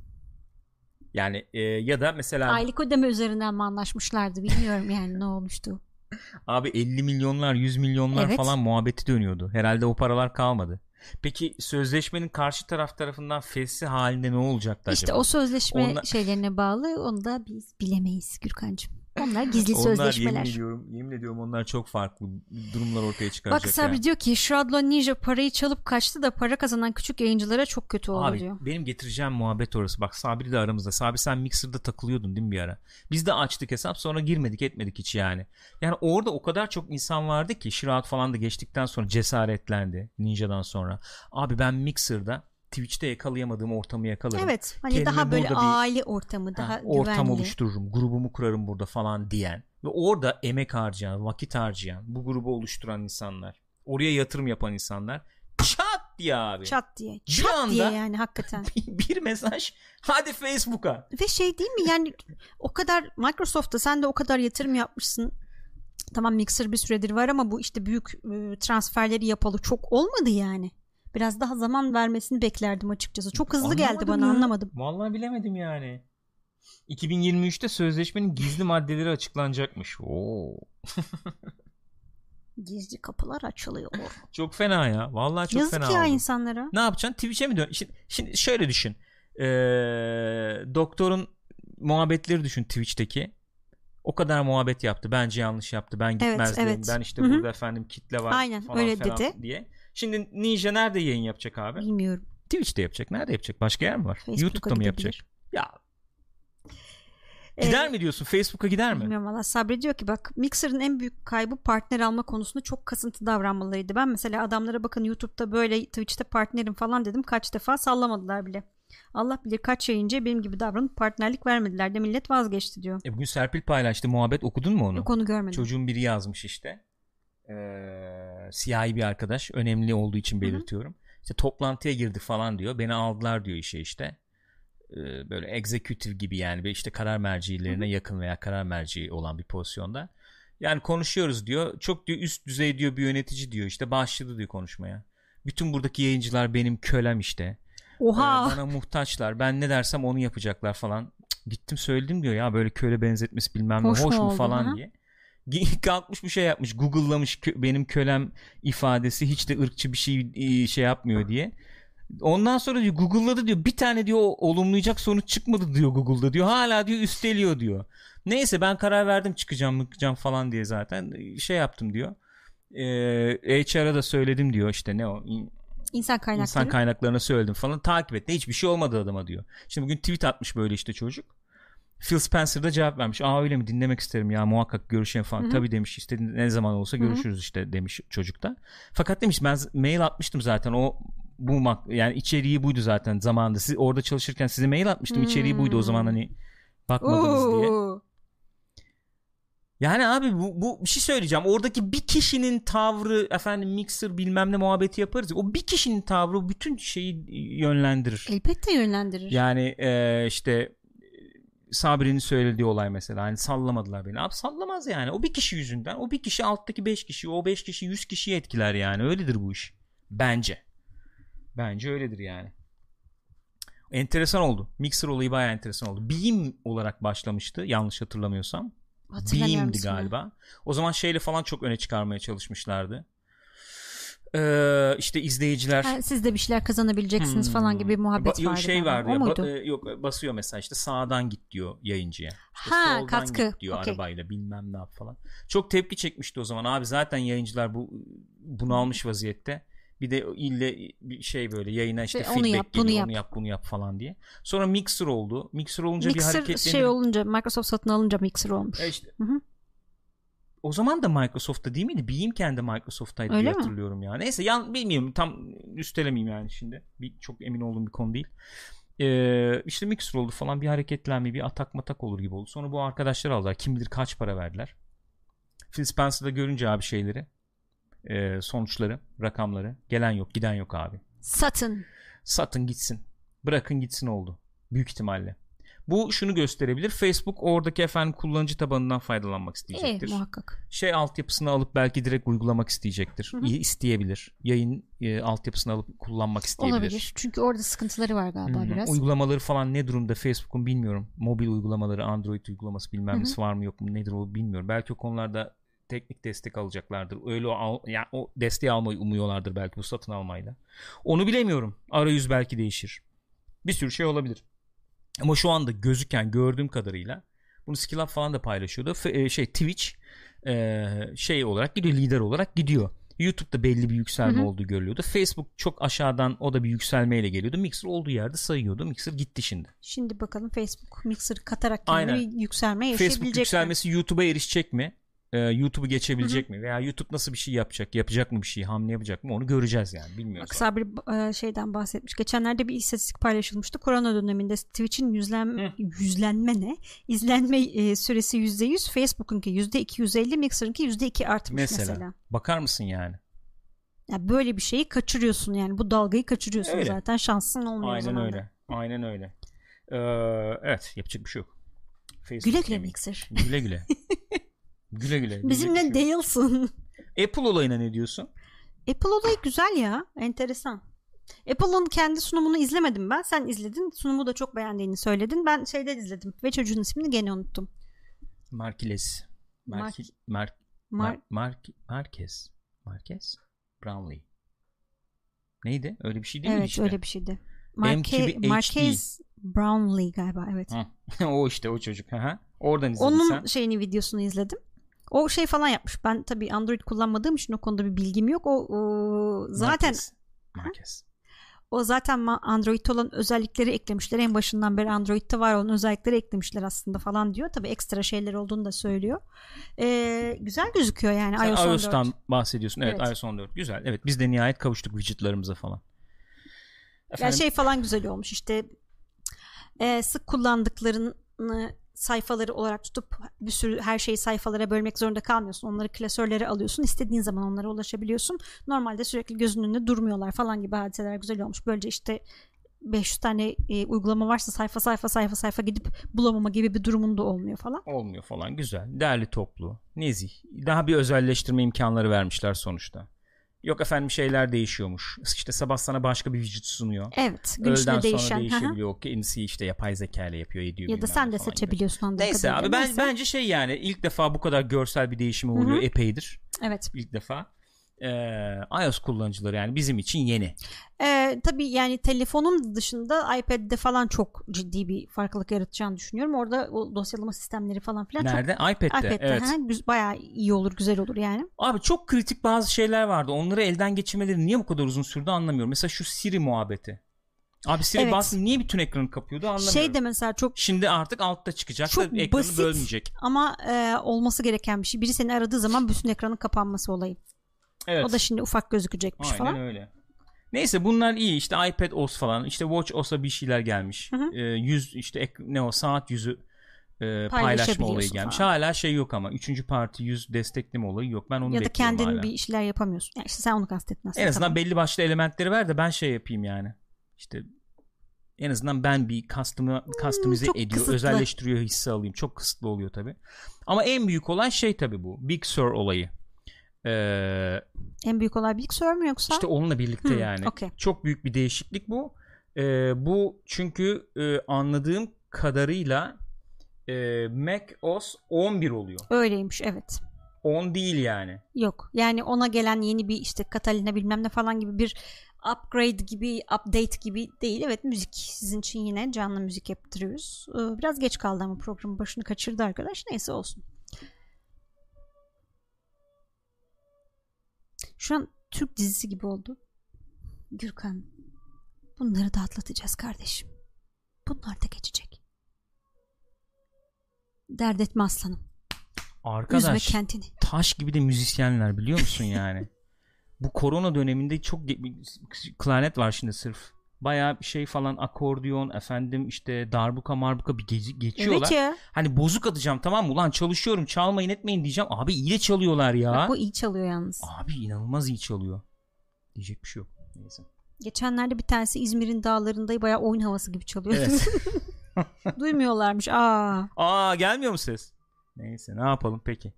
Yani e, ya da mesela aylık ödeme üzerinden mi anlaşmışlardı bilmiyorum yani ne olmuştu abi 50 milyonlar 100 milyonlar Evet. falan muhabbeti dönüyordu. Herhalde o paralar kalmadı. Peki sözleşmenin karşı taraf tarafından fesli halinde ne olacaktı işte acaba? o sözleşme Onlar- şeylerine bağlı onu da biz bilemeyiz Gürkan'cığım onlar gizli Onlar sözleşmeler yemin ediyorum, yemin ediyorum onlar çok farklı durumlar ortaya Bak çıkaracak Sabri yani. diyor ki Shroud'la Ninja parayı çalıp kaçtı da para kazanan küçük yayıncılara çok kötü oldu Abi diyor. benim getireceğim muhabbet orası. Bak Sabri de aramızda. Sabri sen Mixer'da takılıyordun değil mi bir ara? Biz de açtık hesap sonra girmedik etmedik hiç yani. Yani orada o kadar çok insan vardı ki Shroud falan da geçtikten sonra cesaretlendi Ninja'dan sonra. Abi ben Mixer'da Twitch'te yakalayamadığım ortamı yakalarım. Evet hani Kendime daha böyle bir- aile ortamı daha Ha, ortam güvenli. oluştururum, grubumu kurarım burada falan diyen ve orada emek harcayan, vakit harcayan, bu grubu oluşturan insanlar, oraya yatırım yapan insanlar çat diye abi. Çat diye. Bir Çat anda- diye yani hakikaten. bir mesaj hadi Facebook'a. Ve şey değil mi yani o kadar Microsoft'ta sen de o kadar yatırım yapmışsın. Tamam Mixer bir süredir var ama bu işte büyük transferleri yapalı çok olmadı yani. Biraz daha zaman vermesini beklerdim açıkçası. Çok hızlı geldi Anlamadım bana ya. anlamadım. Vallahi bilemedim yani. 2023'te sözleşmenin gizli maddeleri açıklanacakmış. Oo. Gizli kapılar açılıyor. Çok fena ya. Vallahi çok Yazık fena ya oldu. insanlara. Ne yapacaksın? Twitch'e mi dön? Şimdi, şimdi şöyle düşün. Ee, doktorun muhabbetleri düşün Twitch'teki. O kadar muhabbet yaptı. Bence yanlış yaptı. Ben gitmezdim. evet. Ben işte Hı hı. burada efendim kitle var Aynen, falan öyle falan dedi. diye. Şimdi Ninja nerede yayın yapacak abi? Bilmiyorum. Twitch'te yapacak. Nerede yapacak? Başka yer mi var? Facebook'a YouTube'da mı yapacak? Ya gider Ee, mi diyorsun? Facebook'a gider mi? Bilmiyorum valla Sabri diyor ki bak Mixer'ın en büyük kaybı partner alma konusunda çok kasıntı davranmalarıydı. Ben mesela adamlara bakın YouTube'da böyle Twitch'te partnerim falan dedim kaç defa sallamadılar bile. Allah bilir kaç yayıncıya benim gibi davranıp partnerlik vermediler de millet vazgeçti diyor. E bugün Serpil paylaştı muhabbet okudun mu onu? Yok onu görmedim. Çocuğun biri yazmış işte. Siyahi bir arkadaş. Önemli olduğu için belirtiyorum. İşte toplantıya girdi falan diyor. Beni aldılar diyor işe işte. Ee, böyle executive gibi yani. Ve işte karar mercilerine yakın veya karar merci olan bir pozisyonda. Yani konuşuyoruz diyor. Çok diyor üst düzey diyor bir yönetici diyor. İşte başladı diyor konuşmaya. Bütün buradaki yayıncılar benim kölem işte. Oha. Ee, bana muhtaçlar. Ben ne dersem onu yapacaklar falan. Cık, Gittim söyledim diyor ya böyle köle benzetmesi bilmem ne Hoş hoş, mu mu oldu, falan ha? diye. Kalkmış bir şey yapmış. Google'lamış benim kölem ifadesi hiç de ırkçı bir şey e, şey yapmıyor diye. Ondan sonra diyor Google'ladı diyor bir tane diyor olumlayacak sonuç çıkmadı diyor Google'da diyor. Hala diyor üsteliyor diyor. Neyse ben karar verdim çıkacağım çıkacağım falan diye zaten şey yaptım diyor. Ee, HR'a da söyledim diyor işte ne o İnsan kaynakları. İnsan kaynaklarına söyledim falan takip et. Hiçbir şey olmadı adama diyor. Şimdi bugün tweet atmış böyle işte çocuk. Phil Spencer da cevap vermiş. Aa öyle mi dinlemek isterim ya muhakkak görüşelim falan. Hı hı. Tabii demiş işte ne zaman olsa görüşürüz işte demiş çocuk da. Fakat demiş ben mail atmıştım zaten o bu mak- yani içeriği buydu zaten zamanında. Siz orada çalışırken size mail atmıştım. içeriği buydu o zaman hani bakmadınız diye. Oo. Yani abi bu, bu bir şey söyleyeceğim. Oradaki bir kişinin tavrı efendim mixer bilmem ne muhabbeti yaparız. ya, O bir kişinin tavrı bütün şeyi yönlendirir. Elbette yönlendirir. Yani e, işte Sabri'nin söylediği olay mesela hani sallamadılar beni. Abi sallamaz yani. O bir kişi yüzünden. O bir kişi alttaki beş kişi. O beş kişi yüz kişiyi etkiler yani. Öyledir bu iş. Bence. Bence öyledir yani. Enteresan oldu. Mixer olayı bayağı enteresan oldu. Beam olarak başlamıştı yanlış hatırlamıyorsam. Hatırlamıyorum Beam'di galiba. O zaman şeyle falan çok öne çıkarmaya çalışmışlardı. Ee, işte izleyiciler Ha, siz de bir şeyler kazanabileceksiniz Hmm. falan gibi bir muhabbet Ba- yok, vardı. şey O ya, ba- e, yok basıyor mesela işte sağdan git diyor yayıncıya. İşte Ha, katkı. git diyor Okey. arabayla bilmem ne yap falan. Çok tepki çekmişti o zaman abi zaten yayıncılar bu bunu almış vaziyette. Bir de ille bir şey böyle yayına işte Ve onu feedback yap, bunu geliyor, yap. onu yap bunu yap falan diye. Sonra Mixer oldu. Mixer olunca bir Mixer hareketlenir. şey olunca Microsoft satın alınca Mixer olmuş. E işte. O zaman da Microsoft'ta değil miydi? Beamken de Microsoft'taydı Öyle diye mi? hatırlıyorum ya. Neyse yan bilmiyorum tam üstelemeyeyim yani şimdi. Bir, çok emin olduğum bir konu değil. Ee, işte Mixer oldu falan bir hareketlenme bir atak matak olur gibi oldu. Sonra bu arkadaşlar aldılar. Kim bilir kaç para verdiler. Phil Spencer'da görünce abi şeyleri e, sonuçları, rakamları gelen yok giden yok abi. Satın. Satın gitsin. Bırakın gitsin oldu. Büyük ihtimalle. Bu şunu gösterebilir. Facebook oradaki efendim kullanıcı tabanından faydalanmak E, isteyecektir. muhakkak. şey altyapısını alıp belki direkt uygulamak isteyecektir. Hı hı. İyi isteyebilir. Yayın e, altyapısını alıp kullanmak isteyebilir. Olabilir. Çünkü orada sıkıntıları var galiba Hı hı. biraz. Uygulamaları falan ne durumda Facebook'un bilmiyorum. Mobil uygulamaları, Android uygulaması bilmem nesi var mı yok mu nedir o bilmiyorum. Belki o konularda teknik destek alacaklardır. Öyle o, al, yani o desteği almayı umuyorlardır belki bu satın almayla. Onu bilemiyorum. Arayüz belki değişir. Bir sürü şey olabilir. Ama şu anda gözüken gördüğüm kadarıyla bunu Skill Up falan da paylaşıyordu. F- e, şey Twitch e, şey olarak gidiyor lider olarak gidiyor. YouTube'da belli bir yükselme Hı hı. olduğu görülüyordu. Facebook çok aşağıdan o da bir yükselmeyle geliyordu. Mixer olduğu yerde sayıyordu. Mixer gitti şimdi. Şimdi bakalım Facebook Mixer katarak kendine Aynen. bir yükselme yaşayabilecek Facebook mi? yükselmesi YouTube'a erişecek mi? Ee, YouTube'u geçebilecek mi? Veya YouTube nasıl bir şey yapacak? Yapacak mı bir şey? Hamle yapacak mı? Onu göreceğiz yani. Bilmiyoruz. Bak Sabri e, şeyden bahsetmiş. Geçenlerde bir istatistik paylaşılmıştı. Korona döneminde Twitch'in yüzlen, Hı. yüzlenme ne? İzlenme e, süresi %100, Facebook'unki %250, Mixer'ınki %2 artmış Mesela. mesela. Bakar mısın yani? Ya böyle bir şeyi kaçırıyorsun yani. Bu dalgayı kaçırıyorsun Öyle. zaten. Şansın olmuyor o Aynen da. öyle. Aynen öyle. Ee, evet. Yapacak bir şey yok. Facebook Güle güle. Mixer. Güle güle. güle güle. Bizimle değilsin. Apple olayına ne diyorsun? Apple olayı güzel ya. Enteresan. Apple'ın kendi sunumunu izlemedim ben. Sen izledin. Sunumu da çok beğendiğini söyledin. Ben şeyden izledim. Ve çocuğun ismini gene unuttum. Markiles. Marki, Mar, Mar- Mar, Mark, Marquez. Marquez? Brownlee. Neydi? Öyle bir şey değil mi evet işte? öyle bir şeydi. M Marque, gibi HD. Marquez Brownlee galiba evet. O işte o çocuk. Hı. Oradan izledin Onun sen. şeyini videosunu izledim. O şey falan yapmış. Ben tabii Android kullanmadığım için o konuda bir bilgim yok. O, o zaten Marquez. Marquez. o zaten Android'te olan özellikleri eklemişler. En başından beri Android'te var olan özellikleri eklemişler aslında falan diyor. Tabii ekstra şeyler olduğunu da söylüyor. Ee, güzel gözüküyor yani Sen iOS 14. iOS'tan bahsediyorsun. Evet, Evet. iOS 14. Güzel. Evet biz de nihayet kavuştuk widgetlarımıza falan. Ya Efendim, şey falan güzel olmuş işte e, sık kullandıklarını sayfaları olarak tutup bir sürü her şeyi sayfalara bölmek zorunda kalmıyorsun. Onları klasörlere alıyorsun. İstediğin zaman onlara ulaşabiliyorsun. Normalde sürekli gözünün önünde durmuyorlar falan gibi hadiseler güzel olmuş. Böylece işte 500 tane e, uygulama varsa sayfa sayfa sayfa sayfa gidip bulamama gibi bir durumun da olmuyor falan. olmuyor falan. Güzel. Değerli toplu. Nezih. Daha bir özelleştirme imkanları vermişler sonuçta. Yok efendim şeyler değişiyormuş. İşte sabah sana başka bir widget sunuyor. Evet. Gün Öğleden içinde sonra değişen. hı hı. değişebiliyor. Kendisi işte yapay zeka ile yapıyor ediyor. ya da sen de seçebiliyorsun anladığım Neyse abi ben Neyse. bence şey yani ilk defa bu kadar görsel bir değişim oluyor Hı hı. epeydir. Evet. İlk defa. Ee, iOS kullanıcıları yani bizim için yeni. Ee, tabii yani telefonun dışında iPad'de falan çok ciddi bir farklılık yaratacağını düşünüyorum. Orada o dosyalama sistemleri falan filan çok Nerede? iPad'de. iPad'de evet. güz- bayağı iyi olur, güzel olur yani. Abi çok kritik bazı şeyler vardı. Onları elden geçirmeleri niye bu kadar uzun sürdü anlamıyorum. Mesela şu Siri muhabbeti. Abi Siri Evet. bastın niye bütün ekranı kapıyordu anlamıyorum. Şey de mesela çok Şimdi artık altta çıkacak Çok da ekranı basit. bölmeyecek. ama e, olması gereken bir şey. Biri seni aradığı zaman bütün ekranın kapanması olayı. Evet. O da şimdi ufak gözükecekmiş Aynen falan. öyle. Neyse bunlar iyi işte iPad OS falan işte Watch OS'a bir şeyler gelmiş. Hı hı. Ee, yüz işte ne o saat yüzü e, paylaşma olayı gelmiş. falan. Hala şey yok ama üçüncü parti yüz destekleme olayı yok. Ben onu Ya da kendin hala. bir şeyler yapamıyorsun. Yani işte sen onu kastettin aslında. En azından tamam. belli başlı elementleri ver de ben şey yapayım yani. İşte en azından ben bir customi, customize çok ediyor, kısıtlı. özelleştiriyor hissi alayım. Çok kısıtlı oluyor tabi. Ama en büyük olan şey tabi bu. Big Sur olayı. Ee, En büyük olay Big Sur mu yoksa? işte onunla birlikte Hmm, yani. okey. Çok büyük bir değişiklik bu. Ee, bu çünkü e, anladığım kadarıyla e, Mac OS 11 oluyor. Öyleymiş evet. 10 değil yani. Yok. Yani ona gelen yeni bir işte Catalina bilmem ne falan gibi bir upgrade gibi, update gibi değil. Evet müzik sizin için yine canlı müzik yaptırıyoruz. Ee, Biraz geç kaldı ama programın başını kaçırdı arkadaş. Neyse olsun. Şu an Türk dizisi gibi oldu. Gürkan bunları da atlatacağız kardeşim. Bunlar da geçecek. Dert etme aslanım. Arkadaş Üzme kendini. taş gibi de müzisyenler biliyor musun yani? Bu korona döneminde çok klarnet var şimdi sırf. Bayağı bir şey falan akordiyon efendim işte darbuka marbuka bir gezi geçiyorlar. Evet ya. Hani bozuk atacağım tamam mı? Ulan çalışıyorum çalmayın etmeyin diyeceğim. Abi iyi de çalıyorlar ya. Bak, bu iyi çalıyor yalnız. Abi inanılmaz iyi çalıyor. Diyecek bir şey yok. Neyse. Geçenlerde bir tanesi İzmir'in dağlarında bayağı oyun havası gibi çalıyor. Evet. Duymuyorlarmış. Aa. Aa gelmiyor mu ses? Neyse ne yapalım peki.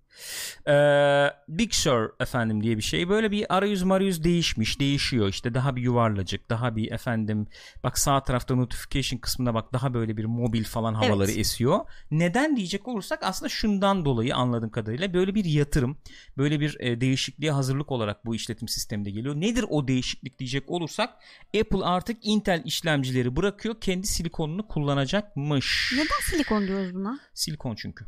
Ee, Big Sur efendim diye bir şey. Böyle bir arayüz marayüz değişmiş. Değişiyor işte daha bir yuvarlacık. Daha bir efendim bak sağ tarafta notification kısmına bak daha böyle bir mobil falan havaları Evet. esiyor. Neden diyecek olursak aslında şundan dolayı anladığım kadarıyla böyle bir yatırım. Böyle bir e, değişikliğe hazırlık olarak bu işletim sisteminde geliyor. Nedir o değişiklik diyecek olursak Apple artık Intel işlemcileri bırakıyor. Kendi silikonunu kullanacakmış. Neden silikon diyoruz buna? Silikon çünkü.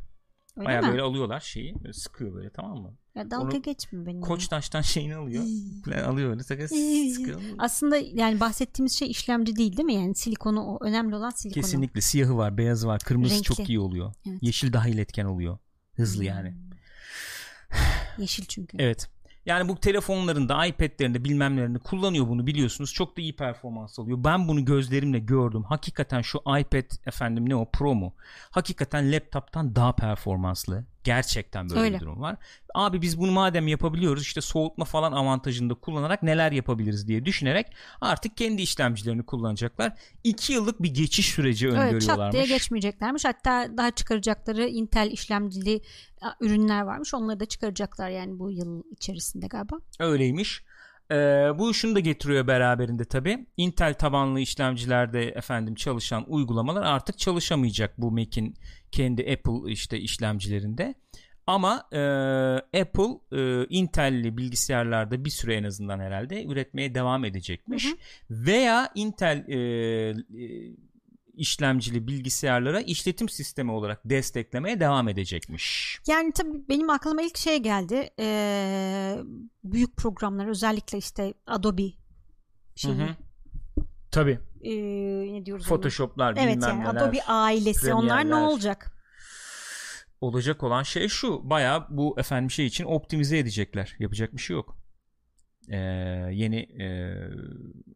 Öyle Baya mi? böyle alıyorlar şeyi böyle sıkıyor böyle tamam mı? Ya dalga Onu geçme benim. Koçtaş'tan şeyini alıyor. Alıyor öyle sakın sıkıyor. Aslında yani bahsettiğimiz şey işlemci değil değil mi? Yani silikonu o önemli olan silikonu. Kesinlikle siyahı var, beyazı var, kırmızı Renkli. çok iyi oluyor. Evet. Yeşil daha iletken oluyor. Hızlı Hmm. yani. Yeşil çünkü. Evet. Yani bu telefonlarında, iPad'lerinde bilmemlerinde kullanıyor bunu biliyorsunuz. Çok da iyi performans alıyor. Ben bunu gözlerimle gördüm. Hakikaten şu iPad efendim ne o Pro mu? Hakikaten laptop'tan daha performanslı. Gerçekten böyle Öyle. bir durum var. Abi biz bunu madem yapabiliyoruz işte soğutma falan avantajını da kullanarak neler yapabiliriz diye düşünerek artık kendi işlemcilerini kullanacaklar. 2 yıllık bir geçiş süreci Evet, çat öngörüyorlarmış. diye geçmeyeceklermiş. Hatta daha çıkaracakları Intel işlemcili ürünler varmış. Onları da çıkaracaklar yani bu yıl içerisinde galiba. Öyleymiş. Ee, bu şunu da getiriyor beraberinde tabi. Intel tabanlı işlemcilerde efendim çalışan uygulamalar artık çalışamayacak bu Mac'in kendi Apple işte işlemcilerinde. Ama e, Apple e, Intel'li bilgisayarlarda bir süre en azından herhalde üretmeye devam edecekmiş. Hı hı. Veya Intel e, e, işlemcili bilgisayarlara işletim sistemi olarak desteklemeye devam edecekmiş. Yani tabii benim aklıma ilk şey geldi. Ee, büyük programlar özellikle işte Adobe şeyi. Hı hı. Tabii. ee, ne diyoruz? Photoshop'lar Evet bilmem yani neler. Adobe ailesi. Onlar ne olacak? olacak olan şey şu baya bu efendim şey için optimize edecekler yapacak bir şey yok Ee, yeni e,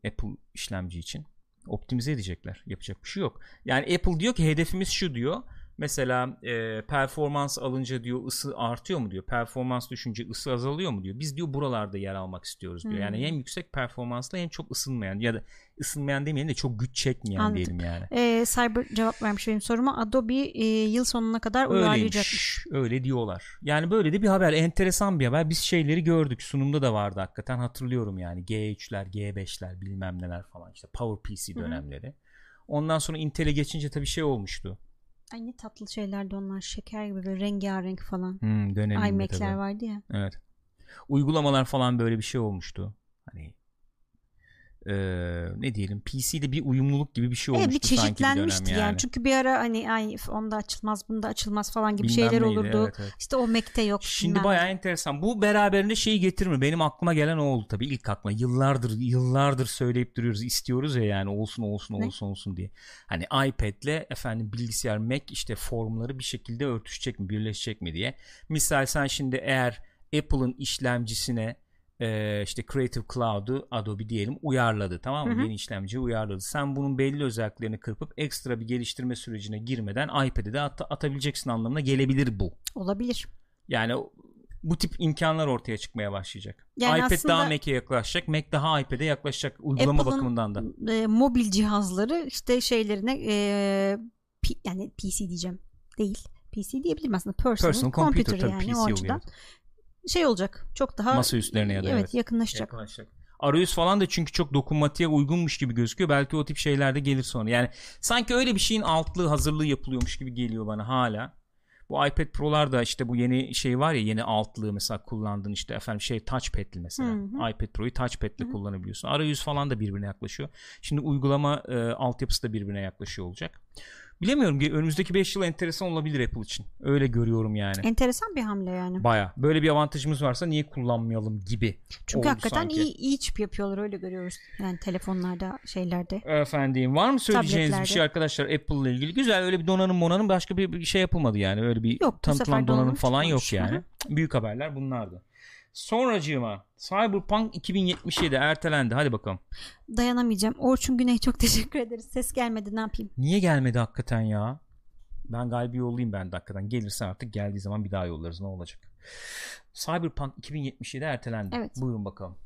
Apple işlemci için optimize edecekler. Yapacak bir şey yok. Yani Apple diyor ki hedefimiz şu diyor mesela e, performans alınca diyor ısı artıyor mu diyor performans düşünce ısı azalıyor mu diyor biz diyor buralarda yer almak istiyoruz diyor yani Hmm. hem yüksek performanslı hem çok ısınmayan ya da ısınmayan demeyelim de çok güç çekmeyen Anladım. diyelim yani Ee, Cyber cevap vermiş benim soruma. Adobe e, yıl sonuna kadar uyarlayacakmış. Öyle diyorlar. Yani böyle de bir haber. Enteresan bir haber. Biz şeyleri gördük. Sunumda da vardı hakikaten. Hatırlıyorum yani. G3'ler, G5'ler bilmem neler falan. işte Power PC Hı hı. dönemleri. Ondan sonra Intel'e geçince tabii şey olmuştu. Ay ne tatlı şeylerdi onlar. Şeker gibi böyle rengarenk falan. Hmm, döneminde iMac'ler tabii. vardı ya. Evet. Uygulamalar falan böyle bir şey olmuştu. Hani eee, ne diyelim PC'de bir uyumluluk gibi bir şey Evet olmuştu bir sanki bir çeşitlenmişti dönem yani. yani. Çünkü bir ara hani ay onda açılmaz bunda açılmaz falan gibi Bilmem şeyler neydi, olurdu. evet, evet. İşte o Mac'te yok. Şimdi bayağı ne. enteresan. Bu beraberinde şeyi getirme. Benim aklıma gelen o oldu tabii. ilk aklıma. Yıllardır yıllardır söyleyip duruyoruz. İstiyoruz ya yani olsun olsun Ne? olsun olsun diye. Hani iPad'le efendim bilgisayar Mac işte formları bir şekilde örtüşecek mi, birleşecek mi diye. Misal sen şimdi eğer Apple'ın işlemcisine e, işte Creative Cloud'u Adobe diyelim uyarladı tamam mı? Hı hı. Yeni işlemci uyarladı. Sen bunun belli özelliklerini kırpıp ekstra bir geliştirme sürecine girmeden iPad'e de at- atabileceksin anlamına gelebilir bu. Olabilir. Yani bu tip imkanlar ortaya çıkmaya başlayacak. Yani iPad daha Mac'e yaklaşacak, Mac daha iPad'e yaklaşacak uygulama Apple'ın bakımından da. e, mobil cihazları işte şeylerine e, P- yani PC diyeceğim değil. PC diyebilirim aslında. Personal, Personal computer, computer yani PC o oluyor. Şey olacak. Çok daha Masa üstlerine ya da evet, evet. yakınlaşacak. Yaklaşacak. Arayüz falan da çünkü çok dokunmatiğe uygunmuş gibi gözüküyor. Belki o tip şeyler de gelir sonra. Yani sanki öyle bir şeyin altlığı, hazırlığı yapılıyormuş gibi geliyor bana hala. Bu iPad Pro'lar da işte bu yeni şey var ya yeni altlığı mesela kullandığın işte efendim şey touchpad'li mesela. Hı hı. iPad Pro'yu touchpad'li Hı hı. kullanabiliyorsun. Arayüz falan da birbirine yaklaşıyor. Şimdi uygulama e, altyapısı da birbirine yaklaşıyor olacak. Bilemiyorum ki önümüzdeki 5 yıl enteresan olabilir Apple için. Öyle görüyorum yani. Enteresan bir hamle yani. Baya. Böyle bir avantajımız varsa niye kullanmayalım gibi. Çünkü hakikaten sanki. iyi, iyi çip yapıyorlar öyle görüyoruz. Yani telefonlarda şeylerde. Efendim var mı söyleyeceğiniz bir şey arkadaşlar Apple ile ilgili? Güzel öyle bir donanım monanım başka bir, bir şey yapılmadı yani. Öyle bir Yok, tanıtılan donanım falan yok yani. Büyük haberler bunlardı. Sonracığıma Cyberpunk 2077 ertelendi. Hadi bakalım. Dayanamayacağım. Orçun Güney çok teşekkür ederiz. Ses gelmedi ne yapayım? Niye gelmedi hakikaten ya? Ben galiba yollayayım ben de hakikaten. Gelirse artık geldiği zaman bir daha yollarız ne olacak. Cyberpunk 2077 ertelendi. Evet. Buyurun bakalım.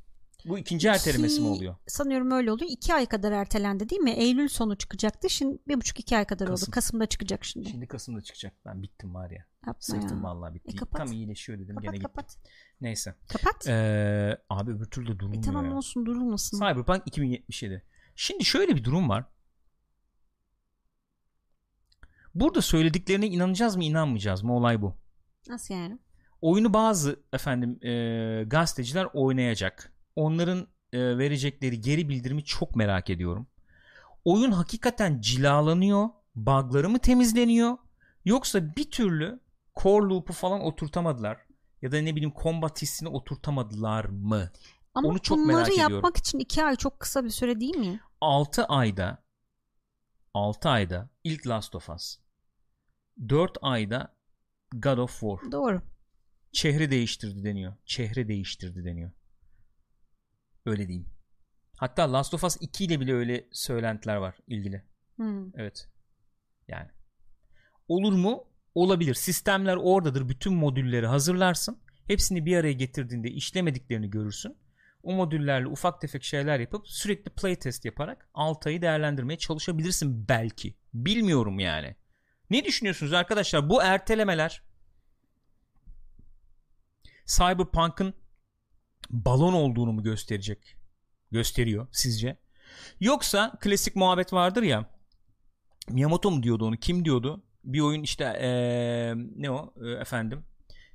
Bu ikinci ertelemesi mi İki- oluyor? Sanıyorum öyle oluyor. İki ay kadar ertelendi değil mi? Eylül sonu çıkacaktı. Şimdi bir buçuk iki ay kadar Kasım. oldu. Kasım'da çıkacak şimdi. Şimdi Kasım'da çıkacak. Ben bittim var ya. Yapma Sırtım ya. vallahi bitti. E, kapat. Tam iyileşiyor dedim Kapat gene gitti. kapat. Neyse. Kapat. Ee, abi öbür türlü durulmuyor e tamam ya. olsun durulmasın. Cyberpunk 2077. Şimdi şöyle bir durum var. Burada söylediklerine inanacağız mı inanmayacağız mı olay bu. Nasıl yani? Oyunu bazı efendim e, gazeteciler oynayacak. Onların e, verecekleri geri bildirimi çok merak ediyorum. Oyun hakikaten cilalanıyor, bug'ları mı temizleniyor yoksa bir türlü core loop'u falan oturtamadılar ya da ne bileyim combat hissini oturtamadılar mı? Ama Onu çok bunları merak ediyorum. yapmak için iki ay çok kısa bir süre değil mi? 6 ayda 6 ayda ilk Last of Us 4 ayda God of War Doğru. çehre değiştirdi deniyor. Çehre değiştirdi deniyor. Öyle diyeyim. Hatta Last of Us 2 ile bile öyle söylentiler var ilgili. Hmm. Evet. Yani. Olur mu? Olabilir. Sistemler oradadır. Bütün modülleri hazırlarsın. Hepsini bir araya getirdiğinde işlemediklerini görürsün. O modüllerle ufak tefek şeyler yapıp sürekli playtest yaparak 6 ayı değerlendirmeye çalışabilirsin belki. Bilmiyorum yani. Ne düşünüyorsunuz arkadaşlar? Bu ertelemeler Cyberpunk'ın balon olduğunu mu gösterecek? Gösteriyor sizce? Yoksa klasik muhabbet vardır ya. Miyamoto mu diyordu onu? Kim diyordu? Bir oyun işte eee, ne o efendim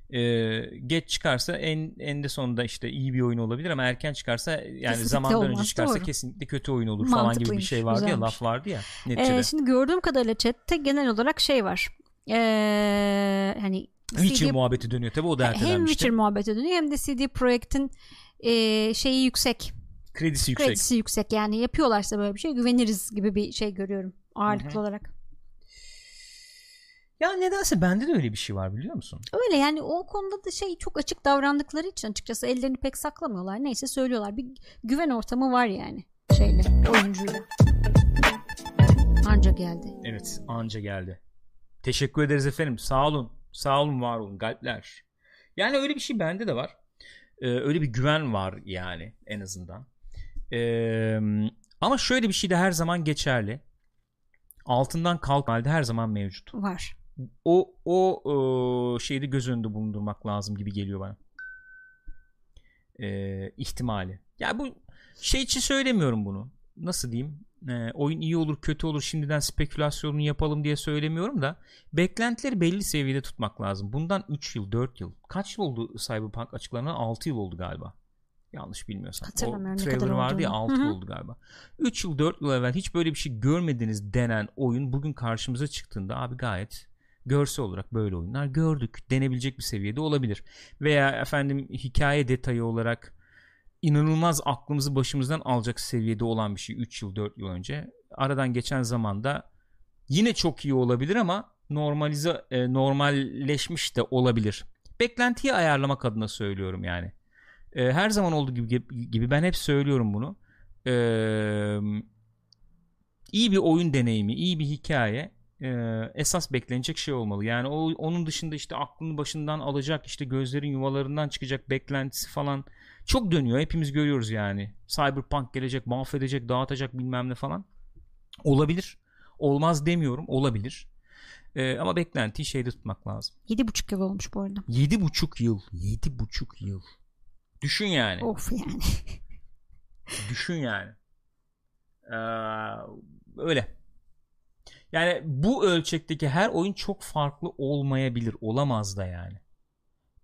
eee, geç çıkarsa en en de sonunda işte iyi bir oyun olabilir ama erken çıkarsa yani Kesinlikle zamandan önce çıkarsa doğru. kesinlikle kötü oyun olur falan gibi bir şey vardı ya güzelmiş. laf vardı ya neticede. Ee, şimdi gördüğüm kadarıyla chatte genel olarak şey var. Ee, hani Witcher CD muhabbeti dönüyor tabi o da hem ertelenmişti. Witcher muhabbeti dönüyor hem de CD Projekt'in ee, şeyi yüksek. Kredisi yüksek. Kredisi yüksek. Yani yapıyorlarsa böyle bir şey güveniriz gibi bir şey görüyorum ağırlıklı Hı hı. olarak. Ya nedense bende de öyle bir şey var biliyor musun? Öyle yani o konuda da şey çok açık davrandıkları için açıkçası ellerini pek saklamıyorlar. Neyse söylüyorlar. Bir güven ortamı var yani şeyle oyuncuyla. Anca geldi. Evet anca geldi. Teşekkür ederiz efendim. Sağ olun. Sağ olun var olun. Galpler. Yani öyle bir şey bende de var. Ee, öyle bir güven var yani en azından. Ee, ama şöyle bir şey de her zaman geçerli. Altından kalk halde her zaman mevcut. Var. O o e, şeyi de göz önünde bulundurmak lazım gibi geliyor bana. Ee, ihtimali. Ya bu şey için söylemiyorum bunu. Nasıl diyeyim? Ee, oyun iyi olur kötü olur şimdiden spekülasyonunu yapalım diye söylemiyorum da beklentileri belli seviyede tutmak lazım. Bundan 3 yıl 4 yıl kaç yıl oldu Cyberpunk açıklanan 6 yıl oldu galiba. Yanlış bilmiyorsam. O trailer vardı ya olduğunu. 6 Hı yıl oldu galiba. 3 yıl 4 yıl evvel hiç böyle bir şey görmediniz denen oyun bugün karşımıza çıktığında abi gayet görsel olarak böyle oyunlar gördük denebilecek bir seviyede olabilir. Veya efendim hikaye detayı olarak inanılmaz aklımızı başımızdan alacak seviyede olan bir şey 3 yıl 4 yıl önce. Aradan geçen zamanda yine çok iyi olabilir ama normalize e, normalleşmiş de olabilir. Beklentiyi ayarlamak adına söylüyorum yani. E, her zaman olduğu gibi, gibi ben hep söylüyorum bunu. E, iyi bir oyun deneyimi, iyi bir hikaye e, esas beklenecek şey olmalı. Yani o onun dışında işte aklını başından alacak, işte gözlerin yuvalarından çıkacak beklentisi falan çok dönüyor. Hepimiz görüyoruz yani. Cyberpunk gelecek, mahvedecek, dağıtacak bilmem ne falan. Olabilir. Olmaz demiyorum. Olabilir. E, ama beklentiyi şeyde tutmak lazım. Yedi buçuk yıl olmuş bu arada. Yedi buçuk yıl. Yedi buçuk yıl. Düşün yani. Of yani. Düşün yani. Ee, öyle. Yani bu ölçekteki her oyun çok farklı olmayabilir. Olamaz da yani.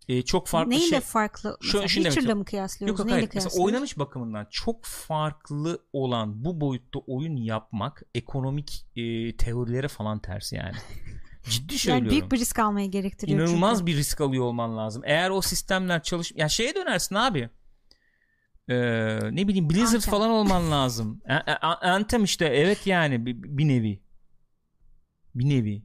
E, çok farklı Neyle şey. farklı? Şu- Mesela şunu Witcher'la mı kıyaslıyoruz? Yok Neyle hayır. Mesela kıyaslıyoruz? oynanış bakımından çok farklı olan bu boyutta oyun yapmak ekonomik e, teorilere falan ters yani. Ciddi söylüyorum. yani büyük bir risk almaya gerektiriyor İnanılmaz çünkü. bir risk alıyor olman lazım. Eğer o sistemler çalış... Ya şeye dönersin abi. Ee, ne bileyim Blizzard Anthem. falan olman lazım. A- A- Anthem işte evet yani bir, bir nevi. Bir nevi.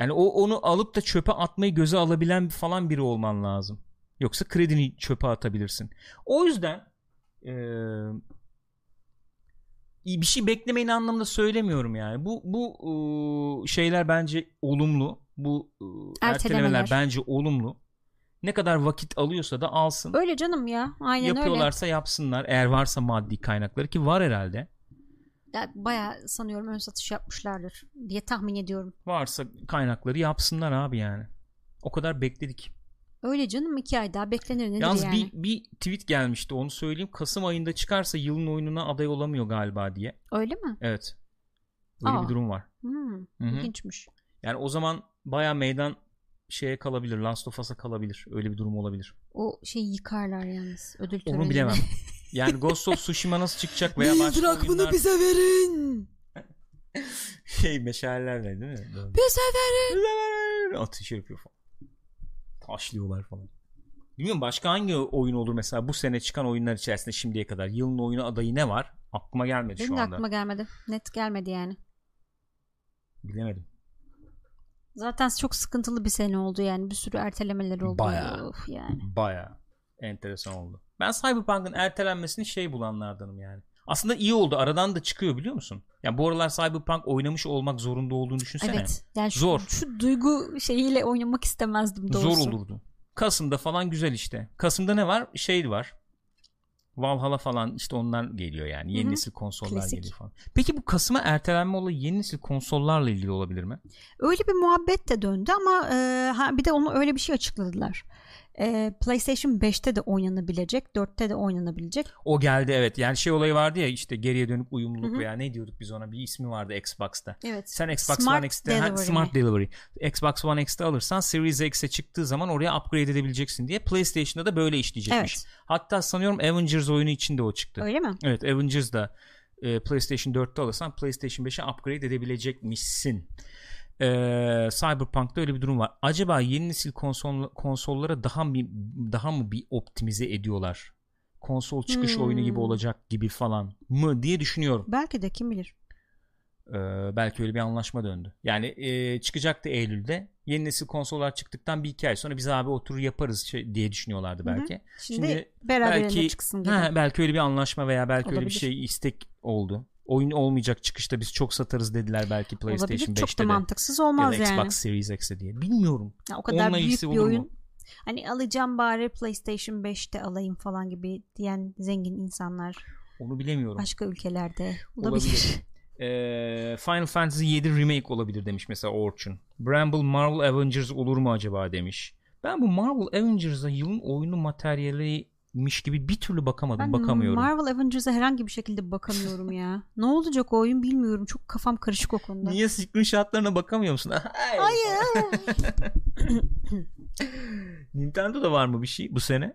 Yani o onu alıp da çöpe atmayı göze alabilen falan biri olman lazım. Yoksa kredini çöpe atabilirsin. O yüzden ee, bir şey beklemeyin anlamında söylemiyorum yani. Bu bu ee, şeyler bence olumlu. Bu ee, Ertelemeler. ertelemeler bence olumlu. Ne kadar vakit alıyorsa da alsın. Öyle canım ya. Aynen öyle. Yapıyorlarsa yapsınlar. Eğer varsa maddi kaynakları ki var herhalde. Ya, bayağı sanıyorum ön satış yapmışlardır diye tahmin ediyorum. Varsa kaynakları yapsınlar abi yani. O kadar bekledik. Öyle canım iki ay daha beklenir nedir Yalnız yani. bir, bir tweet gelmişti onu söyleyeyim. Kasım ayında çıkarsa yılın oyununa aday olamıyor galiba diye. Öyle mi? Evet. Öyle Aa. bir durum var. Hmm, Hı hı. ilginçmiş. Yani o zaman baya meydan şeye kalabilir. Last of Us'a kalabilir. Öyle bir durum olabilir. O şeyi yıkarlar yalnız ödül töreninde. Onu bilemem. Yani Ghost of Tsushima nasıl çıkacak veya başka oyunlar bize verin. şey meşalelerle değil mi? Böyle. Bize verin. Bize verin. Atış yapıyor falan. Taşlıyorlar falan. Bilmiyorum başka hangi oyun olur mesela bu sene çıkan oyunlar içerisinde şimdiye kadar yılın oyunu adayı ne var? Aklıma gelmedi Benim şu anda. aklıma gelmedi. Net gelmedi yani. Bilemedim. Zaten çok sıkıntılı bir sene oldu yani. Bir sürü ertelemeler oldu. Bayağı. Of yani. Baya enteresan oldu. Ben Cyberpunk'ın ertelenmesini şey bulanlardanım yani. Aslında iyi oldu. Aradan da çıkıyor biliyor musun? Yani bu aralar Cyberpunk oynamış olmak zorunda olduğunu düşünsene. Evet. Yani şu, Zor. şu duygu şeyiyle oynamak istemezdim doğrusu. Zor olurdu. Kasım'da falan güzel işte. Kasım'da ne var? Şey var. Valhalla falan işte onlar geliyor yani. Yeni Hı hı. nesil konsollar Klasik. geliyor falan. Peki bu Kasım'a ertelenme olayı yeni nesil konsollarla ilgili olabilir mi? Öyle bir muhabbet de döndü ama e, ha, bir de onu öyle bir şey açıkladılar. E, PlayStation 5'te de oynanabilecek, 4'te de oynanabilecek. O geldi evet. Yani şey olayı vardı ya işte geriye dönük uyumluluk Hı hı. veya ne diyorduk biz ona bir ismi vardı Xbox'ta. Evet. Sen Xbox Smart One X'te ha, Delivery Smart mi? Delivery. Xbox One X'te alırsan Series X'e çıktığı zaman oraya upgrade edebileceksin diye PlayStation'da da böyle işleyecekmiş. Evet. Hatta sanıyorum Avengers oyunu için de o çıktı. Öyle mi? Evet Avengers da e, PlayStation 4'te alırsan PlayStation 5'e upgrade edebilecekmişsin. E, Cyberpunk'ta öyle bir durum var. Acaba yeni nesil konsol, konsollara daha mı daha mı bir optimize ediyorlar? Konsol çıkış Hmm. oyunu gibi olacak gibi falan mı diye düşünüyorum. Belki de kim bilir. E, belki öyle bir anlaşma döndü. Yani e, çıkacaktı Eylül'de. Yeni nesil konsollar çıktıktan bir iki ay sonra biz abi oturur yaparız şey, diye düşünüyorlardı belki. Şimdi, Şimdi beraberinde belki çıksın gibi. Ha, belki öyle bir anlaşma veya belki öyle bir Olabilir. şey istek oldu. Oyun olmayacak çıkışta biz çok satarız dediler belki PlayStation Olabilir. 5'te Çok da de. mantıksız Ya olmaz da yani. Xbox Series X'e diye. Bilmiyorum. Ya o kadar Onunla büyük bir olur mu? oyun. Hani alacağım bari PlayStation 5'te alayım falan gibi diyen zengin insanlar Onu bilemiyorum. başka ülkelerde olabilir. Olabilir. Ee, Final Fantasy 7 Remake olabilir demiş mesela Orçun. Bramble Marvel Avengers olur mu acaba demiş. Ben bu Marvel Avengers'a yılın oyunu materyaliymiş gibi bir türlü bakamadım. Ben bakamıyorum. Marvel Avengers'a herhangi bir şekilde bakamıyorum ya. ne olacak o oyun bilmiyorum. Çok kafam karışık o konuda. Niye screenshotlarına bakamıyor musun? Hayır. Nintendo'da var mı bir şey bu sene?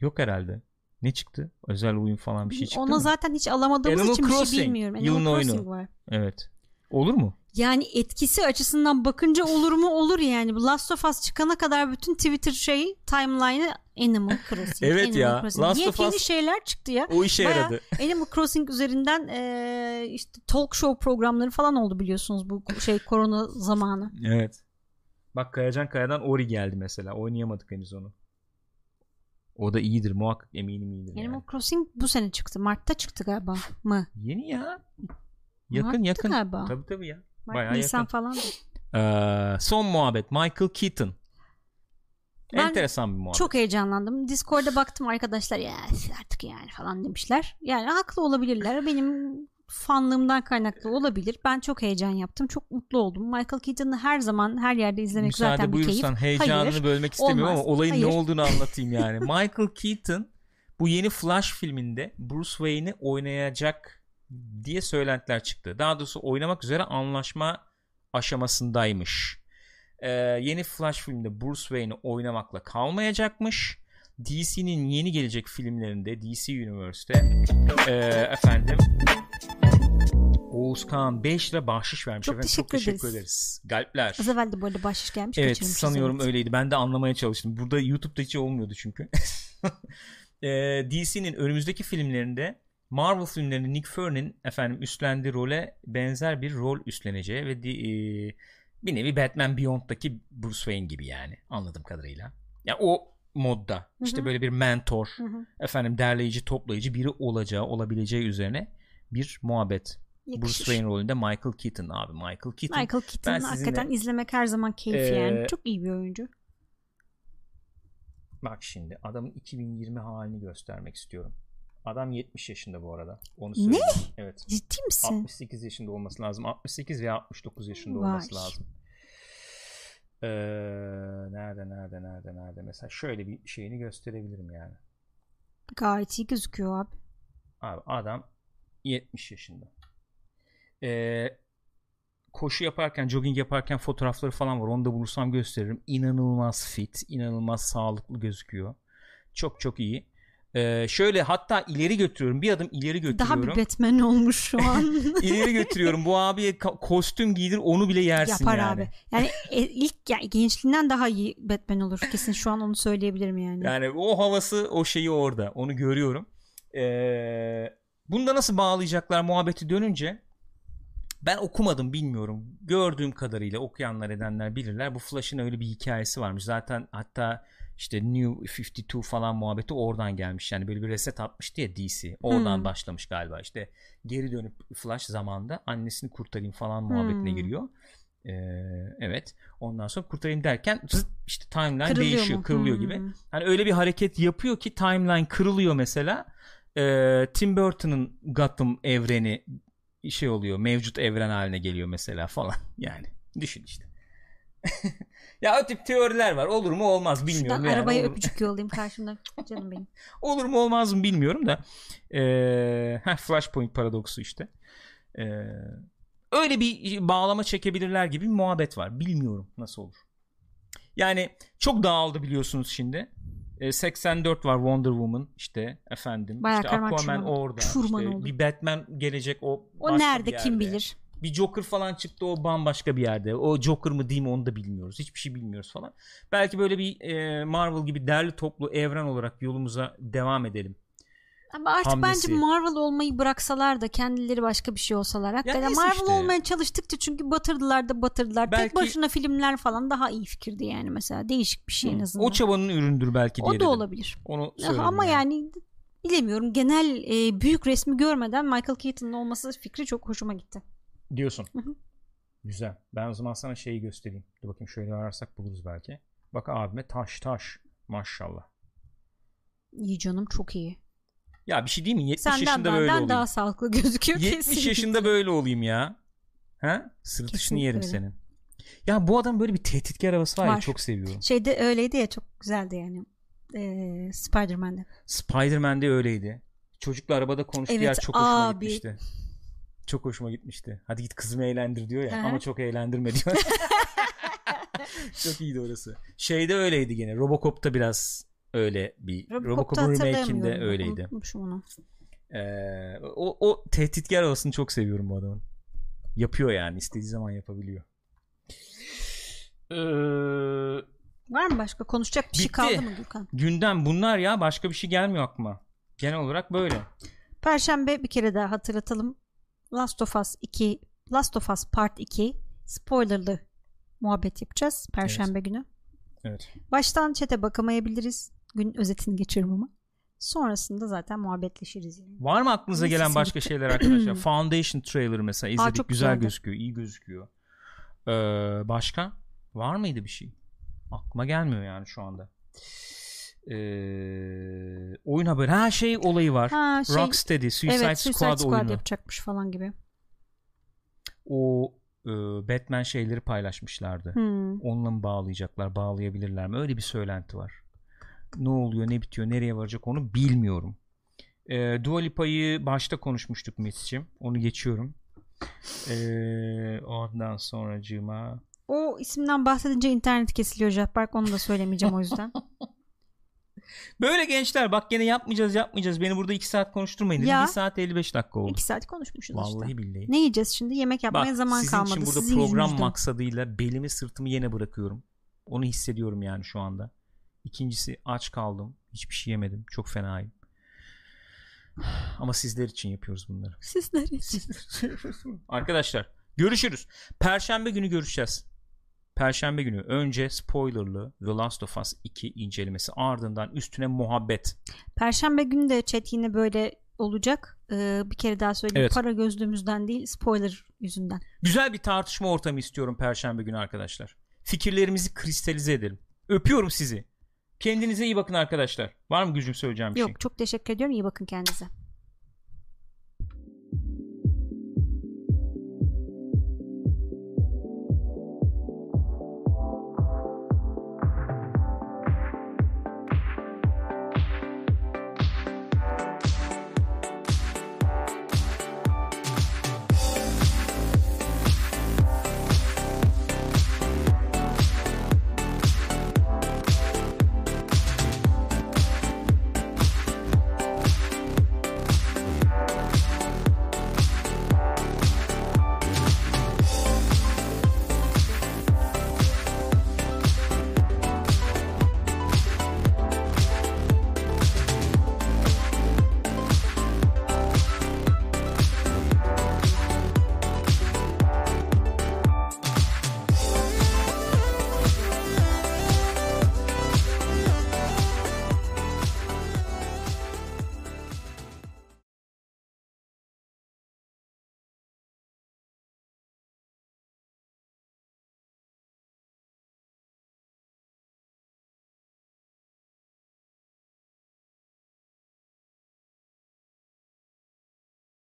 Yok herhalde. Ne çıktı? Özel oyun falan bir şey çıktı Ona mı? zaten hiç alamadığımız Animal için bir Crossing, şey bilmiyorum. Animal yılın Crossing oyunu. var. Evet. Olur mu? Yani etkisi açısından bakınca olur mu? Olur yani. Bu Last of Us çıkana kadar bütün Twitter şeyi timeline'ı Animal Crossing. Evet Animal ya. Crossing. Last of Yepyeni Us- şeyler çıktı ya. O işe Bayağı yaradı. Animal Crossing üzerinden eee, işte talk show programları falan oldu biliyorsunuz bu şey korona zamanı. Evet. Bak Kayacan Kaya'dan Ori geldi mesela. Oynayamadık henüz onu. O da iyidir muhakkak eminim iyidir. Animal Yani. Crossing bu sene çıktı. Mart'ta çıktı galiba mı? Yeni ya. Yakın Mart'ta yakın. galiba. Tabii tabii ya. Bayağı Nisan yakın. falan. Ee, son muhabbet Michael Keaton. Ben Enteresan bir muhabbet. Çok heyecanlandım. Discord'da baktım arkadaşlar ya artık yani falan demişler. Yani haklı olabilirler. Benim fanlığımdan kaynaklı olabilir. Ben çok heyecan yaptım. Çok mutlu oldum. Michael Keaton'ı her zaman her yerde izlemek Müsaade zaten bir keyif. buyursan heyecanını Hayır, bölmek istemiyorum olmaz. ama olayın Hayır. ne olduğunu anlatayım yani. Michael Keaton bu yeni Flash filminde Bruce Wayne'i oynayacak diye söylentiler çıktı. Daha doğrusu oynamak üzere anlaşma aşamasındaymış. Ee, yeni Flash filmde Bruce Wayne'i oynamakla kalmayacakmış. DC'nin yeni gelecek filmlerinde DC Universe'te e, efendim Oğuzkan 5 lira bahşiş vermiş. Çok efendim. teşekkür Çok teşekkür ederiz. ederiz. Galpler. Az evvel de arada bahşiş gelmiş. Evet sanıyorum evet. öyleydi. Ben de anlamaya çalıştım. Burada YouTube'da hiç olmuyordu çünkü. Ee, DC'nin önümüzdeki filmlerinde Marvel filmlerinde Nick Fury'nin efendim üstlendiği role benzer bir rol üstleneceği ve di- e, bir nevi Batman Beyond'daki Bruce Wayne gibi yani anladığım kadarıyla. Yani o modda işte hı. böyle bir mentor, Hı hı. efendim derleyici, toplayıcı biri olacağı, olabileceği üzerine bir muhabbet. Bruce Yakışır. Wayne rolünde Michael Keaton abi. Michael Keaton. Michael Keaton Ben sizinle- hakikaten izlemek her zaman keyifli Ee, yani. Çok iyi bir oyuncu. Bak şimdi adamın 2020 halini göstermek istiyorum. Adam 70 yaşında bu arada. Onu Ne? söyleyeyim. Evet. Ciddi misin? 68 yaşında olması lazım. 68 veya 69 yaşında Vay. olması lazım. Ee, nerede nerede nerede nerede mesela şöyle bir şeyini gösterebilirim yani. Gayet iyi gözüküyor abi. Abi adam 70 yaşında. Ee, koşu yaparken, jogging yaparken fotoğrafları falan var. Onu da bulursam gösteririm. İnanılmaz fit, inanılmaz sağlıklı gözüküyor. Çok çok iyi. Ee, şöyle hatta ileri götürüyorum. Bir adım ileri götürüyorum. Daha bir Batman olmuş şu an. ileri götürüyorum. Bu abiye kostüm giydir onu bile yersin Yapar yani. abi. Yani e, ilk yani gençliğinden daha iyi Batman olur. Kesin şu an onu söyleyebilirim yani. Yani o havası o şeyi orada. Onu görüyorum. Ee, bunda nasıl bağlayacaklar muhabbeti dönünce ben okumadım bilmiyorum. Gördüğüm kadarıyla okuyanlar edenler bilirler. Bu Flash'ın öyle bir hikayesi varmış. Zaten hatta işte New 52 falan muhabbeti oradan gelmiş. Yani böyle bir reset atmıştı ya DC. Oradan Hmm. başlamış galiba. İşte geri dönüp Flash zamanda annesini kurtarayım falan muhabbetine Hmm. giriyor. Ee, evet. Ondan sonra kurtarayım derken zıt işte timeline Kırılıyor değişiyor, mu? kırılıyor Hmm. gibi. Hani öyle bir hareket yapıyor ki timeline kırılıyor mesela. Ee, Tim Burton'ın Gotham evreni şey oluyor. Mevcut evren haline geliyor mesela falan. Yani düşün işte. ya o tip teoriler var. Olur mu olmaz bilmiyorum. Şuradan yani. arabaya Olur- öpücük yollayayım karşımda. Canım benim. Olur mu olmaz mı bilmiyorum da. Ee, heh, Flashpoint paradoksu işte. Ee, öyle bir bağlama çekebilirler gibi bir muhabbet var. Bilmiyorum nasıl olur. Yani çok dağıldı biliyorsunuz şimdi. Ee, 84 var Wonder Woman işte efendim. Bayağı işte Aquaman çorman. orada. Çurman işte oldu. bir Batman gelecek o O nerede kim bilir? Bir Joker falan çıktı o bambaşka bir yerde. O Joker mı değil mi onu da bilmiyoruz. Hiçbir şey bilmiyoruz falan. Belki böyle bir e, Marvel gibi derli toplu evren olarak yolumuza devam edelim. Ama artık hamlesi. bence Marvel olmayı bıraksalar da kendileri başka bir şey olsalar. Hakikaten neyse Marvel işte. olmaya çalıştıkça çünkü batırdılar da batırdılar. Belki- Tek başına filmler falan daha iyi fikirdi yani mesela. Değişik bir şey en azından. O çabanın üründür belki diye O da dedim. olabilir. Onu Ama yani bilemiyorum. Genel e, büyük resmi görmeden Michael Keaton'ın olması fikri çok hoşuma gitti. Diyorsun. Hı hı. Güzel. Ben o zaman sana şeyi göstereyim. Dur bakayım şöyle ararsak buluruz belki. Bak abime taş taş. Maşallah. İyi canım çok iyi. Ya bir şey değil mi? 70 Senden yaşında böyle benden olayım. daha sağlıklı gözüküyor 70 kesinlikle. yaşında böyle olayım ya. Ha? Sırtışını yerim öyle. senin. Ya bu adam böyle bir tehditkar havası var, ya Var. çok seviyorum. Şeyde öyleydi ya çok güzeldi yani. Ee, Spider-Man'de. Spider-Man'de öyleydi. Çocukla arabada konuştuğu Evet, yer çok hoşuma abi. gitmişti. Çok hoşuma gitmişti. Hadi git kızımı eğlendir diyor ya Hı hı. ama çok eğlendirme diyor. çok iyiydi orası. Şeyde öyleydi gene. Robocop'ta biraz öyle bir. Robocop'un remake'inde hatırlayamıyorum. öyleydi. Unutmuşum onu. Ee, o, o tehditkar havasını çok seviyorum bu adamın. Yapıyor yani. istediği zaman yapabiliyor. Ee, Var mı başka konuşacak bir şey Bitti. kaldı mı Gürkan? gündem bunlar ya. Başka bir şey gelmiyor aklıma. Genel olarak böyle. Perşembe bir kere daha hatırlatalım. Last of Us 2, Last of Us Part 2 spoilerlı muhabbet yapacağız Perşembe günü. Evet. Baştan çete bakamayabiliriz. Gün özetini geçiyorum ama. Sonrasında zaten muhabbetleşiriz. Yani. Var mı aklınıza Neyse, gelen başka şeyler arkadaşlar? Foundation trailer mesela izledik. çok güzel güzeldi. gözüküyor. iyi gözüküyor. Ee, başka? Var mıydı bir şey? Aklıma gelmiyor yani şu anda. Ee, oyun haberi. Ha şey olayı var. Ha şey Rocksteady Suicide, evet Suicide Squad, Squad, oyunu. yapacakmış falan gibi. O e, Batman şeyleri paylaşmışlardı. Hmm. Onunla mı bağlayacaklar? Bağlayabilirler mi? Öyle bir söylenti var. Ne oluyor, ne bitiyor, nereye varacak onu bilmiyorum. E, Dua Lipa'yı başta konuşmuştuk Mesut'cim. Onu geçiyorum. E, ondan sonracığıma O isimden bahsedince internet kesiliyor Jackpark onu da söylemeyeceğim o yüzden. Böyle gençler bak gene yapmayacağız yapmayacağız. Beni burada 2 saat konuşturmayın. Ya. 1 saat 55 dakika oldu. 2 saat konuşmuşuz Vallahi işte. billahi. Ne yiyeceğiz şimdi? Yemek yapmaya Bak zaman sizin kalmadı. için burada Sizin program yüzünüzden. maksadıyla belimi sırtımı yine bırakıyorum. Onu hissediyorum yani şu anda. İkincisi aç kaldım. Hiçbir şey yemedim. Çok fenayım. Ama sizler için yapıyoruz bunları. Sizler için. Arkadaşlar görüşürüz. Perşembe günü görüşeceğiz. Perşembe günü önce spoilerlı The Last of Us 2 incelemesi ardından üstüne muhabbet. Perşembe günü de chat yine böyle olacak. Ee, bir kere daha söyleyeyim. Evet. Para gözlüğümüzden değil spoiler yüzünden. Güzel bir tartışma ortamı istiyorum perşembe günü arkadaşlar. Fikirlerimizi kristalize edelim. Öpüyorum sizi. Kendinize iyi bakın arkadaşlar. Var mı gücüm söyleyeceğim bir şey? Yok çok teşekkür ediyorum. İyi bakın kendinize.